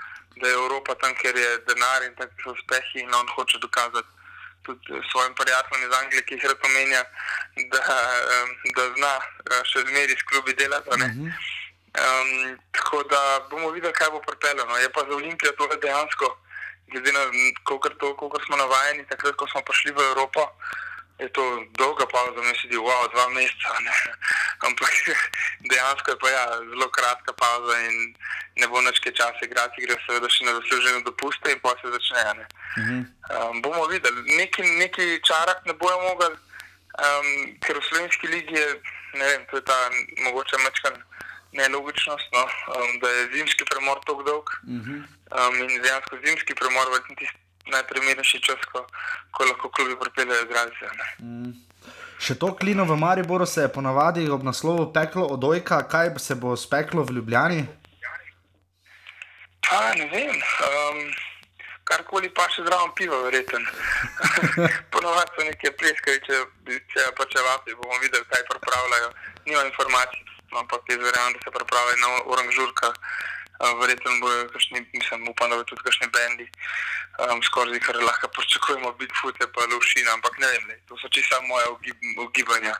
Speaker 6: da je Evropa tam, ker je denar in tako so uspehi in on hoče dokazati tudi svojim prijateljem iz Anglije, ki jih rad omenja, da, da zna še zmeri s klubi delati. Um, tako da bomo videli, kaj bo pripeljano. Je pa za Olimpijo to dejansko glede na to, kako smo navajeni, takrat, ko smo prišli v Evropo, je to dolga pauza, mi se zdi, wow, dva meseca. Ne? Ampak dejansko je pa ja, zelo kratka pauza in ne bo več kaj časa igrati, gre seveda še na zaslužene dopuste in pa se začne.
Speaker 1: Mhm.
Speaker 6: Um, bomo videli, neki, neki čarak ne bojo mogli, um, ker v slovenski ligi je, ne vem, to je ta mogoče mečkan nelogičnost, no, um, da je zimski premor tako dolg.
Speaker 1: Mhm.
Speaker 6: Um, in dejansko zimski premor je tisti najprimernejši čas, ko, ko lahko klubi pripeljejo igralce. ne.
Speaker 1: Še to klino v Mariboru se je ponavadi ob naslovu peklo od Ojka, kaj se bo speklo v Ljubljani.
Speaker 6: Pa ne vem. Um, karkoli pa še zraven piva, verjeten. Ponovadi so neke pleskaviče, če pa če vapi, bomo videli, kaj pripravljajo. Nima informacij, ampak jaz verjamem, da se pripravljajo na oranžurka. Verjetno bojo kakšni, mislim, upam, da bodo tudi kakšni bendi, um, skozi kar lahko pričakujemo, Bigfoot pa Lušina, ampak ne vem, lej, to so čisto moje ugib, ugibanja.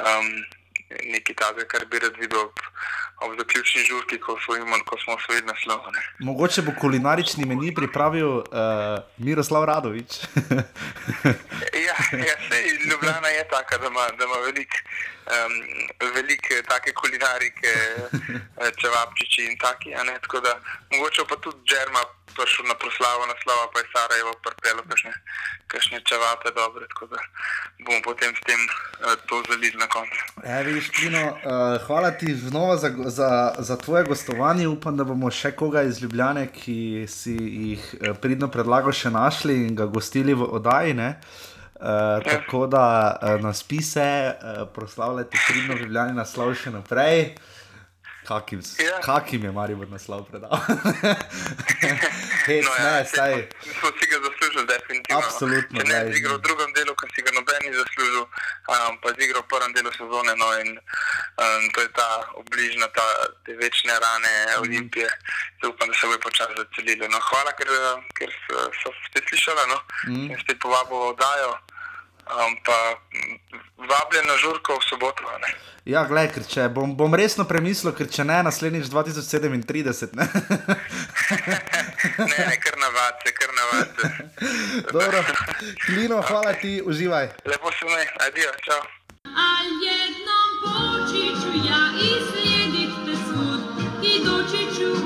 Speaker 6: Um, nekaj takega, kar bi rad videl ob, ob zaključni žurki, ko, osvojimo, ko smo osvojili naslov. ne.
Speaker 1: Mogoče bo kulinarični meni pripravil uh, Miroslav Radovič.
Speaker 6: Ja, ja sej, Ljubljana je taka, da ima, da ima veliko um, velik, eh, take kulinarike, eh, čevapčiči in taki. tako da mogoče pa tudi Džerma prišel na proslavo naslova, pa je Sarajevo pripelo kakšne, kakšne čevape dobre, tako da bomo potem s tem uh, to zalili na koncu.
Speaker 1: Ja, vidiš, Kino, uh, hvala ti znova za, za, za tvoje gostovanje. Upam, da bomo še koga iz Ljubljane, ki si jih eh, pridno predlagal, še našli in ga gostili v oddaji. ne. Uh, tako da uh, nas pise, uh, proslavljate pridno v Ljubljani naslov še naprej. Kakim,
Speaker 6: Ja.
Speaker 1: kakim je Maribor naslov predal? Hec,
Speaker 6: No,
Speaker 1: ne,
Speaker 6: ja,
Speaker 1: saj.
Speaker 6: Smo si ga zaslužili, definitivno.
Speaker 1: Absolutno,
Speaker 6: Če ne bi igral v drugem delu, ki si ga noben ni zaslužil, um, pa si igral v prvem delu sezone. No, in, um, to je ta obližna, ta, te večne rane
Speaker 1: Mhm.
Speaker 6: Olimpije. Zdaj upam, da se bo počasi zacelili. No, hvala, ker, eh, ker so- so ste slišali no?
Speaker 1: Mhm.
Speaker 6: in ste povabili oddajo. Um, pa m, vabljen na žurko v soboto. a Ne?
Speaker 1: Ja, gledaj, ker če bom, bom resno premislil, ker če ne, naslednjič 2037. Ne?
Speaker 6: ne, ne, kar navadce, kar navadce.
Speaker 1: Dobro, Klino, hvala ti, uživaj.
Speaker 6: Lepo se mi, adijo, čau.
Speaker 4: A jednom počiću ja i slijedit te svud I doći ću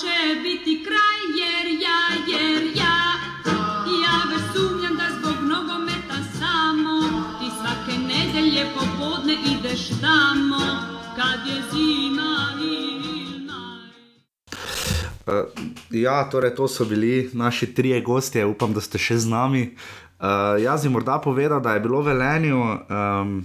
Speaker 4: će biti kraj jer ja, jer ja Ja već sumnjam da zbog nogometa samo Ti svake nedelje popodne ideš tamo Kad je zima ili naj
Speaker 1: Uh, ja, torej to so bili naši trije gostje, upam, da ste še z nami. Uh, jaz bi morda povedal, da je bilo v Velenju, um,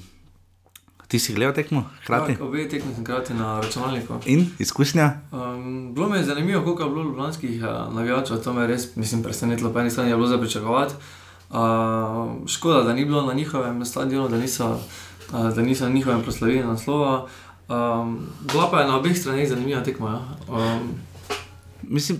Speaker 1: ti si gledal tekmo, hkrati.
Speaker 2: Tak, obe tekmi sem krati na računalniku.
Speaker 1: In izkušnja?
Speaker 2: Um, bilo mi je zanimivo, koliko je bilo ljubljanskih uh, navijačev, to me je res mislim, presenetilo. Po eni strani je bilo za pričakovati. Uh, škoda, da ni bilo na njihovem stadionu, da niso, uh, da niso na njihovem proslavili naslova. Um, bila pa je na obeh straneh zanimiva tekma. Ja. Um,
Speaker 1: Mislim,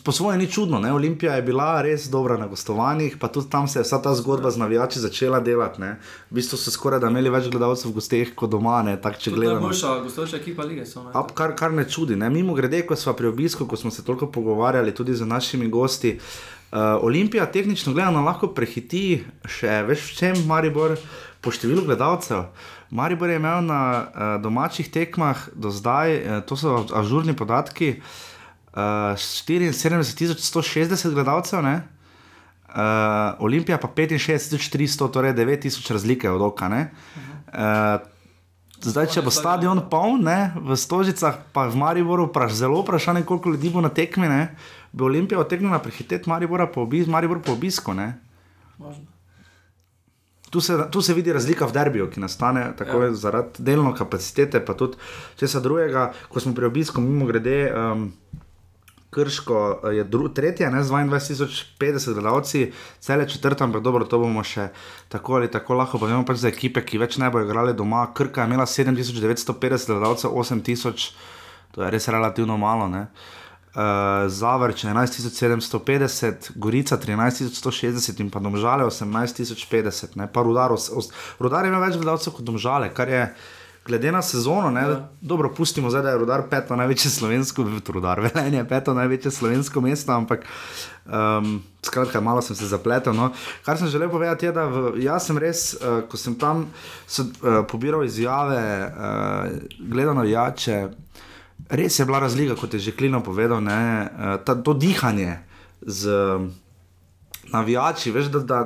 Speaker 1: po svoje ni čudno, ne? Olimpija je bila res dobra na gostovanjih, pa tudi tam se je vsa ta zgodba z navijači začela delati. Ne? V bistvu so skoraj da imeli več gledalcev v gosteh kot doma, ne? tak če
Speaker 2: tudi
Speaker 1: gledamo.
Speaker 2: najboljša gostujoča ekipa lige so. ne.
Speaker 1: A, kar, kar ne čudi. Ne? Mimo grede, ko smo pri obisku, ko smo se toliko pogovarjali tudi z našimi gosti, uh, Olimpija tehnično gledano lahko prehiti še več v čem Maribor po številu gledalcev. Maribor je imel na uh, domačih tekmah do zdaj, uh, to so ažurni podatki, uh, 74.160 gledalcev. Ne? Uh, Olimpija pa 65.300, torej 9.000 razlike od oka. ne. Uh, zdaj, če bo stadion poln, ne, v Stožicah, pa v Mariboru, pa zelo vprašanje, koliko ljudi bo na tekmi, ne, bi Olimpija otegnila prehiteti Maribora po, obis, Maribor po obisku. Tu se, tu se vidi razlika v derbiju, ki nastane tako ja. zaradi delno kapacitete, pa tudi česa drugega. Ko smo pri obisku, mimo grede, um, Krško eh, je dru, tretje, ne, z 22.050 gledalci, cele četrta, ampak dobro, to bomo še tako ali tako lahko povemo pač za ekipe, ki več ne bodo igrali doma. Krka je imela 7950 gledalcev, 8000, to je res relativno malo. Ne. Uh, Zavrč 11.750, Gorica 13.160 in pa Domžale 18.050, ne pa Rudar, os, os, Rudar ima več gledalcev kot Domžale, kar je glede na sezono, ne, ja. dobro, pustimo zdaj, da je Rudar peto največje slovensko, Rudar Velenje je peto največje slovensko mesto, ampak um, skratka, malo sem se zapletel. No. Kar sem želel povedati, je, da v, jaz sem res, uh, ko sem tam so, uh, pobiral izjave, uh, gledal navijače. Res je bila razlika, kot je že Klino povedal, ne, eh, ta, to dihanje z navijači. Veš, da, da,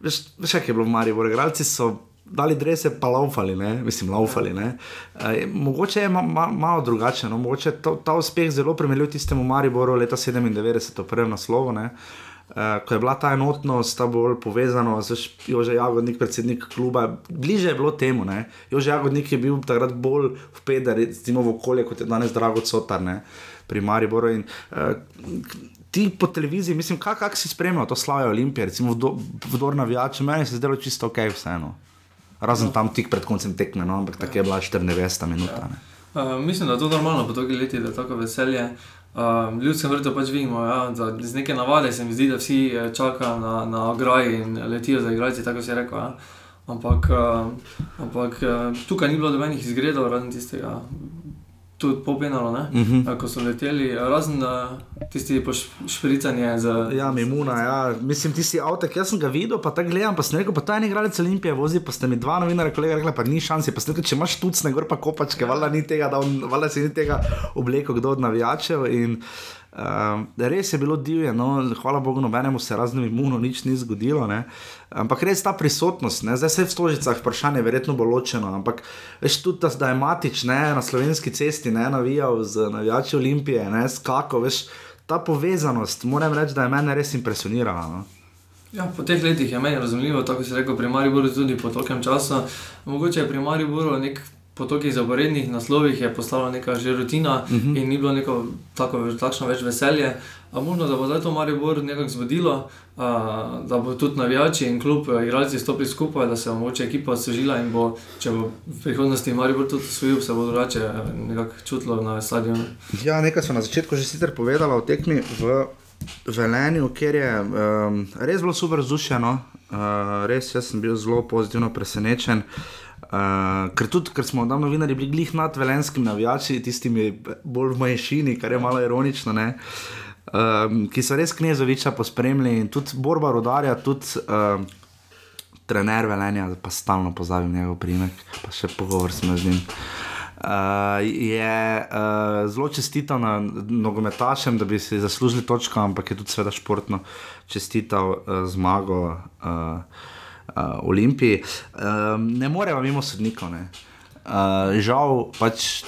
Speaker 1: veš, veš kaj je bilo v Mariboru, igralci so dali drese, pa laufali, ne? mislim, laufali. Ne? E, mogoče je ma, ma, malo drugače, no? mogoče to, ta uspeh zelo primerljiv tistemu Mariboru leta 97, to prvem naslovu. Ne? Uh, ko je bila ta enotnost, ta bolj povezana, z Jože Jagodnik, predsednik kluba, bliže je bilo temu. Ne? Jože Jagodnik je bil takrat bolj vpet, da recimo v okolje, kot je danes Drago Cotar, ne? pri Mariboru. In, uh, ti po televiziji, mislim, kako kak si spremljal to slavje Olimpije, recimo vdor navijače, meni se je zdelo čisto ok, vseeno. Razen no. tam tik pred koncem tekme, no? ampak tako je bila 94 minuta.
Speaker 2: Ja. Uh, mislim, da je to normalno po toliko letih, da je tako veselje. Uh, Ljudskem vrtu pač vidimo, ja, da z neke navade se mi zdi, da vsi čakajo na, na ograji in letijo za igralci, tako se je rekel. Ja. Ampak, uh, ampak uh, tukaj ni bilo dobenih izgredov, razen tistega. Tudi popenalo, uh -huh. ko so leteli, razen uh, tisti špricanje. Z...
Speaker 1: Ja, Mimuna, ja. mislim, tisti avto, ki sem ga videl, pa tako gledam, pa sem rekel, pa ta je igralec Olimpije, vozi, pa ste mi dva novinarja, kolega, rekla, pa ni šanse, pa ste rekel, če imaš tucne, gor pa kopačke, valjda ni tega, da on, valjda si ni tega obleko, kdo od navijačev. In, Uh, res je bilo divje, no, hvala Bogu, nobenemu se raznimi imuno nič ni zgodilo. Ne. Ampak res ta prisotnost, ne. zdaj se v stožicah vprašanje verjetno bo ločeno, ampak veš tudi, da je matič ne, na slovenski cesti ne navijal z navijači Olimpije, ne skako, veš ta povezanost, moram reči, da je mene res impresionirala. No.
Speaker 2: Ja, po teh letih je meni razumljivo, tako se reče pri Mariboru, tudi po tokem času. Mogoče je pri Mariboru nek po tolikih zaporednih naslovih je postala neka že rutina uh -huh. in ni bilo neko tako, takšno več veselje. A možno, da bo zdaj to Maribor nekako zbudilo, a, da bo tudi navijači in klub, igralci stopili skupaj, da se bo moče ekipa osvežila in bo, če bo v prihodnosti Maribor tudi osvojil, se bo drugače nekako čutilo na stadionu.
Speaker 1: Ja, nekaj so na začetku že sicer povedala o tekmi v Velenju, ker je um, res bilo super vzdušeno, uh, res jaz sem bil zelo pozitivno presenečen. Uh, Uh, ker, tudi, ker smo tam novinari bili glih nad velenskimi navijači, tistimi bolj v manjšini, kar je malo ironično, um, ki so res knezoviča pospremljali in tudi borba rodarja, tudi uh, trener velenja, pa stalno pozavim njegov primek, pa še pogovor smo z njim. Uh, je uh, zelo čestital na nogometašem, da bi si zaslužili točko, ampak je tudi seveda športno čestital uh, zmago. Uh, Olimpiji, um, ne moremo mimo sodnikov. Uh, žal, pač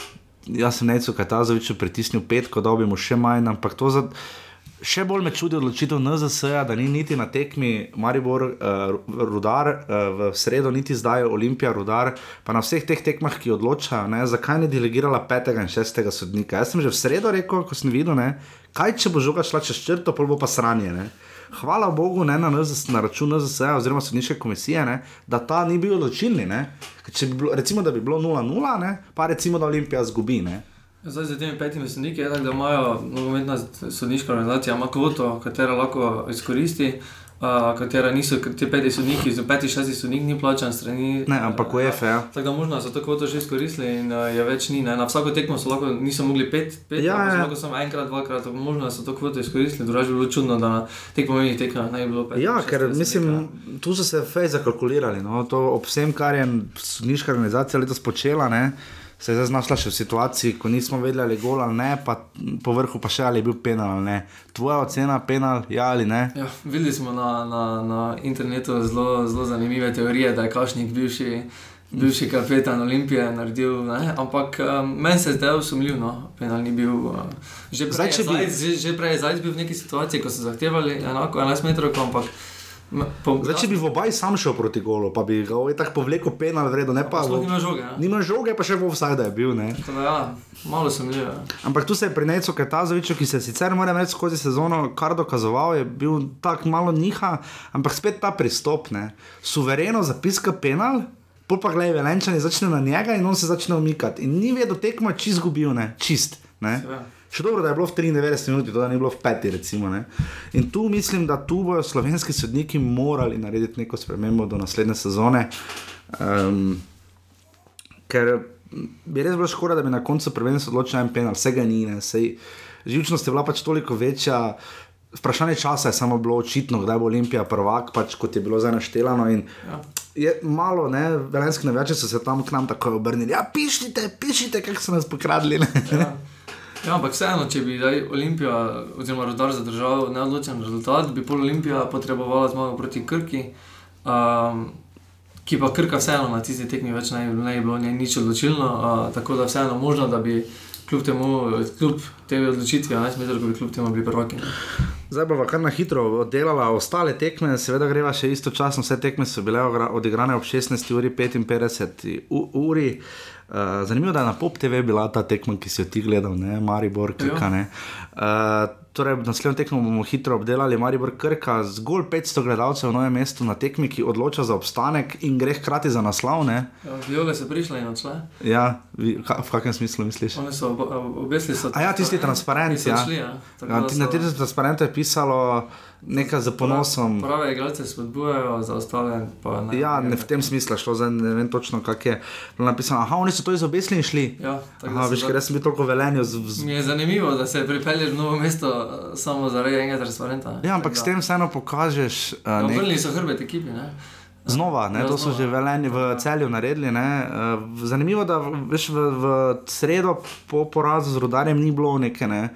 Speaker 1: jaz sem nekaj katazoviča pritisnil petko, da bi mu še manj, ampak to za. Še bolj me čudi odločitev NZS, da ni niti na tekmi Maribor, uh, Rudar, uh, v sredo, niti zdaj Olimpija, Rudar, pa na vseh teh tekmah, ki odločajo, ne, zakaj ni delegirala petega in šestega sodnika. Jaz sem že v sredo rekel, ko sem videl, ne, kaj če bo žoga šla čez črto, pol bo pa sranje. Ne. Hvala Bogu, ne na, NZS, na račun NZS oziroma sodniške komisije, ne, da ta ni bil odločilni. Ne. Če bi bilo, recimo, da bi bilo 0-0, ne, pa recimo, da Olimpija zgubi. Ne.
Speaker 2: Zdaj, za temi petimi sodniki je tako, da imajo nogometna sodniška organizacija, ima kvoto, katera lahko izkoristi. Uh, katera niso, ti peti sodniki, z peti, šesti sodnik ni plačan strani.
Speaker 1: Ne, ampak UEFA, ja.
Speaker 2: Tako da možno so to kvoto že izkoristili in uh, je več ni. Ne. Na vsako tekmo so lahko, niso mogli pet, pet
Speaker 1: Ja, ja.
Speaker 2: lahko samo enkrat, dvakrat, možno so to kvoto izkoristili, drugače bi bilo čudno, da na teh pomembnih tekmah ne bi bilo pet.
Speaker 1: Ja,
Speaker 2: šest
Speaker 1: ker
Speaker 2: sodnika.
Speaker 1: mislim, tu so se fej zakalkulirali. No, to ob vsem, kar je sodniška organizacija letos počela, ne, se je zdaj znašla še v situaciji, ko nismo vedeli, ali je gol ali ne, pa po vrhu pa še ali je bil penal ali ne. Tvoja ocena, penal, ja ali ne?
Speaker 2: Ja, videli smo na, na, na internetu zelo, zelo zanimive teorije, da je Kašnik bivši, bivši kapetan Olimpije naredil, ne? ampak um, meni se je zdelo sumljivo, no? penal ni bil. Uh, že, prej je Zajc, bil v neki situaciji, ko so zahtevali enako 11 metrov, ampak po,
Speaker 1: Zdaj, če bi v obaj sam šel proti golu, pa bi ga tako povlekel penal vredno, ne pa
Speaker 2: Sploh nima žoge. ne.
Speaker 1: Nima žoge, pa še v offside je bil. Ne?
Speaker 2: Ja, malo sumljivo. ja.
Speaker 1: Ampak tu se je pri Necu Katazoviču, ki se sicer, moram reči, skozi sezono kar dokazoval, je bil tako malo niha, ampak spet ta pristop, ne. suvereno zapiska penal. Pol pa gledaj, velenčani začne na njega in on se začne umikati. In ni vedel tekmo, čist zgubil, ne, čist. Ne.
Speaker 2: Seveda.
Speaker 1: Še dobro, da je bilo v 93 minuti, to da ni bilo v 5, recimo. Ne. In tu mislim, da tu bodo slovenski sodniki morali narediti neko spremembo do naslednje sezone. Um, ker bi res bilo škoda, da bi na koncu prvenstva odločil en penal, vsega ni, ne, sej, živčnost je bila pač toliko večja. Vprašanje časa je samo bilo očitno, kdaj bo Olimpija prvak, pač kot je bilo zdaj naštelano.
Speaker 2: Ja.
Speaker 1: je malo, ne, velenski navijači so se tam k nam tako obrnili. Ja, pišite, pišite, kako so nas pokradli. Ne.
Speaker 2: Ja. Ja, ampak vseeno, če bi Olimpija oziroma Rudar zadržal neodločen rezultat, bi pol Olimpija potrebovala zmago proti Krki, um, ki pa Krka vseeno na tisti tekmi več ne, ne bi bilo ne, nič odločilno, uh, tako da vseeno možno, da bi kljub temu, kljub tej odločitvi, 11 metrov, bi kljub temu bili prvaki.
Speaker 1: Zdaj bomo kar na hitro oddelala ostale tekme, seveda greva še istočasno, vse tekme so bile odigrane ob 16.55 u- uri. Uh, zanimivo je, da je na Pop TV bila ta tekma, ki si jo ti gledal, ne? Maribor, Krka. ne. Uh, torej, naslednjo tekmo bomo hitro obdelali, Maribor, Krka, zgolj 500 gledalcev v novem mestu na tekmi, ki odloča za obstanek in gre hkrati za naslov. Ne?
Speaker 2: Ja, Viole so prišle in odšle,
Speaker 1: Ja, vi, ka, v kakšnem smislu misliš?
Speaker 2: one so ob- obesili so.
Speaker 1: A ja, tisti transparent,
Speaker 2: ki so
Speaker 1: ja.
Speaker 2: odšli, ja. Tako
Speaker 1: Ja,
Speaker 2: da
Speaker 1: ti- na
Speaker 2: so-
Speaker 1: tem transparentu je pisalo nekaj za ponosom.
Speaker 2: Prave igralce spodbujajo, za ostale pa ne.
Speaker 1: Ja, ne, v tem smislu je šlo, zdaj ne vem točno, kako je napisano. Aha, oni so to izobesili in šli.
Speaker 2: Ja,
Speaker 1: Aha,
Speaker 2: da so
Speaker 1: veš,
Speaker 2: za-
Speaker 1: ker sem bil toliko velenju. Z, z,
Speaker 2: Mi je zanimivo, da se pripelješ v novo mesto samo zaradi enega transparenta.
Speaker 1: ja, ampak s tem vseeno pokažeš. Uh,
Speaker 2: Ja,
Speaker 1: nek,
Speaker 2: Obrnili so hrbet ekipi. Ne?
Speaker 1: znova, ne,
Speaker 2: Ja,
Speaker 1: to so
Speaker 2: znova.
Speaker 1: že velenje v celju naredili. Ne, uh, zanimivo, da veš, v, v sredo po porazu z rodarjem ni bilo neke, ne,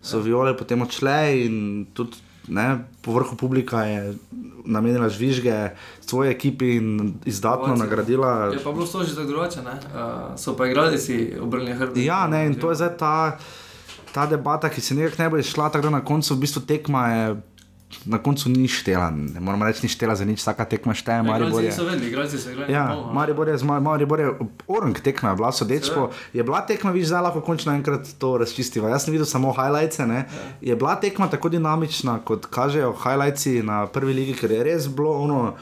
Speaker 1: so viole potem odšle in tudi. Ne, po vrhu publika je namenila žvižge svoje ekipi in izdatno
Speaker 2: Ovacije.
Speaker 1: nagradila.
Speaker 2: Je pa bilo to že tako drugače, ne? Uh, so pa igrali si obrnili hrbet.
Speaker 1: Ja, ne, in to je zdaj ta, ta debata, ki se nekako ne bo izšla, tako da na koncu v bistvu tekma je. Na koncu ni štela, ne moramo reči, ni štela za nič, vsaka tekma šteje, Maribor je.
Speaker 2: so vedeli, igralci so igrali.
Speaker 1: Ja,
Speaker 2: ne.
Speaker 1: Maribor je, zma- Maribor je orang tekma, je bila sodečko. Je bila tekma, viš, zdaj lahko končno enkrat to razčistiva. Jaz sem videl samo highlights.
Speaker 2: Ja.
Speaker 1: Je bila tekma tako dinamična, kot kažejo highlights na prvi ligi, ker je res bilo ono.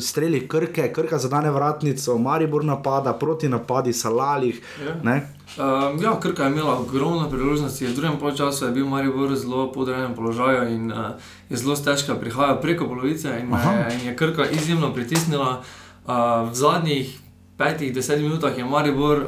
Speaker 1: Streli krke, krka zadane vratnico, Maribor napada, proti napadi, salalih.
Speaker 2: Ja.
Speaker 1: ne.
Speaker 2: Um, ja, Krka je imela ogromno priložnosti. V drugem polčasu je bil Maribor zelo podrejen položaju in uh, je zelo težko prihajal preko polovice in, je, in je Krka izjemno pritisnila. Uh, v zadnjih petih, desetih minutah je Maribor uh,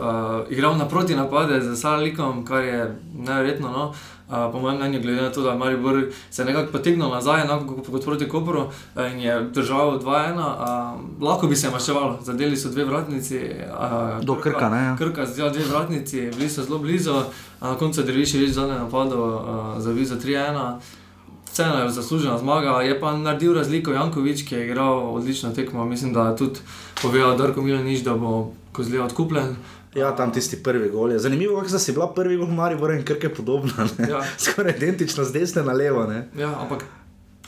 Speaker 2: igral naproti napade z Salalikom, kar je neverjetno. No? Uh, po mojem mnenju, glede na to, da je Maribor se nekako potegnil nazaj, enako kot, proti Koperu uh, in je držal 2-1, uh, lahko bi se maševalo, zadeli so dve vratnici. Uh,
Speaker 1: Do Krka, ne, ja.
Speaker 2: Krka zdaj dve vratnici, bili so zelo blizu, a na koncu je Derviš več zadnje napadal uh, za vizo 3-1. Vseeno je zaslužena zmaga, je pa naredil razliko Jankovič, ki je igral odlično tekmo. Mislim, da je tudi povedal Darko Milanič, da bo kozlija odkupljen.
Speaker 1: Ja, tam tisti prvi gol. Je. Zanimivo, kako si bila prvi gol Maribor in krke podobna. ne.
Speaker 2: Ja.
Speaker 1: Skoraj identično, z desne na levo. Ne.
Speaker 2: Ja, ampak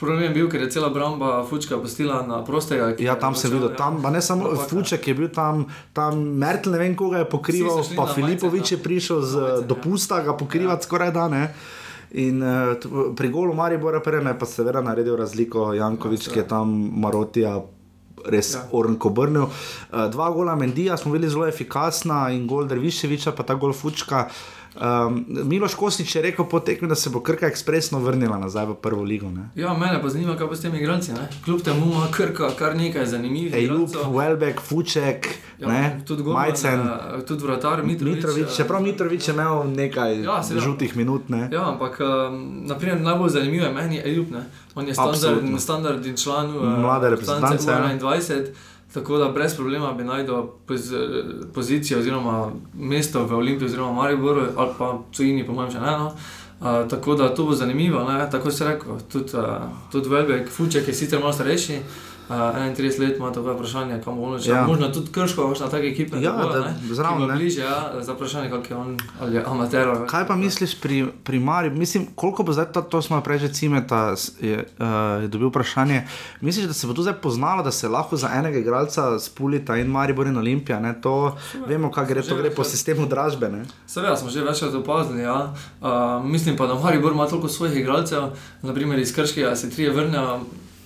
Speaker 2: problem je bil, ker je cela bramba Fučka postila na prostega.
Speaker 1: Ja,
Speaker 2: je
Speaker 1: tam sem
Speaker 2: odšel,
Speaker 1: videl,
Speaker 2: ja.
Speaker 1: tam, ne samo
Speaker 2: Ampak,
Speaker 1: Fuček je bil tam, tam Mertel, ne vem koga je pokrival, pa Filipovič
Speaker 2: majce,
Speaker 1: je prišel z
Speaker 2: majce, ja.
Speaker 1: dopusta ga pokrivati skoraj da. Ne. In uh, pri golu Maribora Perena je pa seveda naredil razliko Jankovič, ki je tam Marotija. Res ja. ornko obrnil. Uh, dva gola Mendija smo bili zelo efikasna in gol Derviševiča, pa ta gol Fučka. Um, Miloš Kostič je rekel po tekmi, da se bo Krka ekspresno vrnila nazaj v prvo ligo. Ne?
Speaker 2: Ja, mene pa zanima, kaj bo s temi igralci. Ne? Kljub temu ima krka kar nekaj zanimivih.
Speaker 1: Ejlup. Welbeck, Fuček,
Speaker 2: Ja,
Speaker 1: ne,
Speaker 2: tudi Golman,
Speaker 1: Majcen.
Speaker 2: eh, tudi vratar Mitrovič.
Speaker 1: Mitrovič,
Speaker 2: eh,
Speaker 1: čeprav Mitrovič je imel nekaj
Speaker 2: Ja, seveda.
Speaker 1: žutih minut. Ne?
Speaker 2: Ja, ampak um, naprimer, najbolj zanimivo je meni Ejup. Ne? On je standardni, standardni član eh,
Speaker 1: Mlade reprezentance, ja.
Speaker 2: 21, tako da brez problema bi najdel poz, pozicijo oziroma mesto v Olimpiji oziroma Mariboru ali pa Cujini, po mojem, še ne. No? Uh, tako da to bo zanimivo, ne? tako se reče. Tudi, uh, tudi Velbek, Fuček je sicer malo starejši, uh, 31 let ima tako vprašanje, kam bo on šel.
Speaker 1: Ja.
Speaker 2: Možno tudi krško, kakšna taka ekipa.
Speaker 1: Ja,
Speaker 2: tako,
Speaker 1: da
Speaker 2: ne,
Speaker 1: zraven, ne.
Speaker 2: Bliže, ja, za vprašanje, kak je on, ali je amater.
Speaker 1: Kaj pa misliš pri, pri Mariju? Mislim, koliko bo zdaj to, to smo prej že cimeta, je, uh, je dobil vprašanje. Misliš, da se bo tu zdaj poznalo, da se lahko za enega igralca spulita in Maribor in Olimpija? Ne? To vemo, kaj gre, to gre po sistemu dražbe.
Speaker 2: Seveda smo že večkrat opazili. Ja. Uh, mislim pa, da Maribor ima toliko svojih igralcev, naprimer iz Krškega se trije vrnejo,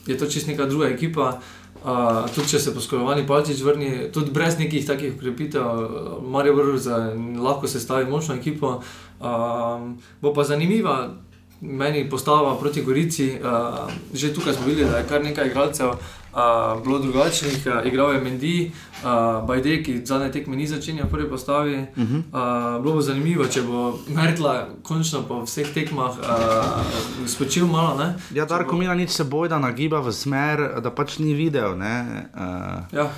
Speaker 2: je to čist neka druga ekipa. Uh, tudi če se poškodovani Palčič vrni, tudi brez nekih takih ukrepitev, uh, Maribor za, lahko se stavi močno ekipo. Um, bo pa zanimiva. Meni postava proti Gorici, uh, že tukaj smo videli, da je kar nekaj igralcev uh, bilo drugačnih. Uh, igral je Mendy, uh, Bajde, ki zadnje tekme ni začenjal v prvi postavi. Uh -huh. uh, bilo bo zanimivo, če bo Mertla končno po vseh tekmah uh, spočil malo. Ne?
Speaker 1: Ja, Darko Milanič se bojda nagiba v smer, da pač ni videl. Ne? Uh,
Speaker 2: Ja.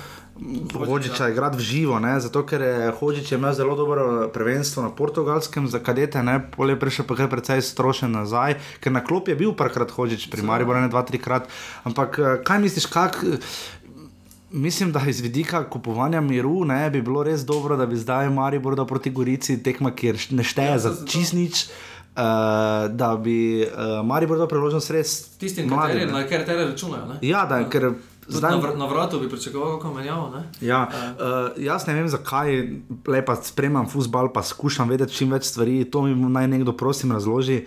Speaker 1: Hočiča je igrati v živo, ne? zato ker je Hočič imel zelo dobro prvenstvo na portugalskem za kadete, ne pol je prišel pa kar precej strošen nazaj, ker na klop je bil parkrat Hočič, pri Mariboru ne dva, trikrat. Ampak eh, kaj misliš, kak. Mislim, da iz vidika kupovanja miru ne, bi bilo res dobro, da bi zdaj Maribor dal proti Gorici tekma, kjer ne šteje
Speaker 2: Ja,
Speaker 1: ja, za
Speaker 2: zato-
Speaker 1: čist nič, uh, da bi uh, Maribor dal priložnost res
Speaker 2: Tistim,
Speaker 1: mladim,
Speaker 2: kateri,
Speaker 1: ne.
Speaker 2: na katere računajo. Ne?
Speaker 1: Ja, da, ker
Speaker 2: Tudi
Speaker 1: zdaj.
Speaker 2: Na, vr na vratu bi pričakoval, kako menjavo. Ne?
Speaker 1: Ja, uh, jaz ne vem, zakaj lepa spremljam futbal, pa skušam vedeti čim več stvari. To mi naj nekdo, prosim, razloži,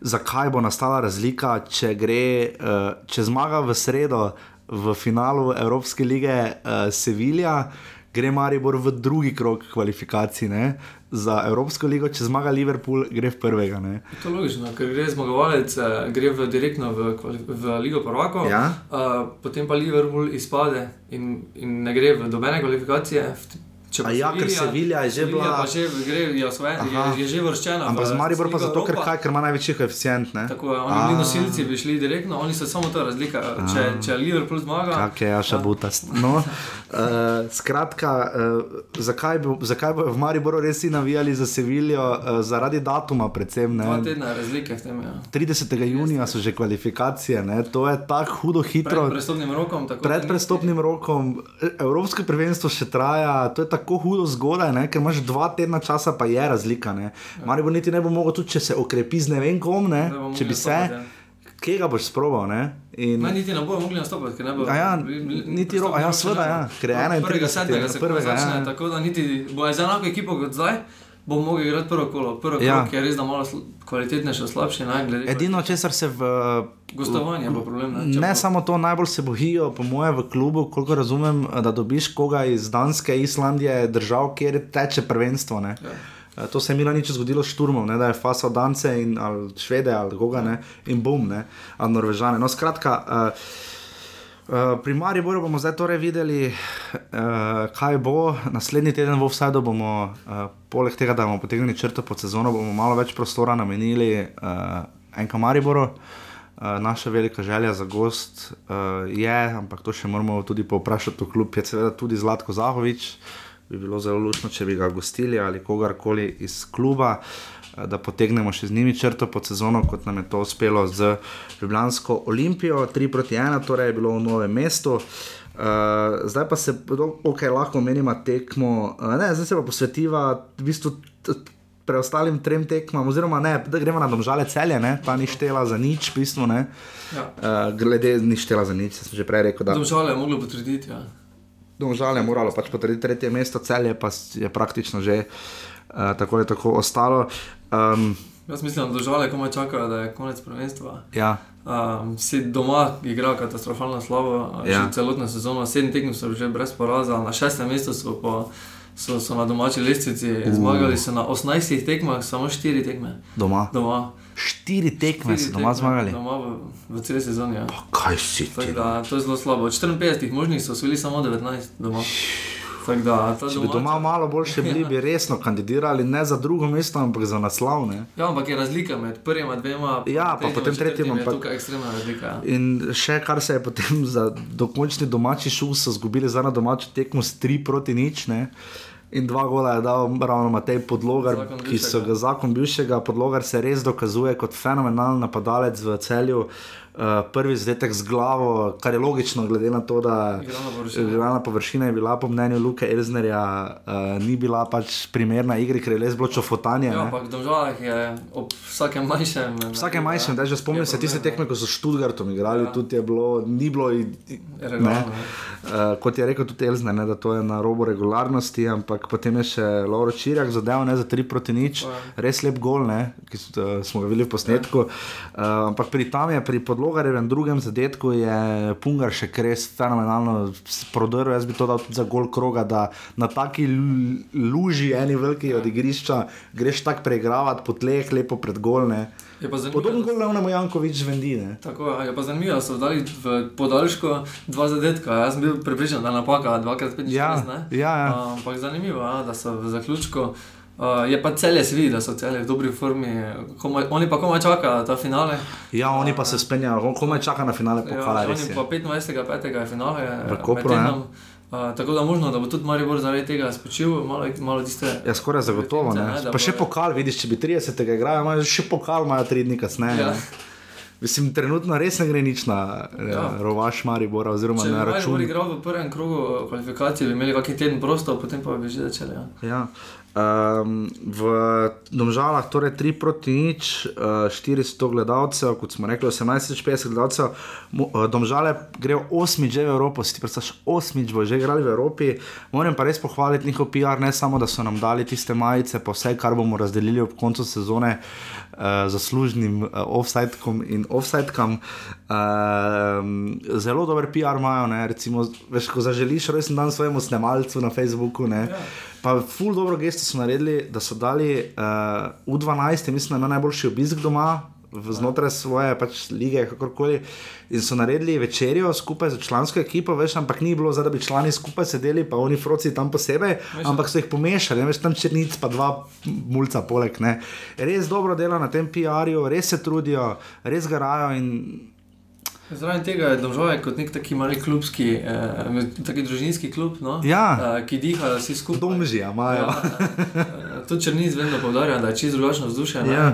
Speaker 1: zakaj bo nastala razlika, če, gre, uh, če zmaga v sredo v finalu Evropske lige uh, Sevilja, gre Maribor v drugi krok kvalifikacij ne? za Evropsko ligo, če zmaga Liverpool, gre v prvega. Ne?
Speaker 2: To je logično, ker gre zmagovalec, eh, gre v, direktno v, v Ligo Prvako,
Speaker 1: Ja.
Speaker 2: uh, potem pa Liverpool izpade in, in ne gre v dobene kvalifikacije. V-
Speaker 1: ja, ker Sevilla je že bila-
Speaker 2: že gre, je, osvojen, je, je že vrščena.
Speaker 1: Ampak z Maribor pa zato, ker, kaj, ker ima največji koeficient. ne?
Speaker 2: Tako je, oni
Speaker 1: A.
Speaker 2: bili nosilci, bi šli direktno, oni so samo ta razlika. Če, če Liverpool zmaga,
Speaker 1: Kak je Aša Butast. No, uh, skratka, uh, zakaj, bo, zakaj bo v Mariboru res navijali za Sevilijo? Uh, zaradi datuma, predvsem.
Speaker 2: dva
Speaker 1: Ne?
Speaker 2: tedna razlike v tem. Ja.
Speaker 1: 30. junija so že kvalifikacije, ne? to je tako hudo
Speaker 2: Pred
Speaker 1: hitro.
Speaker 2: prestopnim rokom.
Speaker 1: Pred
Speaker 2: ni-
Speaker 1: prestopnim rokom, Evropsko prvenstvo še traja, to je tako hudo zgodaj, ne? ker imaš dva tedna časa, pa je razlika. Ne? Maribor niti ne bo mogel, tudi če se okrepi z ne vem kom, ne?
Speaker 2: Ne
Speaker 1: če bi se,
Speaker 2: nastopati, ja.
Speaker 1: kje ga boš sprobal. Ne? In,
Speaker 2: Ne, niti ne bojo mogli nastopati, ker ne bo.
Speaker 1: A ja, niti ro- a ja, seveda, ja, ker je
Speaker 2: No,
Speaker 1: 31.
Speaker 2: Prvega sedmega se
Speaker 1: prvega,
Speaker 2: začne,
Speaker 1: ja.
Speaker 2: tako da niti bo z enako ekipo kot zdaj. Bo mogel igrati prvo kolo, prvo
Speaker 1: Ja.
Speaker 2: kolo, ki je res da malo kvalitetnejše, slabše. Ne, glede
Speaker 1: Edino, česar se v.
Speaker 2: Gostovanje bo problem. Ne,
Speaker 1: Ne
Speaker 2: bo-
Speaker 1: samo to, najbolj se bojijo, po mojem, v klubu, koliko razumem, da dobiš koga iz Danske, Islandije, držav, kjer teče prvenstvo. Ne.
Speaker 2: Ja.
Speaker 1: Eh, To se je Milanič zgodilo s Šturmom, ne, da je fasal Dance in ali Švede ali koga ne, in bom, ne, ali Norvežane. No, skratka, uh, uh, pri Mariboru bomo zdaj torej videli, uh, kaj bo. Naslednji teden v Offsideu bomo, uh, poleg tega, da bomo potegnili črto pod sezono, bomo malo več prostora namenili uh, enka Mariboru. Uh, naša velika želja za gost uh, je, ampak to še moramo tudi povprašati v klub, je seveda tudi Zlatko Zahovič. Bi bilo zelo lušno, če bi ga gostili ali kogarkoli iz kluba, eh, da potegnemo še z njimi črto pod sezono, kot nam je to uspelo z Ljubljansko Olimpijo, 3 proti 1, torej je bilo v novem mestu. Uh, zdaj pa se okay, lahko menimo tekmo, uh, ne, zdaj se pa posvetiva v bistvu preostalim trem tekmam, oziroma ne, da gremo na domžale celje, ne, ta ni štela za nič, v bistvu ne.
Speaker 2: Ja.
Speaker 1: Uh, glede ni štela za nič, sem že prej rekel, da
Speaker 2: Domžale je moglo potrditi. Ja.
Speaker 1: Domžal je moralo pač potrditi tretje mesto, celje pa je praktično že uh, tako ali tako ostalo. Um,
Speaker 2: Jaz mislim, da žale komaj čakajo, da je konec prvenstva.
Speaker 1: Ja,
Speaker 2: Um, si doma igra katastrofalno slabo,
Speaker 1: Ja.
Speaker 2: ja. celotno sezono, sedem tekem so že brez poraza, na šestem mestu so, pa, so, so na domači lestvici, uh. zmagali so na 18 tekmah, samo 4 tekme.
Speaker 1: doma.
Speaker 2: Doma.
Speaker 1: Štiri tekme so doma zmagali.
Speaker 2: Doma v, v celi sezoni. Ja.
Speaker 1: Kaj si ti?
Speaker 2: da, to je zelo slabo. Od 54 možnih so osvojili samo 19 doma. Tako da,
Speaker 1: Če bi doma malo boljše bili, bi resno kandidirali ne za drugo mesto, ampak za naslov. Ne?
Speaker 2: Ja, ampak je razlika med prvima dvema
Speaker 1: Ja, pa potem tretjim,
Speaker 2: ampak.
Speaker 1: ampak-
Speaker 2: Tukaj je ekstremna razlika. Ja.
Speaker 1: In še kar se je potem za dokončni domači šul, so izgubili za na domačo tekmo s 3 proti nič. Ne? In dva gola je dal ravno Matej Podlogar,
Speaker 2: Zakon
Speaker 1: ki so
Speaker 2: bivšega.
Speaker 1: ga zakon bivšega. Podlogar se res dokazuje kot fenomenalen napadalec v celju. Uh, prvi zadetek z glavo, kar je logično, glede na to, da
Speaker 2: Igralna površina.
Speaker 1: igralna površina je bila, po mnenju Luke Elznerja, uh, ni bila pač primerna igri, ker je res bilo čofotanje.
Speaker 2: Ja,
Speaker 1: ne.
Speaker 2: ampak v Domžalah je ob vsakem manjšem.
Speaker 1: Vsake majhne, da že spomnim se tiste tekme, ko so Študgartom igrali, ja.
Speaker 2: Ja.
Speaker 1: tudi je bilo, ni bilo, i- i- ne,
Speaker 2: Regularno,
Speaker 1: uh, kot je rekel tudi Elzner, ne, da to je na robu regularnosti, ampak potem je še Lauro Čirjak zadeval ne, za 3 proti nič,
Speaker 2: Ja.
Speaker 1: res lep gol, ne, ki so, uh, smo ga videli v posnetku. Uh, ampak pri tam je, pri podlogarjevem drugem zadetku je Pungar še res fenomenalno prodrl, jaz bi to dal tudi za gol kroga, da na taki lu- luži, eni veliki od igrišča, greš tako preigravati po tleh, lepo pred golne. Podobno kot Leonemu Jankovič vendi. Ne?
Speaker 2: Tako je, je pa zanimivo, da so dali v podaljšku dva zadetka. Jaz sem bil prepričan, da napaka, dvakrat pet
Speaker 1: Ja,
Speaker 2: šest, ne?
Speaker 1: ja, ja.
Speaker 2: A, Ampak zanimivo, ja, da so v zaključku. Uh, je pa celje se vidi, da so celje v dobri formi, komaj, oni pa komaj čakajo ta finale.
Speaker 1: Ja, oni pa se spenjajo, komaj čaka na finale pokala.
Speaker 2: Ja,
Speaker 1: res
Speaker 2: oni
Speaker 1: je.
Speaker 2: pa 25. je finale.
Speaker 1: V
Speaker 2: eh,
Speaker 1: Kopru,
Speaker 2: med
Speaker 1: ja.
Speaker 2: Uh, tako da možno, da bo tudi Maribor zaradi tega spočil, malo, malo tiste.
Speaker 1: Ja, skoraj zagotovo. Ne?
Speaker 2: da
Speaker 1: Pa še
Speaker 2: bojo-
Speaker 1: pokal, vidiš, če bi 30. igrajo, imajo še pokal, imajo tri dni kasneje.
Speaker 2: Ja.
Speaker 1: Mislim, trenutno res ne gre nič na ja. Rovaš Maribora oziroma
Speaker 2: Če bi
Speaker 1: na
Speaker 2: Maribor
Speaker 1: račun.
Speaker 2: igral v prvem krogu kvalifikacij, bi imeli kakšen teden prosto, potem pa bi že začeli. Ja.
Speaker 1: Ja. Um, v Domžalah torej 3 proti nič, uh, 400 gledalcev, kot smo rekli, 1850 gledalcev. Mo- eh, Domžale grejo osmič že v Evropo, si ti predstavljaš, osmič bo že igrali v Evropi. Moram pa res pohvaliti njihov PR, ne samo da so nam dali tiste majice, pa vse, kar bomo razdelili ob koncu sezone uh, zaslužnim uh, offsidekom in offsidekam. Um, zelo dober PR imajo, ne, recimo, veš, ko zaželiš rojsten dan svojemu snemalcu na Facebooku. Ne,
Speaker 2: Ja.
Speaker 1: Pa ful dobro gesto so naredili, da so dali uh, U12, mislim, da ima najboljši obisk doma. Znotraj svoje pač lige, kakorkoli, in so naredili večerjo skupaj z člansko ekipo, veš, ampak ni bilo, zdaj, da bi člani skupaj sedeli, pa oni froci tam posebej,
Speaker 2: Veš,
Speaker 1: ampak so jih pomešali, ne, veš, tam črnic, pa dva mulca poleg. Ne. Res dobro dela na tem PR-ju, res se trudijo, res garajo in
Speaker 2: Zraven tega je Domžale kot nek taki mali klubski, eh, taki družinski klub, no?
Speaker 1: Ja.
Speaker 2: eh, ki dihajo vsi skupaj.
Speaker 1: domži imajo.
Speaker 2: Ja, eh, tudi Črnic vedno poudarja, da je čisto drugačno vzdušje.
Speaker 1: Ja.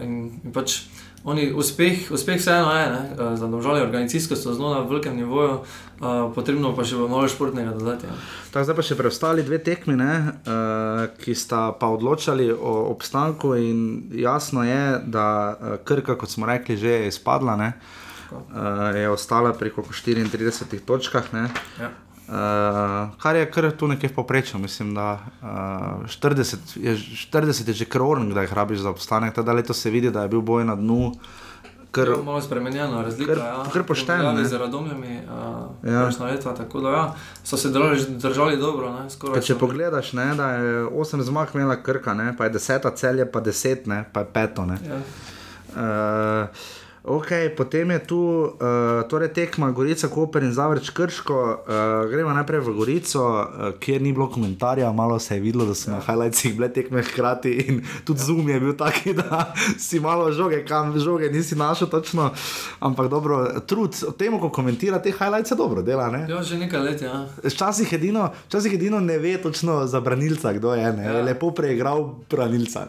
Speaker 2: eh, In, in pač oni, uspeh, uspeh vseeno je, ne, eh, za Domžale organizacijsko so zelo na velikem nivoju, eh, potrebno pa še malo športnega dodati. Ja.
Speaker 1: Tako, zdaj pa še preostali dve tekmi, ne, uh, ki sta pa odločali o obstanku, in jasno je, da uh, Krka, kot smo rekli, že je izpadla, ne, uh, je ostala pri koliko 34 točkah. Ne,
Speaker 2: Ja.
Speaker 1: Uh, kar je kar tu nekje v povprečju, mislim, da uh, 40, je, 40 je že kroren, da jih rabiš za obstanek. Teda letos se vidi, da je bil boj na dnu. Kar,
Speaker 2: Ja, malo spremenjena razlika.
Speaker 1: kar-
Speaker 2: ja,
Speaker 1: kar pošteno.
Speaker 2: Z radomljami, uh,
Speaker 1: Ja.
Speaker 2: leta, tako da ja, so se držali, držali dobro. Ne, skoraj
Speaker 1: če
Speaker 2: so-
Speaker 1: pogledaš, ne, da je 8 zmag imela Krka, ne, pa je 10 celje, pa 10, ne, pa je peto. Ne.
Speaker 2: Ja.
Speaker 1: Uh, ok, potem je tu uh, torej tekma Gorica, Koper in Zavrč Krško. Uh, gremo najprej v Gorico, uh, kjer ni bilo komentarja, malo se je videlo, da so ja. na highlightsih bile tekme hkrati in tudi ja. zoom je bil taki, da si malo žoge, kam žoge nisi našel točno. Ampak dobro, trud o tem, ko komentira te highlights, dobro dela. Ne?
Speaker 2: ja, že nekaj let. Ja.
Speaker 1: Včasih edino, včasih edino ne ve točno za branilca, kdo je. Ne?
Speaker 2: Ja.
Speaker 1: Lepo preigral branilca.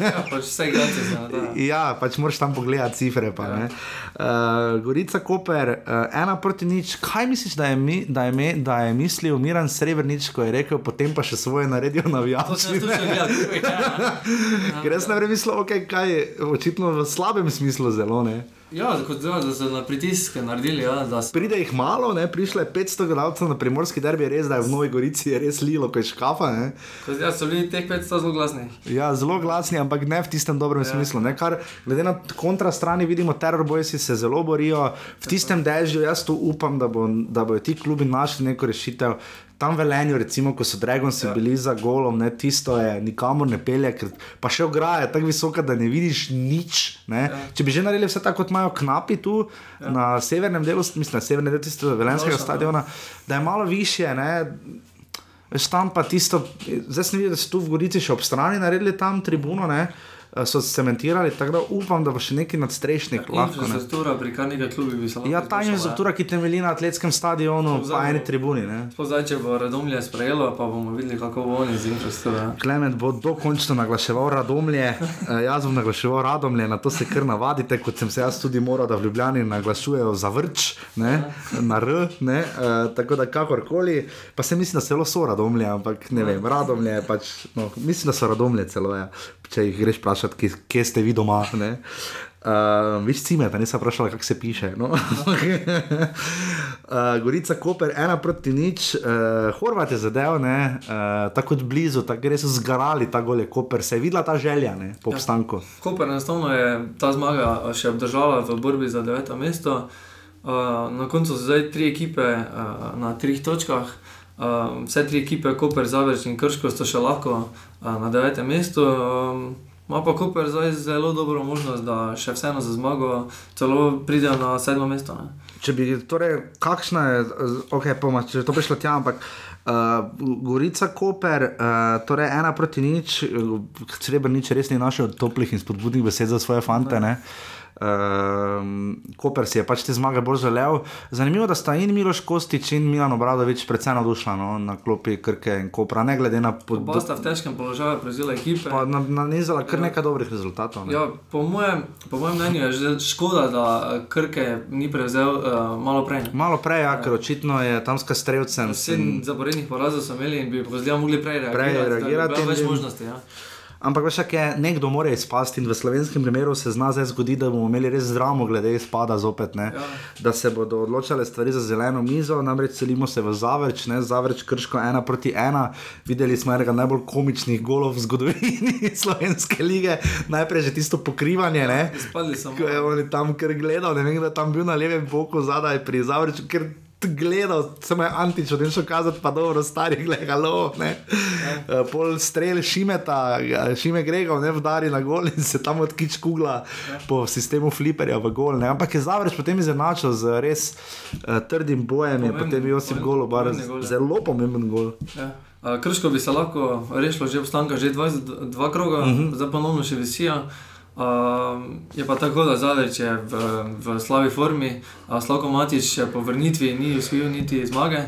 Speaker 2: Ja, pač vse se na to.
Speaker 1: Ja, pač moraš tam pogledati cifre. Pa,
Speaker 2: Ja.
Speaker 1: Ja. uh, Gorica, Koper, uh, ena proti nič. Kaj misliš, da je, mi, da, je me, da je mislil Miran Srebrenic, ko je rekel, potem pa še svoje
Speaker 2: že gledal. Ja.
Speaker 1: Ker jaz ne vem, mislil, okay, kaj je očitno v slabem smislu zelo. Ne?
Speaker 2: Ja, kot da, da so na pritiske naredili, ja, da.
Speaker 1: Pride jih malo, ne? prišlo je 500 gledalcev na primorski derbi, res da je v Novi Gorici res lilo, ko je škafa. Ne?
Speaker 2: Kot da so bili teh 500 zelo glasni.
Speaker 1: Ja, zelo glasni, ampak ne v tistem dobrem ja. smislu. Ne? Kar, glede na kontra strani vidimo, terorboji se zelo borijo. V tistem dežju jaz tu upam, da, bo, da bodo ti klubi našli neko rešitev. Tam Velenju, recimo, ko so Dragonsi ja. bili za golom, ne, tisto je nikamor ne pelje, ker pa še ograja tako visoka, da ne vidiš nič. Ne. Ja. Če bi že naredili vse tako, kot imajo knapi tu ja. na severnem delu, mislim, na severnem delu tistega velenskega stadiona, da je malo više. Ne. Veš, tam pa tisto, zdaj sem videl, da so tu v Gorici še ob strani naredili tam tribuno, ne, so cementirali, tako da upam, da bo še neki nadstrešnik lahko. Ne.
Speaker 2: Infrastruktura pri kar nekaj klubih bi se lahko.
Speaker 1: Ja, ta infrastruktura, ki temelji na atletskem stadionu, pa eni tribuni.
Speaker 2: Zdaj, če bo Radomlje sprejelo, pa bomo videli, kako bo oni z infrastrukturo.
Speaker 1: Klement bo dokončno naglaševal Radomlje, eh, jaz bom naglaševal Radomlje, na to se kar navadite, kot sem se jaz tudi moral, da v Ljubljani naglašujejo za vrč, ne, na R, ne, uh, tako da kakorkoli, pa se mislim, da se zelo so Radomlje, ampak ne vem, Radomlje je pač, no, mislim, da so Radomlje celo, ja, če jih greš vprašati, kje, kje ste vi doma, ne. Uh, viš cimet, nisem vprašal, kako se piše. No? uh, Gorica Koper, ena proti nič, uh, Horvat je zadev, ne, uh, tako blizu, tako res so zgarali ta gole Koper, se je videla ta želja ne, po obstanku. Ja.
Speaker 2: Koper enostavno je ta zmaga še obdržala v borbi za deveto mesto. Uh, na koncu so zdaj tri ekipe uh, na treh točkah. Uh, vse tri ekipe, Koper, Zavrč in Krško, so še lahko uh, na devetem mestu. Um, Ma pa Koper zdaj zelo dobro možnost, da še vseeno za zmago celo pridejo na sedmo mesto. Ne?
Speaker 1: Če bi, torej, kakšna je, ok, poma, če je to prišlo tja, ampak uh, Gorica Koper, uh, torej ena proti nič, Srebr nič res ni našel toplih in spodbudnih besed za svoje fante. Ne? Uh, Koper si je pač te zmage bolj želel. Zanimivo, da sta in Miloš Kostič in Milan Obradovič predvsem navdušeni no, na klopi Krke in Kopra, ne glede na
Speaker 2: Oba
Speaker 1: pod...
Speaker 2: sta v težkem položaju prevzela ekipe.
Speaker 1: Pa na- nanizala kar nekaj dobrih rezultatov. Ne?
Speaker 2: Ja, po, mojem, po mojem mnenju je že škoda, da Krke ni prevzel uh, malo prej. ne.
Speaker 1: Malo prej, ja, ker očitno je tam s Kastrevcem.
Speaker 2: Sedem zaporednih porazov so imeli in bi pozděje mogli prej reagirati.
Speaker 1: Prej
Speaker 2: da bi
Speaker 1: reagirati
Speaker 2: bilo Več
Speaker 1: in-
Speaker 2: možnosti. Ja.
Speaker 1: Ampak veš, kaj je, nekdo mora izpasti in v slovenskem primeru se zna zdaj zgoditi, da bomo imeli res zdravo glede izpada zopet, ne?
Speaker 2: Ja.
Speaker 1: da se bodo odločale stvari za zeleno mizo, namreč selimo se v Zavrč, ne? Zavrč krško ena proti ena, videli smo enega najbolj komičnih golov v zgodovini slovenske lige, najprej že tisto pokrivanje, ne?
Speaker 2: So.
Speaker 1: Ko je on tam kar gledal, ne vem, da je tam bil na levem boku zadaj pri Zavrču, ker gledal, samo je Antič, odem šel kazati, pa dobro, stari gledalo, ne. Ja. Pol strel Šimeta, eh, Šime Gregov, ne vdari na gol in se tam odkič kugla ja. po sistemu fliperja v gol, ne. Ampak je Zavrč potem izenačil z res uh, trdim bojem, je
Speaker 2: Pomemben-
Speaker 1: potem Josip Golo, bar
Speaker 2: gol, ja.
Speaker 1: zelo pomemben gol.
Speaker 2: Ja. A, Krško bi se lahko rešilo že obstanka, že 22 kroga, uh
Speaker 1: Mhm.
Speaker 2: -huh. zdaj ponovno še visijo. Uh, je pa tako, da Zavrč je v, v slabi formi, a Slavko Matič po vrnitvi ni uspel niti zmage.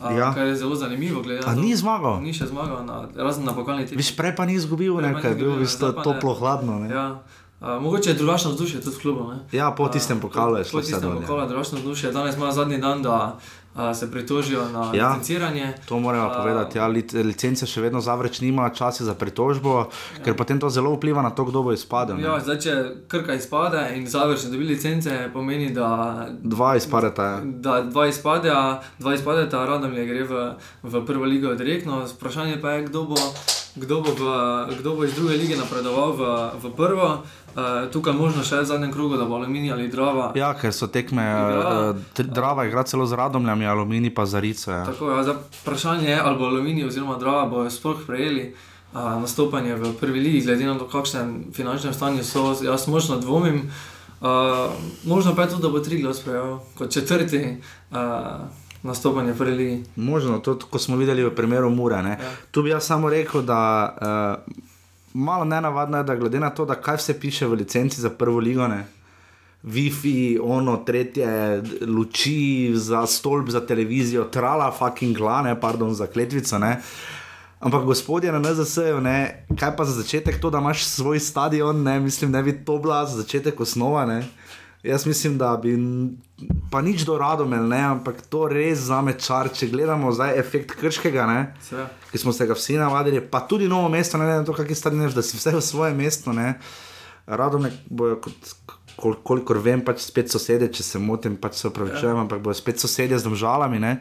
Speaker 2: A,
Speaker 1: Ja.
Speaker 2: Kar je zelo zanimivo. glede
Speaker 1: A ni zmagal?
Speaker 2: Ni še zmagal, na, razen na pokalni tekmi.
Speaker 1: Viš, prej pa ni izgubil,
Speaker 2: Prej
Speaker 1: ne,
Speaker 2: pa ni
Speaker 1: ker je bil v bistvu
Speaker 2: zdaj pa ne.
Speaker 1: toplo hladno. Ne.
Speaker 2: Ja. Uh, mogoče je drugačno vzdušje tudi v klubu. Ne?
Speaker 1: Ja, po tistem pokalu je šlo
Speaker 2: Po tistem pokalu je drugačno vzdušje. Danes ima zadnji dan, da uh, se pritožijo na
Speaker 1: Ja.
Speaker 2: licenciranje.
Speaker 1: To moramo
Speaker 2: A,
Speaker 1: povedati. Ja, lic- licence še vedno zavreč nima časa za pritožbo, ja. ker potem to zelo vpliva na to, kdo bo izpadel. ne.
Speaker 2: Ja, zdaj, če krka izpade in završ ne dobi licence, pomeni, da,
Speaker 1: Dva izpadeta. Ja.
Speaker 2: da dva izpadejo, dva izpadeta, radom je gre v, v prvo ligo direktno. Vprašanje pa je, kdo bo, kdo bo, v, kdo bo iz druge lige napredoval v, v prvo. Uh, tukaj možno še v zadnjem krogu, da bo aluminij ali drava.
Speaker 1: ja, ker so tekme,
Speaker 2: Igra.
Speaker 1: uh, Drava igra celo z Radomljami, Aluminij pa za Rico. Ja.
Speaker 2: Tako, ja, zdaj, vprašanje je, ali bo aluminij oziroma drava bojo sploh prejeli a, nastopanje v prvi ligi, glede na to, kakšnem finančnem stanju so. Jaz močno dvomim. A, možno pa je tudi, da bo Triglav sprejel kot četrti a, nastopanje v prvi ligi.
Speaker 1: Možno, to, ko smo videli v primeru Mure. Ja. Tu bi jaz samo rekel, da uh, malo nenavadno je, da glede na to, kaj vse piše v licenci za prvo ligo. Ne? Wi-Fi, ono, tretje, luči za stolp, za televizijo, trala, fucking glane, pardon, za kletvico. Ne? Ampak gospodje na NZS-ju, kaj pa za začetek to, da imaš svoj stadion, ne, mislim, ne bi to bila za začetek osnova. Ne. Jaz mislim, da bi, pa nič do radomel, ne, ampak to res zame čar, če gledamo zdaj efekt krškega, ne, ki smo se ga vsi navadili, pa tudi novo mesto, ne na to, stadion je, da si vse v svoje mesto, ne. Radome bojo kot, kol, kolikor vem, pač spet sosedje, če se motim, pač se upravičujem,
Speaker 2: Ja.
Speaker 1: ampak bodo spet sosedje z državami, ne.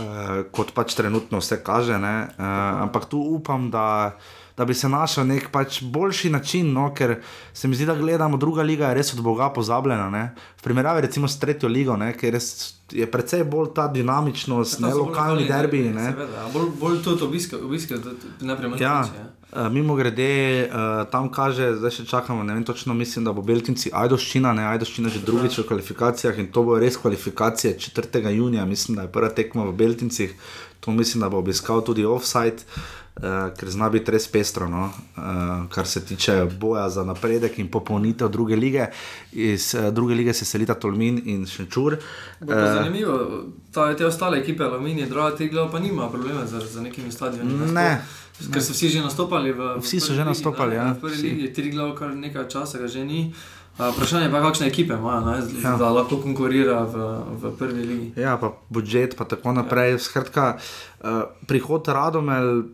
Speaker 1: Uh, kot pač trenutno vse kaže. ne, Uh, ampak tu upam, da, da bi se našel nek pač boljši način, no, ker se mi zdi, da gledamo, druga liga je res od Boga pozabljena. Ne. V primerjavi recimo s tretjo ligo, ne, ker res je precej bolj ta dinamičnost, ne
Speaker 2: so bolj
Speaker 1: lokalni derbi. Ne.
Speaker 2: Seveda, bolj, bolj tudi obiske, obiske ne premalo.
Speaker 1: Ja, uh, mimo grede, uh, tam kaže, zdaj še čakamo, ne vem točno, mislim, da bo Beltinci Ajdoščina, ne Ajdoščina že drugič v kvalifikacijah in to bo res kvalifikacije 4. junija, mislim, da je prva tekma v Beltincih, to mislim, da bo obiskal tudi offside. Uh, ker zna biti res pestro, no? uh, kar se tiče boja za napredek in popolnitev druge lige. Iz uh, druge lige se selita Tolmin in Šenčur.
Speaker 2: Pa zanimivo, ta, te ostale ekipe, Aluminij, Draga, Tigla, pa nima problema z, z nekimi stadioni.
Speaker 1: Ne,
Speaker 2: Sploh, Ker so vsi že nastopali v, v
Speaker 1: Vsi so že
Speaker 2: ligi,
Speaker 1: nastopali,
Speaker 2: ne,
Speaker 1: ja,
Speaker 2: V prvi
Speaker 1: vsi.
Speaker 2: ligi, Triglav, kar nekaj časa ga že ni. A, Vprašanje je pa, kakšne ekipe imajo, ne,
Speaker 1: Ja.
Speaker 2: da lahko konkurira v, v prvi ligi.
Speaker 1: Ja, pa budžet, pa tako naprej. Skratka, uh, prihod Radomel,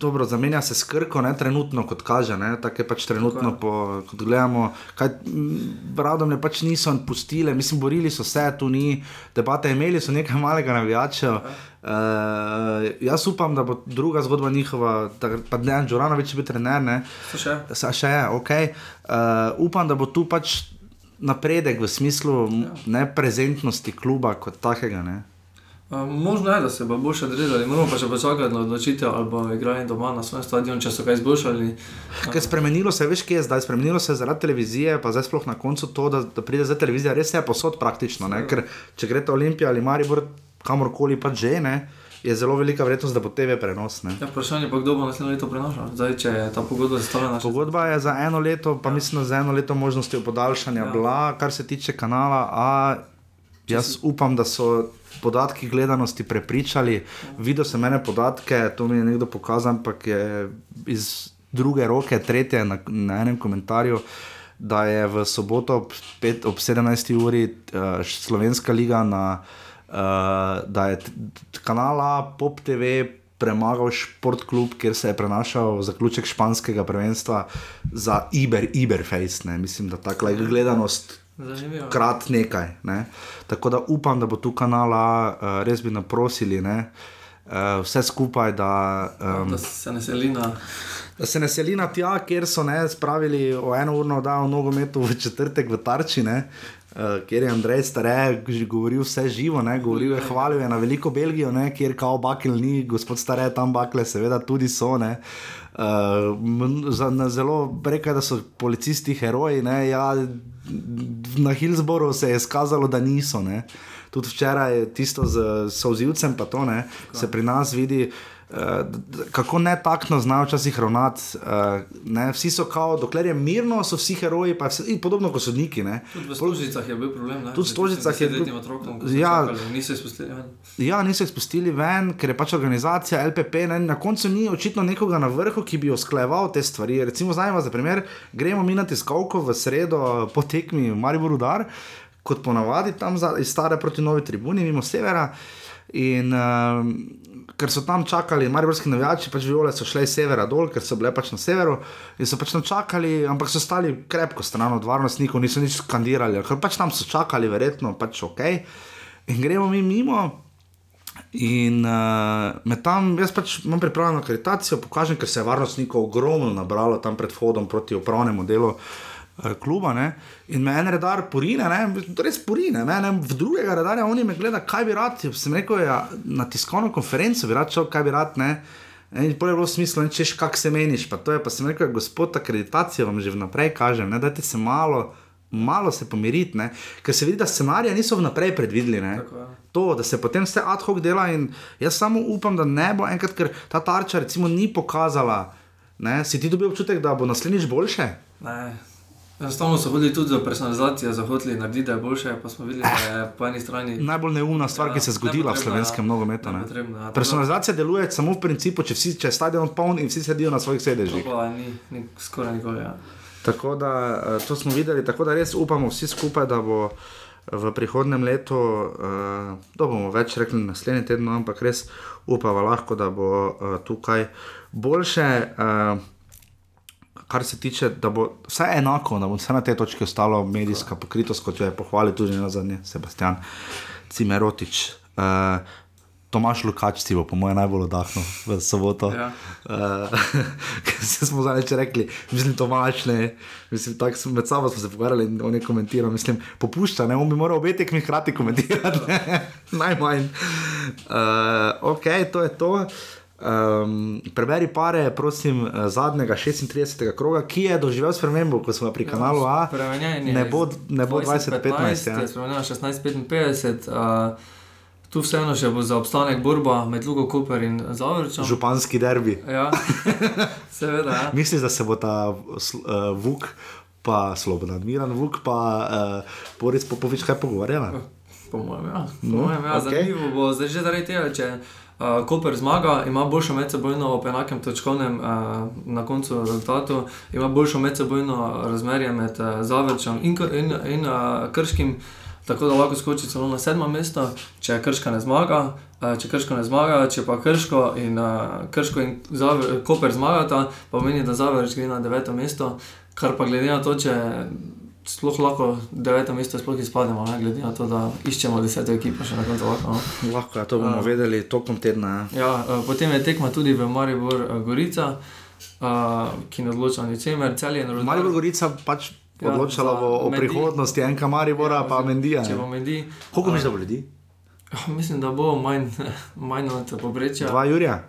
Speaker 1: dobro, zamenja se s krko, ne trenutno, kot kaže, ne, tako je pač trenutno, po, kot gledamo. Kaj, m, Radomlje pač niso pustile, mislim, borili so se, tu ni debate, imeli so nekaj malega navijačev. Uh, jaz upam, da bo druga zgodba njihova, da pa ne, Džoranovič je bil trener, ne.
Speaker 2: To še?
Speaker 1: Sa, še je, ok. Uh, upam, da bo tu pač napredek v smislu ja. neprezentnosti kluba kot takega. Ne?
Speaker 2: Možno je, da se bo boljše odrezali, moramo pa še počakati na odločitev ali bo igrali doma na svojem stadionu, če so kaj izboljšali.
Speaker 1: Ker spremenilo se je, veš, kje je zdaj, spremenilo se je zaradi televizije, pa zdaj sploh na koncu to, da, da pride zdaj televizija, res je posod praktično. Ne? Ker če greste Olimpija ali Maribor, kamorkoli pa že, ne, je zelo velika verjetnost, da bo TV prenos. Ne?
Speaker 2: Ja, vprašanje pa, kdo bo naslednje leto prenašal. Zdaj, če je ta pogodba zastavljena.
Speaker 1: Pogodba je za eno leto, pa mislim, da za eno leto možnosti podaljšanja ja. bila, kar se tiče kanala. A jaz upam, da so podatki gledanosti prepričali. Videl sem ene podatke, to mi je nekdo pokazal, ampak je iz druge roke, tretje na, na enem komentarju. Da je v soboto ob, pet, ob 17. uri uh, Slovenska liga na uh, da je kanala Pop TV premagal Šport klub, kjer se je prenašal zaključek španskega prvenstva za Iber, Iberface. Ne. Mislim, da je gledanost
Speaker 2: Zanimivo.
Speaker 1: krat nekaj. Ne. Tako da upam, da bo tu kanala uh, res bi naprosili. Ne. Uh, vse skupaj, da, um,
Speaker 2: Da se ne seli na.
Speaker 1: da se ne seli na tja, kjer so ne spravili o eno urno oddajo nogometu v četrtek v Tarči. Ne. Uh, kjer je Andrej Stare govoril vse živo, ne, govoril je, hvalil je na veliko Belgijo, ne, kjer kao bakel ni, gospod Stare tam bakle, seveda tudi so. Ne. Uh, m- za, na zelo je, da so policisti heroji. Ne, ja, na Hillsboru se je izkazalo, da niso. Ne. Tudi včeraj tisto z Sovzivcem, pa to ne, se pri nas vidi. Uh, kako ne takno znajo včasih ravnati. Uh, ne, vsi so kao, dokler je mirno, so vsi heroji, pa vse, podobno kot sodniki. Ne.
Speaker 2: Tudi v Stožicah je bil problem. Ne?
Speaker 1: Tudi v Stožicah je bil-
Speaker 2: bil. Otrokom,
Speaker 1: Ja.
Speaker 2: čakali, niso izpustili. ven.
Speaker 1: Ja, niso jih spustili ven, ker je pač organizacija LPP. Ne, na koncu ni očitno nekoga na vrhu, ki bi usklajeval te stvari. Recimo, zdaj za primer, gremo mi na tiskovko v sredo po tekmi v Mariboru Dar, kot ponavadi tam za, iz stare proti novi tribuni, mimo severa. In um, ker so tam čakali, mariborski navijači, pač viole so šle iz severa dol, ker so bile pač na severu in so pač tam čakali, ampak so stali krepko stran od varnostnikov, niso nič skandirali, ker pač tam so čakali, verjetno pač ok. In gremo mi mimo. In uh, med tam, jaz pač imam pripravljeno akreditacijo, pokažem, ker se je varnostnikov ogromno nabralo tam pred vhodom proti upravnemu delu uh, kluba. Ne? In me en redar porine, ne? res porine, ne? ne? v drugega redarja oni me gledajo, kaj bi rad. Sem rekel, ja, na tiskovno konferenco bi rad šel, kaj bi rad. Ne? In pol je bilo smislo, če še kak se meniš. Pa, to je, pa sem rekel, gospod, akreditacijo vam že vnaprej kažem, ne? dajte se malo. Malo se pomiriti, ne? ker se vidi, da scenarije niso vnaprej predvideli.
Speaker 2: je.
Speaker 1: To, da se potem vse ad hoc dela, in jaz samo upam, da ne bo enkrat, ker ta tarča recimo ni pokazala. Ne? Si ti dobil občutek, da bo naslednjič boljše?
Speaker 2: Ne. Enostavno so hodili tudi za personalizacijo, za hoteli narediti, da je boljše, pa smo videli, da je po eni strani.
Speaker 1: Najbolj neumna stvar,
Speaker 2: Ja,
Speaker 1: ki se je zgodila v slovenskem
Speaker 2: ja.
Speaker 1: nogometu.
Speaker 2: ja.
Speaker 1: Personalizacija deluje samo v principu, če, vsi, če je stadion poln in vsi sedijo na svojih
Speaker 2: To
Speaker 1: sedežih.
Speaker 2: pa ni, ni skoraj nikoli. Ja.
Speaker 1: Tako da eh, to smo videli, tako da res upamo vsi skupaj, da bo v prihodnem letu, uh, to bomo več rekli naslednji teden, no, ampak res upamo lahko, da bo uh, tukaj boljše. Uh, kar se tiče, da bo vse enako, da bo vse na tej točki ostalo medijska pokritost, kot jo je pohvalil tudi na zadnje Sebastian Cimerotič. Uh, Tomaš Lukač si bo, po mojem, najbolj oddahnil v soboto.
Speaker 2: Ja.
Speaker 1: Uh, se smo če rekli, mislim, Tomaš ne. Mislim, tako smo med sabo se pogovarjali in on je komentiral. Mislim, popušča, ne, on bi moral obe tekmi hkrati komentirati. Najmanj. Uh, ok, to je to. Um, preberi pare, prosim, eh, zadnjega 36. kroga, ki je doživel spremembo, ko smo pri kanalu A. Ne bo, ne bo
Speaker 2: 20-15,
Speaker 1: 20-15. Ja.
Speaker 2: je spremenjeno 16-55. Uh, tu vseeno še bo za obstanek borba med Lugo Koper in Zavrčem.
Speaker 1: Županski derbi.
Speaker 2: Ja, seveda. Ja.
Speaker 1: Misliš, da se bo ta uh, Vuk, pa Slobodan Miran Vuk, pa uh, Boris Popovič kaj pogovarjala?
Speaker 2: Po mojem, ja. Po
Speaker 1: No,
Speaker 2: mojem, ja.
Speaker 1: okej.
Speaker 2: Zanimivo bo zdaj že zaradi tega, če uh, Koper zmaga, ima boljšo medsebojno ob enakem točkovnem uh, na koncu rezultatu, ima boljšo medsebojno razmerje med uh, Zavrčem in, in, in uh, Krškim. Tako da lahko skoči celo na sedmo mesto, če Krška ne zmaga, uh, če Krško ne zmaga, če pa Krško in, uh, Krško in Zaver, Koper zmagata, pa pomeni, da Zavrč gre na deveto mesto, kar pa glede na to, če sploh lahko deveto mesto sploh izpademo, ne, glede na to, da iščemo deseto ekipo še na koncu lahko. No.
Speaker 1: Lahko, ja, to bomo uh, vedeli tokom tedna. Ja.
Speaker 2: Ja, eh, potem je tekma tudi v Maribor eh, Gorica, eh, ki ne odloča o ničemer.
Speaker 1: Maribor Gorica pač
Speaker 2: Ja,
Speaker 1: odločala bo o
Speaker 2: Mendi.
Speaker 1: prihodnosti enka Maribora, ja, pa Mendija.
Speaker 2: Če bo Mendi.
Speaker 1: Koliko misliš, da bo ljudi?
Speaker 2: Mislim, da bo manj, manj od povprečja.
Speaker 1: Dva Jurija?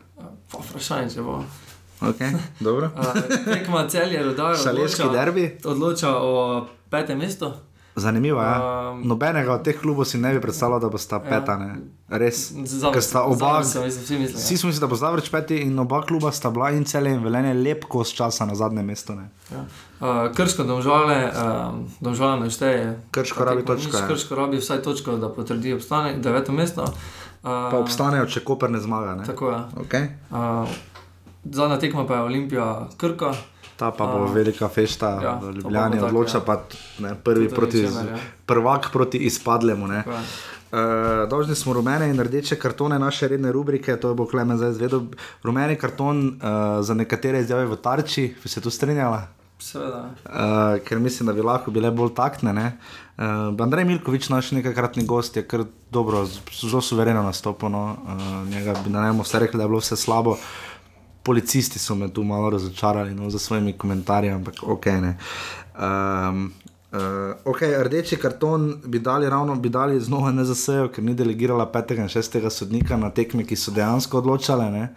Speaker 2: Pa Vprašanje, če bo.
Speaker 1: Okay, dobro.
Speaker 2: Eh, Tekma cel je rodar.
Speaker 1: Šaleški derbi?
Speaker 2: Odloča o petem mestu.
Speaker 1: Zanimivo je. Ja.
Speaker 2: Um,
Speaker 1: Nobenega od teh klubov si ne bi predstavljal, da bosta peta. Ne. Res.
Speaker 2: Zavrč-
Speaker 1: Ker sta oba.
Speaker 2: So, mislim, vsi mislijo, ja.
Speaker 1: Vsi smo mislili, da bo Zavrč peti in oba kluba sta bila in cele in velenje lep kos časa na zadnjem mestu. Ne.
Speaker 2: Ja. Uh, krško domžale, uh, domžale ne šteje.
Speaker 1: Krško rabi točko, ja.
Speaker 2: Krško rabi vsaj točko, da potrdi obstanek, deveto mesto. Uh,
Speaker 1: Pa obstanejo, če Koper ne zmaga. Ne.
Speaker 2: Tako je.
Speaker 1: Okay.
Speaker 2: Uh, zadnja tekma pa je Olimpija Krka.
Speaker 1: Ta pa bo velika fešta
Speaker 2: ja,
Speaker 1: v Ljubljani,
Speaker 2: tako,
Speaker 1: odloča
Speaker 2: ja.
Speaker 1: pa ne, prvi
Speaker 2: Tudi
Speaker 1: proti,
Speaker 2: ničemer, ja.
Speaker 1: prvak proti izpadlemu. Ne.
Speaker 2: Je.
Speaker 1: Uh, dolžni smo rumene in rdeče kartone, naše redne rubrike, to bo Klemen zdaj izvedel. Rumeni karton uh, za nekatere izjave v tarči, bi se tu strinjala,
Speaker 2: Seveda.
Speaker 1: uh, ker mislim, da bi lahko bile bolj taktne. ne. Uh, Andrej Milkovič, naš nekajkratni gost, je kar dobro, zelo suvereno nastopil. No. Uh, njega bi na njemu vse rekli, da je bilo vse slabo. Policisti so me tu malo razočarali no, za svojimi komentarji, ampak ok. Ne. Um, Uh, okay, rdeči karton bi dali ravno, bi dali znova ne za sejo, ker ni delegirala petega in šestega sodnika na tekme, ki so dejansko odločale. ne.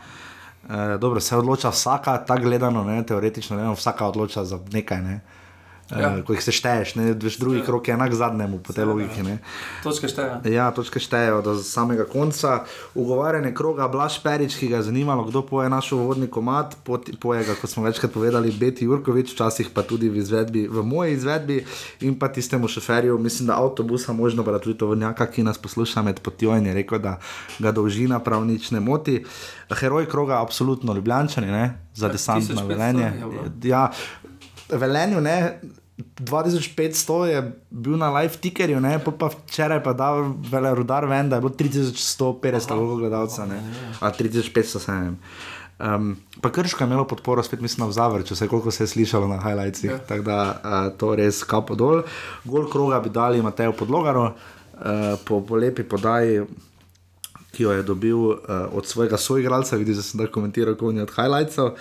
Speaker 1: Uh, dobro, se odloča vsaka, tako gledano, ne, teoretično, ne, vsaka odloča za nekaj. Ne. Uh,
Speaker 2: Ja.
Speaker 1: Ko jih se šteješ, ne, veš, drugi krok je enak zadnjemu po tej logiki. Ne.
Speaker 2: Točka šteje.
Speaker 1: Ja, točke štejejo do samega konca. Ugovarjanje kroga, Blaž Perič, ki ga je zanimalo, kdo poje naš uvodni komat, poje ga, kot smo večkrat povedali, Beti Jurkovič, včasih pa tudi v, izvedbi, v moji izvedbi in pa tistemu šoferju, mislim, da avtobusa, možno pa da tudi tovornjaka, ki nas posluša med potjo in je rekel, da ga dolžina prav nič ne moti. Heroj kroga, absolutno ljubljančani, ne? za desant na
Speaker 2: 1500
Speaker 1: velenje. Ja, Velenju, ne, 2500 je bil na live tickerju, ne, pol pa včeraj pa dal vele rudar ven, da je bilo 3150 toliko gledalcev, ne, a 3500 se ne. Um, pa Krško je imelo podporo, spet mislim na Zavrču, vse koliko se je slišalo na highlightsih,
Speaker 2: Ja.
Speaker 1: tako da uh, to res kapo dol. Gol kroga bi dali Mateju Podlogaru, uh, po, po lepi podaji, ki jo je dobil uh, od svojega soigralca, vidiš, da sem da komentiral, kot je od highlightsov.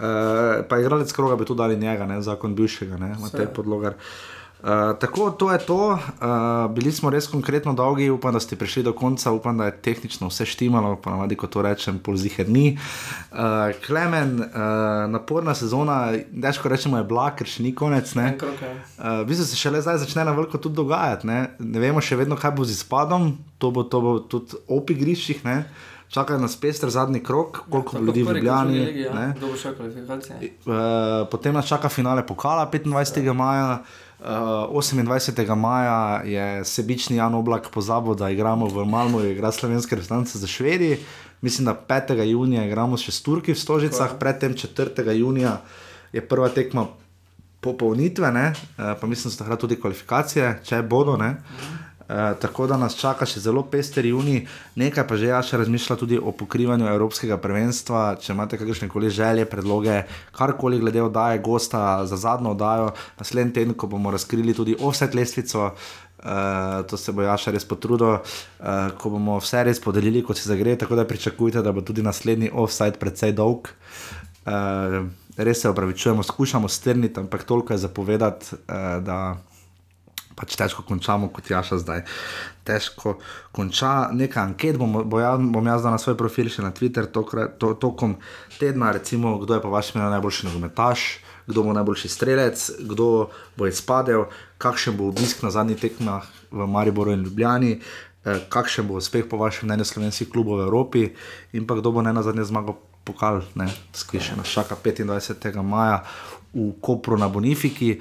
Speaker 1: Uh, pa igralec kroga bi tu dali njega, ne, zakon bivšega, ne, Matej Podlogar. Uh, tako, to je to. Uh, bili smo res konkretno dolgi, upam, da ste prišli do konca, upam, da je tehnično vse štimalo, pa navadi, ko to rečem, polziher ni. Uh, Klemen, uh, naporna sezona, težko rečemo, je bila, ker še ni konec. Ne? Uh, v bistvu se šele zdaj začne na veliko tudi dogajati. Ne, ne vemo še vedno, kaj bo z izpadom, to bo, to bo tudi op igriščih. Ne. Čakajo nas pester zadnji krok, koliko
Speaker 2: Tako
Speaker 1: ljudi v Ljubljani.
Speaker 2: ligi, ja.
Speaker 1: Uh, potem nas čaka finale pokala 25. maja. Uh, 28. maja je sebični Jan Oblak pozabil, da igramo v Malmu, igra slovenske reprezentance za Švedi. Mislim, da 5. junija igramo še s Turki v Stožicah, predtem 4. junija je prva tekma popolnitve, ne? uh, pa mislim, da so takrat tudi kvalifikacije, če bodo. Ne? Uh, tako da nas čaka še zelo pester juni, nekaj pa že ja še razmišlja tudi o pokrivanju Evropskega prvenstva. Če imate kakršne koli želje, predloge, karkoli glede oddaje gosta za zadnjo oddajo, naslednji teden, ko bomo razkrili tudi offset lestvico, uh, to se bo Jaša res potrudil, uh, ko bomo vse res podelili, kot se zagre, tako da pričakujte, da bo tudi naslednji offset precej dolg. Uh, res se opravičujemo, skušamo strniti, ampak toliko je zapovedati, uh, da pač težko končamo, kot Jaša zdaj. Težko konča. Nekaj anket bom, bo ja, bom jaz dal na svoj profil še na Twitter tokrat, to, tokom tedna, recimo, kdo je po vašem mnenju najboljši nogometaš, kdo bo najboljši strelec, kdo bo izpadel, kakšen bo obisk na zadnjih tekmah v Mariboru in Ljubljani. eh, Kakšen bo uspeh, po vašem mnenju, slovenskih klubov v Evropi, in pa kdo bo ne na zadnje zmagal pokal, ne, skrišče nas čaka 25. maja v Kopru na Bonifiki.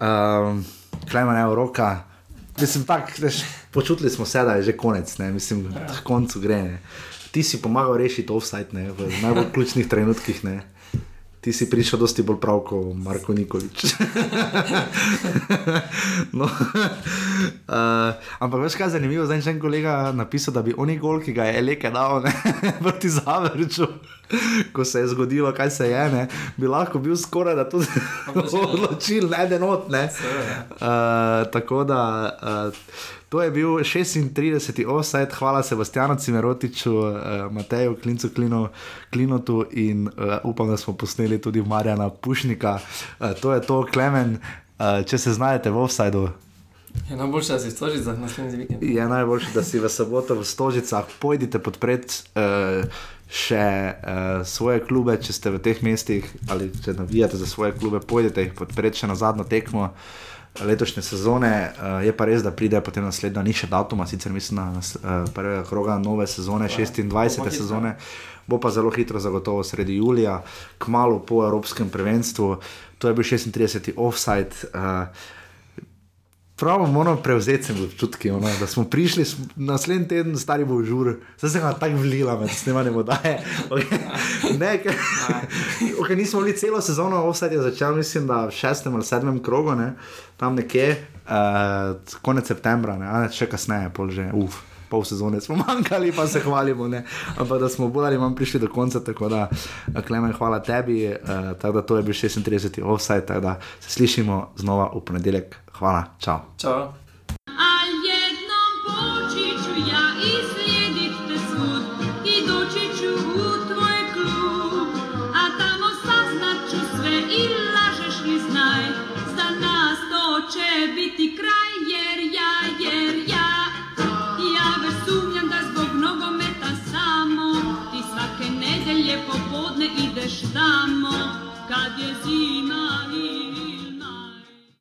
Speaker 1: Um, Klemen je roka. Mislim, tak, veš, počutili smo se, da je že konec, ne? mislim, k koncu gre. Ne? Ti si pomagal rešiti offside ne? v najbolj ključnih trenutkih. Ti si prišel dosti bolj prav kot Marko Nikolič. no, uh, ampak veš kaj je zanimivo, zdaj je en kolega napisal, da bi oni gol, ki ga je Eleke dal ne, proti Zavrču, ko se je zgodilo, kaj se je, ne, bi lahko bil skoraj da tudi odločil, ne eden od ne. Uh, tako da. Uh, To je bil 36. offset, hvala Sebastianu Cimerotiču, uh, Mateju Klincu Klino, Klinotu in uh, upam, da smo posneli tudi Marjana Pušnika. Uh, to je to, Klemen, uh, če se znajdete v offsajdu.
Speaker 2: Je najboljše, da si stožiš za naslednji vikend.
Speaker 1: Je najboljše, da si v soboto v Stožicah pojdite podpreti uh, še uh, svoje klube, če ste v teh mestih ali če navijate za svoje klube, pojdite jih podpreti še na zadnjo tekmo. Letošnje sezone uh, je pa res, da pride potem naslednja, ni še datuma, sicer mislim na uh, prvega kroga nove sezone, 26. sezone, bo pa zelo hitro, zagotovo sredi julija, kmalo po Evropskem prvenstvu. To je bil 36. offside. Uh, Prav moramo prevzeti sem občutki, ono, da smo prišli naslednji teden, stari bo žur, zdaj se ga tako vlila med snemanjem oddaje. Okay. Ne, ker okay, nismo bili celo sezono, offset je začel, mislim, da v šestem ali sedmem krogu, ne, tam nekje, uh, konec septembra, ne, ne, še kasneje, pol že, uf. Pol sezone smo manjkali, pa se hvalimo. Ne? Ampak da smo bolj ali manj prišli do konca, tako da, Klemen, hvala tebi. Uh, tako da to je bil 36. offside, tako da se slišimo znova v ponedeljek. Hvala, čau.
Speaker 2: Čau.